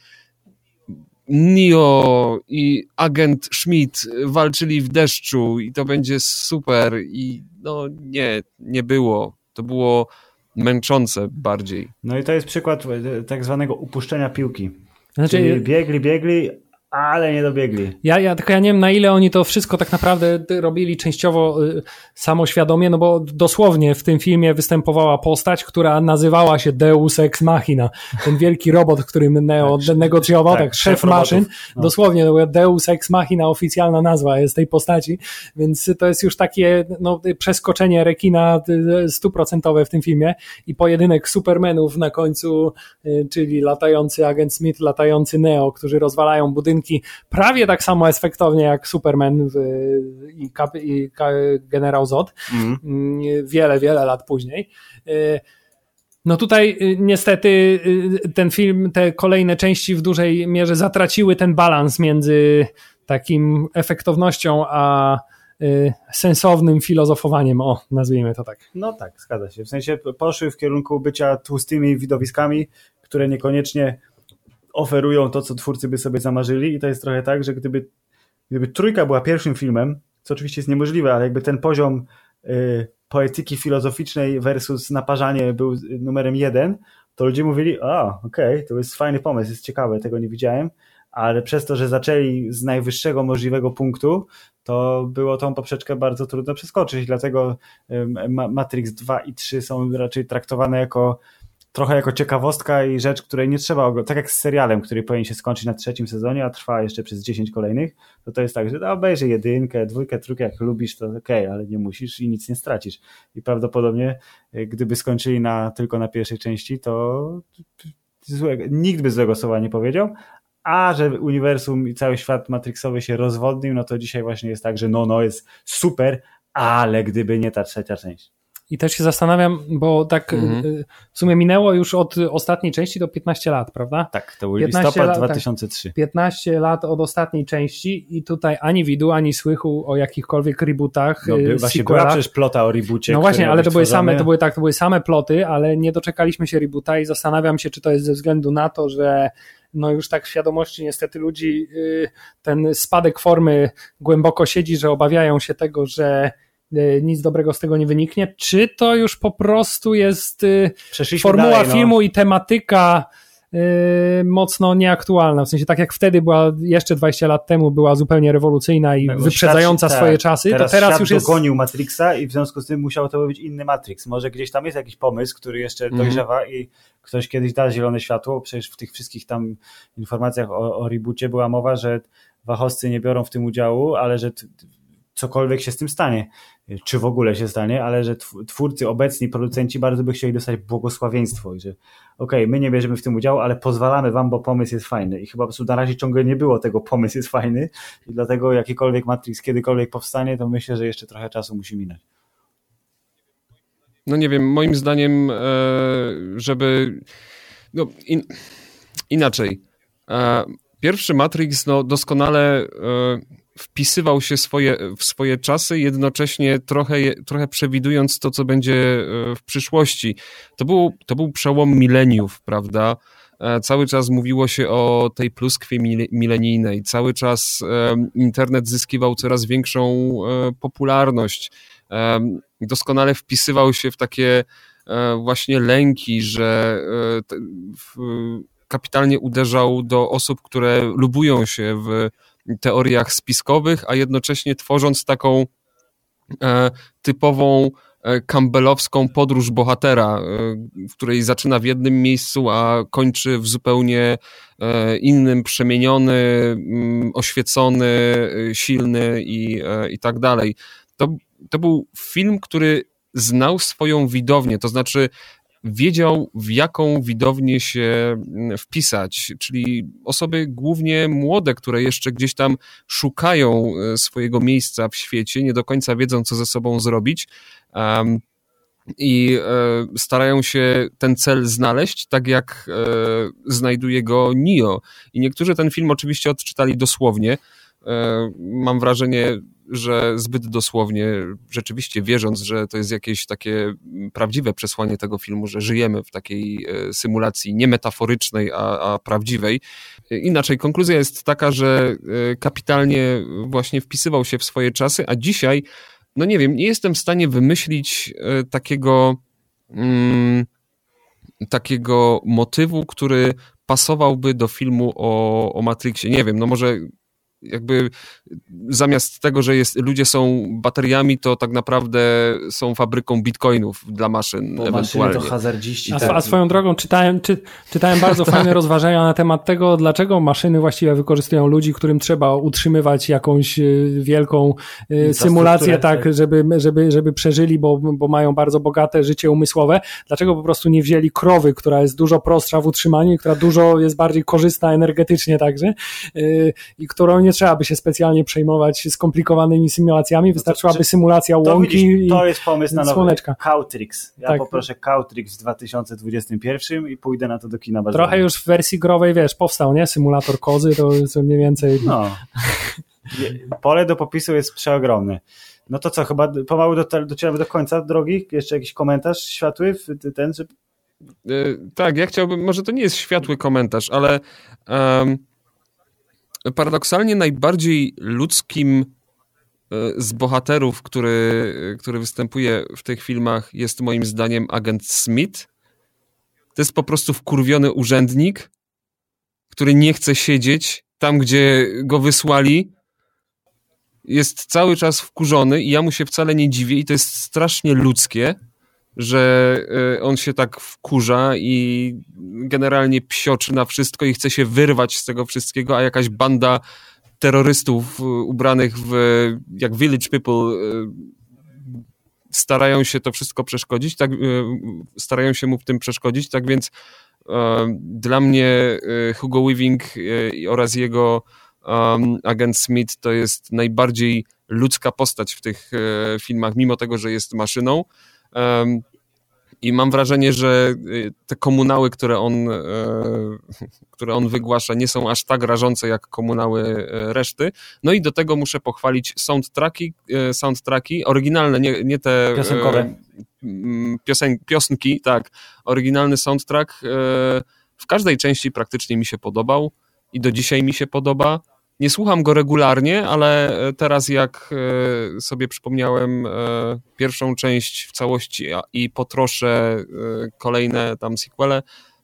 S2: Neo i agent Schmidt walczyli w deszczu i to będzie super i no nie, nie było. To było męczące bardziej.
S3: No i to jest przykład e, tak zwanego upuszczenia piłki. Znaczy... Czyli biegli, biegli, ale nie dobiegli.
S4: Ja, ja tylko ja nie wiem, na ile oni to wszystko tak naprawdę robili częściowo y, samoświadomie, no bo dosłownie w tym filmie występowała postać, która nazywała się Deus Ex Machina. Ten wielki robot, którym Neo tak, negocjował, tak, tak szef, szef maszyn. No. Dosłownie, no, Deus Ex Machina, oficjalna nazwa jest tej postaci, więc to jest już takie no, przeskoczenie rekina stuprocentowe w tym filmie i pojedynek Supermanów na końcu, y, czyli latający agent Smith, latający Neo, którzy rozwalają budynki prawie tak samo efektownie jak Superman w, i, Kap, i Generał Zod. Mhm. Mm. Wiele, wiele lat później. Y, no tutaj y, niestety y, ten film, te kolejne części w dużej mierze zatraciły ten balans między takim efektownością a sensownym filozofowaniem, o, nazwijmy to tak.
S3: No tak, zgadza się. W sensie poszły w kierunku bycia tłustymi widowiskami, które niekoniecznie oferują to, co twórcy by sobie zamarzyli i to jest trochę tak, że gdyby, gdyby Trójka była pierwszym filmem, co oczywiście jest niemożliwe, ale jakby ten poziom y, poetyki filozoficznej versus naparzanie był numerem jeden, to ludzie mówili, a okej, okay, to jest fajny pomysł, jest ciekawe, tego nie widziałem, ale przez to, że zaczęli z najwyższego możliwego punktu, to było tą poprzeczkę bardzo trudno przeskoczyć, dlatego Matrix 2 i 3 są raczej traktowane jako trochę jako ciekawostka i rzecz, której nie trzeba oglądać. Tak jak z serialem, który powinien się skończyć na trzecim sezonie, a trwa jeszcze przez 10 kolejnych, to to jest tak, że obejrzyj jedynkę, dwójkę, trójkę, jak lubisz, to okay, ale nie musisz i nic nie stracisz. I prawdopodobnie, e, gdyby skończyli na, tylko na pierwszej części, to złego, nikt by złego słowa nie powiedział, a że uniwersum i cały świat Matrixowy się rozwodnił, no to dzisiaj właśnie jest tak, że no, no jest super, ale gdyby nie ta trzecia część.
S4: I też się zastanawiam, bo tak mhm. Y, w sumie minęło już od ostatniej części do 15 lat, prawda?
S3: Tak, to był listopad lat, 2003.
S4: Tak, 15 lat od ostatniej części i tutaj ani widu, ani słychu o jakichkolwiek rebootach.
S3: No, by, właśnie była przecież plota o reboocie.
S4: No właśnie, ale to były same, to były tak, to były same ploty, ale nie doczekaliśmy się reboota i zastanawiam się, czy to jest ze względu na to, że no już tak w świadomości niestety ludzi y, ten spadek formy głęboko siedzi, że obawiają się tego, że nic dobrego z tego nie wyniknie, czy to już po prostu jest e, formuła dalej, no. filmu i tematyka e, mocno nieaktualna. W sensie tak jak wtedy była, jeszcze 20 lat temu była zupełnie rewolucyjna i no, wyprzedzająca świat, swoje tak, czasy, teraz to teraz już jest...
S3: dogonił Matrixa i w związku z tym musiał to być inny Matrix. Może gdzieś tam jest jakiś pomysł, który jeszcze mm. dojrzewa i ktoś kiedyś da zielone światło. Przecież w tych wszystkich tam informacjach o, o reboocie była mowa, że wachowcy nie biorą w tym udziału, ale że cokolwiek się z tym stanie, czy w ogóle się stanie, ale że twórcy, obecni producenci bardzo by chcieli dostać błogosławieństwo i że okej, okay, my nie bierzemy w tym udziału, ale pozwalamy wam, bo pomysł jest fajny i chyba po prostu na razie ciągle nie było tego, pomysł jest fajny i dlatego jakikolwiek Matrix kiedykolwiek powstanie, to myślę, że jeszcze trochę czasu musi minąć.
S2: No nie wiem, moim zdaniem, e, żeby no, in, inaczej. E, pierwszy Matrix no, doskonale e, wpisywał się swoje, w swoje czasy, jednocześnie trochę, trochę przewidując to, co będzie e, w przyszłości. To był, to był przełom mileniów, prawda? E, cały czas mówiło się o tej pluskwie milenijnej, cały czas e, internet zyskiwał coraz większą popularność. Doskonale wpisywał się w takie właśnie lęki, że kapitalnie uderzał do osób, które lubują się w teoriach spiskowych, a jednocześnie tworząc taką e, typową e, campbellowską podróż bohatera, e, w której zaczyna w jednym miejscu, a kończy w zupełnie innym, przemieniony, mm, oświecony, silny i, i tak dalej. To, to był film, który znał swoją widownię, to znaczy wiedział, w jaką widownię się mm, wpisać, czyli osoby głównie młode, które jeszcze gdzieś tam szukają e, swojego miejsca w świecie, nie do końca wiedzą, co ze sobą zrobić. Um, i e, starają się ten cel znaleźć, tak jak e, znajduje go Nio. I niektórzy ten film oczywiście odczytali dosłownie. E, mam wrażenie, że zbyt dosłownie, rzeczywiście wierząc, że to jest jakieś takie prawdziwe przesłanie tego filmu, że żyjemy w takiej e, symulacji nie metaforycznej, a, a prawdziwej. Inaczej, konkluzja jest taka, że e, kapitalnie właśnie wpisywał się w swoje czasy, a dzisiaj, no nie wiem, nie jestem w stanie wymyślić takiego. Mm, takiego motywu, który pasowałby do filmu o, o Matrixie. Nie wiem, no może jakby zamiast tego, że jest, ludzie są bateriami, to tak naprawdę są fabryką bitcoinów dla maszyn Bo ewentualnie.
S3: to hazardziści.
S4: A, a swoją drogą czytałem, czy, czytałem bardzo fajne rozważania na temat tego, dlaczego maszyny właściwie wykorzystują ludzi, którym trzeba utrzymywać jakąś y, wielką y, symulację, tak, tak, żeby, żeby, żeby przeżyli, bo, bo mają bardzo bogate życie umysłowe. Dlaczego po prostu nie wzięli krowy, która jest dużo prostsza w utrzymaniu i która dużo jest bardziej korzystna energetycznie także y, i którą nie trzeba by się specjalnie przejmować skomplikowanymi symulacjami, no wystarczyłaby symulacja łąki
S3: widzisz, To jest pomysł na nowy słoneczka. Cowtrix. Ja tak. poproszę Cowtrix w 2021 i pójdę na to do kina.
S4: Bardzo Trochę już w wersji growej, wiesz, powstał, nie? Symulator kozy, to co mniej więcej...
S3: No. Pole do popisu jest przeogromne. No to co, chyba pomału docieramy do końca drogi? Jeszcze jakiś komentarz światły? Ten.
S2: Yy, tak, ja chciałbym, może to nie jest światły komentarz, ale um, paradoksalnie najbardziej ludzkim e, z bohaterów, który, który występuje w tych filmach, jest moim zdaniem agent Smith. To jest po prostu wkurwiony urzędnik, który nie chce siedzieć tam, gdzie go wysłali. Jest cały czas wkurzony i ja mu się wcale nie dziwię i to jest strasznie ludzkie że e, on się tak wkurza i generalnie psioczy na wszystko i chce się wyrwać z tego wszystkiego, a jakaś banda terrorystów e, ubranych w jak Village People e, starają się to wszystko przeszkodzić, tak, starają się mu w tym przeszkodzić, tak więc dla mnie Hugo Weaving oraz jego agent Smith to jest najbardziej ludzka postać w tych filmach, mimo tego, że jest maszyną. I mam wrażenie, że y, te komunały, które on, e, które on wygłasza, nie są aż tak rażące jak komunały e, reszty. No i do tego muszę pochwalić soundtracki, e, soundtracki oryginalne, nie, nie te
S3: piosenkowe.
S2: Piosen, piosenki, tak. Oryginalny soundtrack w każdej części praktycznie mi się podobał i do dzisiaj mi się podoba. Nie słucham go regularnie, ale e, teraz jak e, sobie przypomniałem e, pierwszą część w całości i potroszę kolejne tam sequele,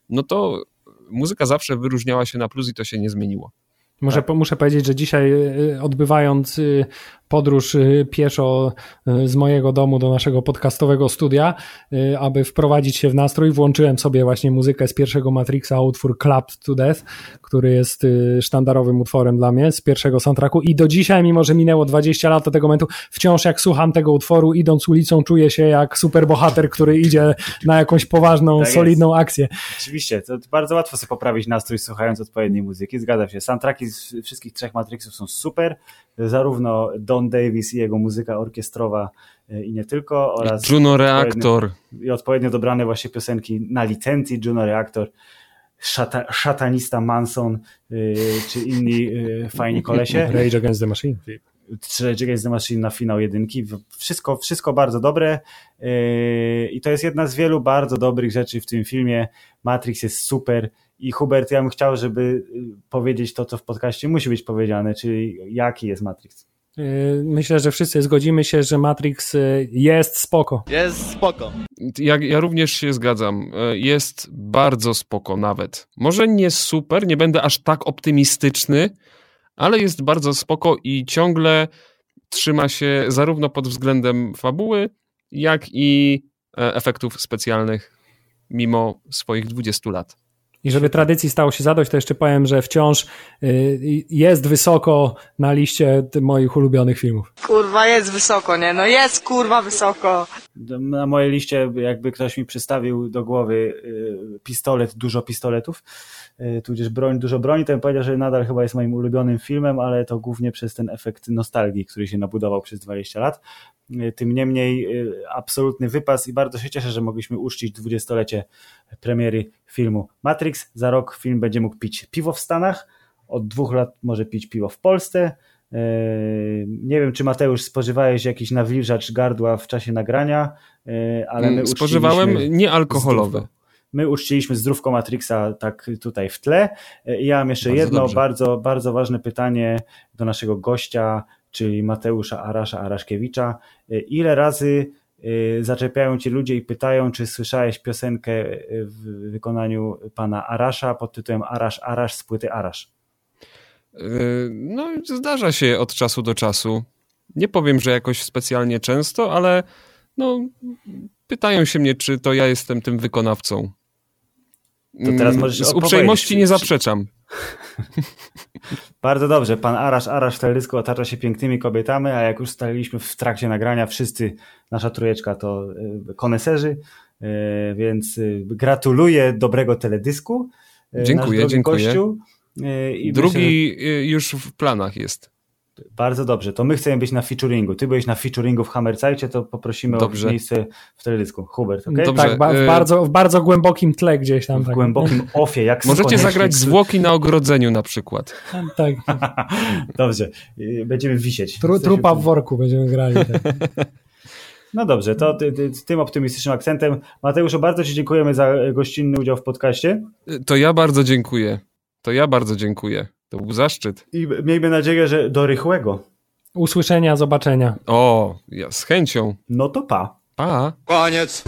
S2: no to muzyka zawsze wyróżniała się na plus i to się nie zmieniło.
S4: Może, tak. Muszę powiedzieć, że dzisiaj odbywając podróż y, pieszo z mojego domu do naszego podcastowego studia, aby wprowadzić się w nastrój. Włączyłem sobie właśnie muzykę z pierwszego Matrixa, utwór Clapped to Death, który jest sztandarowym utworem dla mnie z pierwszego soundtracku i do dzisiaj, mimo że minęło 20 lat od tego momentu, wciąż jak słucham tego utworu, idąc ulicą, czuję się jak superbohater, który idzie na jakąś poważną, tak solidną akcję.
S3: Oczywiście, to bardzo łatwo sobie poprawić nastrój słuchając odpowiedniej muzyki, zgadza się. Soundtracki z wszystkich trzech Matrixów są super, zarówno Don Davis i jego muzyka orkiestrowa e, i nie tylko oraz
S2: Juno Reactor
S3: i odpowiednio dobrane właśnie piosenki na licencji Juno Reactor szata, szatanista Manson yy, czy inni yy, fajni kolesie.
S4: Rage Against the Machine.
S3: Rage Against the Machine na finał jedynki. Wszystko, wszystko bardzo dobre yy, i to jest jedna z wielu bardzo dobrych rzeczy w tym filmie. Matrix jest super i Hubert, ja bym chciał, żeby y, powiedzieć to, co w podcaście musi być powiedziane, czyli jaki jest Matrix.
S4: Y, myślę, że wszyscy zgodzimy się, że Matrix y, jest spoko.
S1: Jest spoko.
S2: Ja, ja również się zgadzam. Jest bardzo spoko nawet. Może nie super, nie będę aż tak optymistyczny, ale jest bardzo spoko i ciągle trzyma się zarówno pod względem fabuły, jak i e, efektów specjalnych mimo swoich 20 lat.
S4: I żeby tradycji stało się zadość, to jeszcze powiem, że wciąż y, jest wysoko na liście moich ulubionych filmów.
S1: Kurwa, jest wysoko, nie? No jest kurwa wysoko.
S3: Na mojej liście, jakby ktoś mi przystawił do głowy y, pistolet, dużo pistoletów, y, tudzież broń, dużo broni, to bym powiedział, że nadal chyba jest moim ulubionym filmem, ale to głównie przez ten efekt nostalgii, który się nabudował przez 20 lat. Tym niemniej absolutny wypas i bardzo się cieszę, że mogliśmy uczcić dwudziestolecie premiery filmu Matrix. Za rok film będzie mógł pić piwo w Stanach, od dwóch lat może pić piwo w Polsce. Yy, nie wiem, czy Mateusz spożywałeś jakiś nawilżacz gardła w czasie nagrania, yy, ale my
S2: Spożywałem niealkoholowe.
S3: My uczciliśmy zdrówko Matrixa tak tutaj w tle. Yy, ja mam jeszcze bardzo jedno dobrze. bardzo, bardzo ważne pytanie do naszego gościa, czyli Mateusza Arasza Araszkiewicza. Ile razy zaczepiają cię ludzie i pytają, czy słyszałeś piosenkę w wykonaniu pana Arasza pod tytułem Arasz, Arasz z płyty Arasz.
S2: Yy, No, zdarza się od czasu do czasu. Nie powiem, że jakoś specjalnie często, ale no, pytają się mnie, czy to ja jestem tym wykonawcą.
S3: To teraz
S2: Mm,
S3: możesz
S2: Z uprzejmości nie zaprzeczam.
S3: Bardzo dobrze, pan Arasz, Arasz w teledysku otacza się pięknymi kobietami, a jak już ustaliliśmy w trakcie nagrania, wszyscy, nasza trójeczka to y, koneserzy, y, więc y, gratuluję dobrego teledysku.
S2: Dziękuję, dziękuję.
S3: Gościu. Y, I myślę,
S2: Drugi y, już w planach jest.
S3: że bardzo dobrze, to my chcemy być na featuringu. Ty byłeś na featuringu w Hammercajcie, to poprosimy
S2: Dobrze.
S3: o miejsce w teledysku. Hubert?
S2: Dobrze.
S4: Tak, ba- w,
S2: y-
S4: bardzo, w bardzo głębokim tle gdzieś tam.
S3: W
S4: tak.
S3: głębokim ofie, jak
S2: Możecie zagrać zwłoki na ogrodzeniu na przykład.
S4: Tak.
S3: Dobrze, y, będziemy wisieć.
S4: Tru, trupa w worku będziemy grali. Tak.
S3: No dobrze, to ty, ty, tym optymistycznym akcentem. Mateuszu, bardzo Ci dziękujemy za gościnny udział w podcaście
S2: To ja bardzo dziękuję. To ja bardzo dziękuję. To był zaszczyt.
S3: i miejmy nadzieję, że do rychłego.
S4: Usłyszenia, zobaczenia.
S2: O, ja z chęcią.
S3: No to pa.
S2: Pa.
S5: Koniec.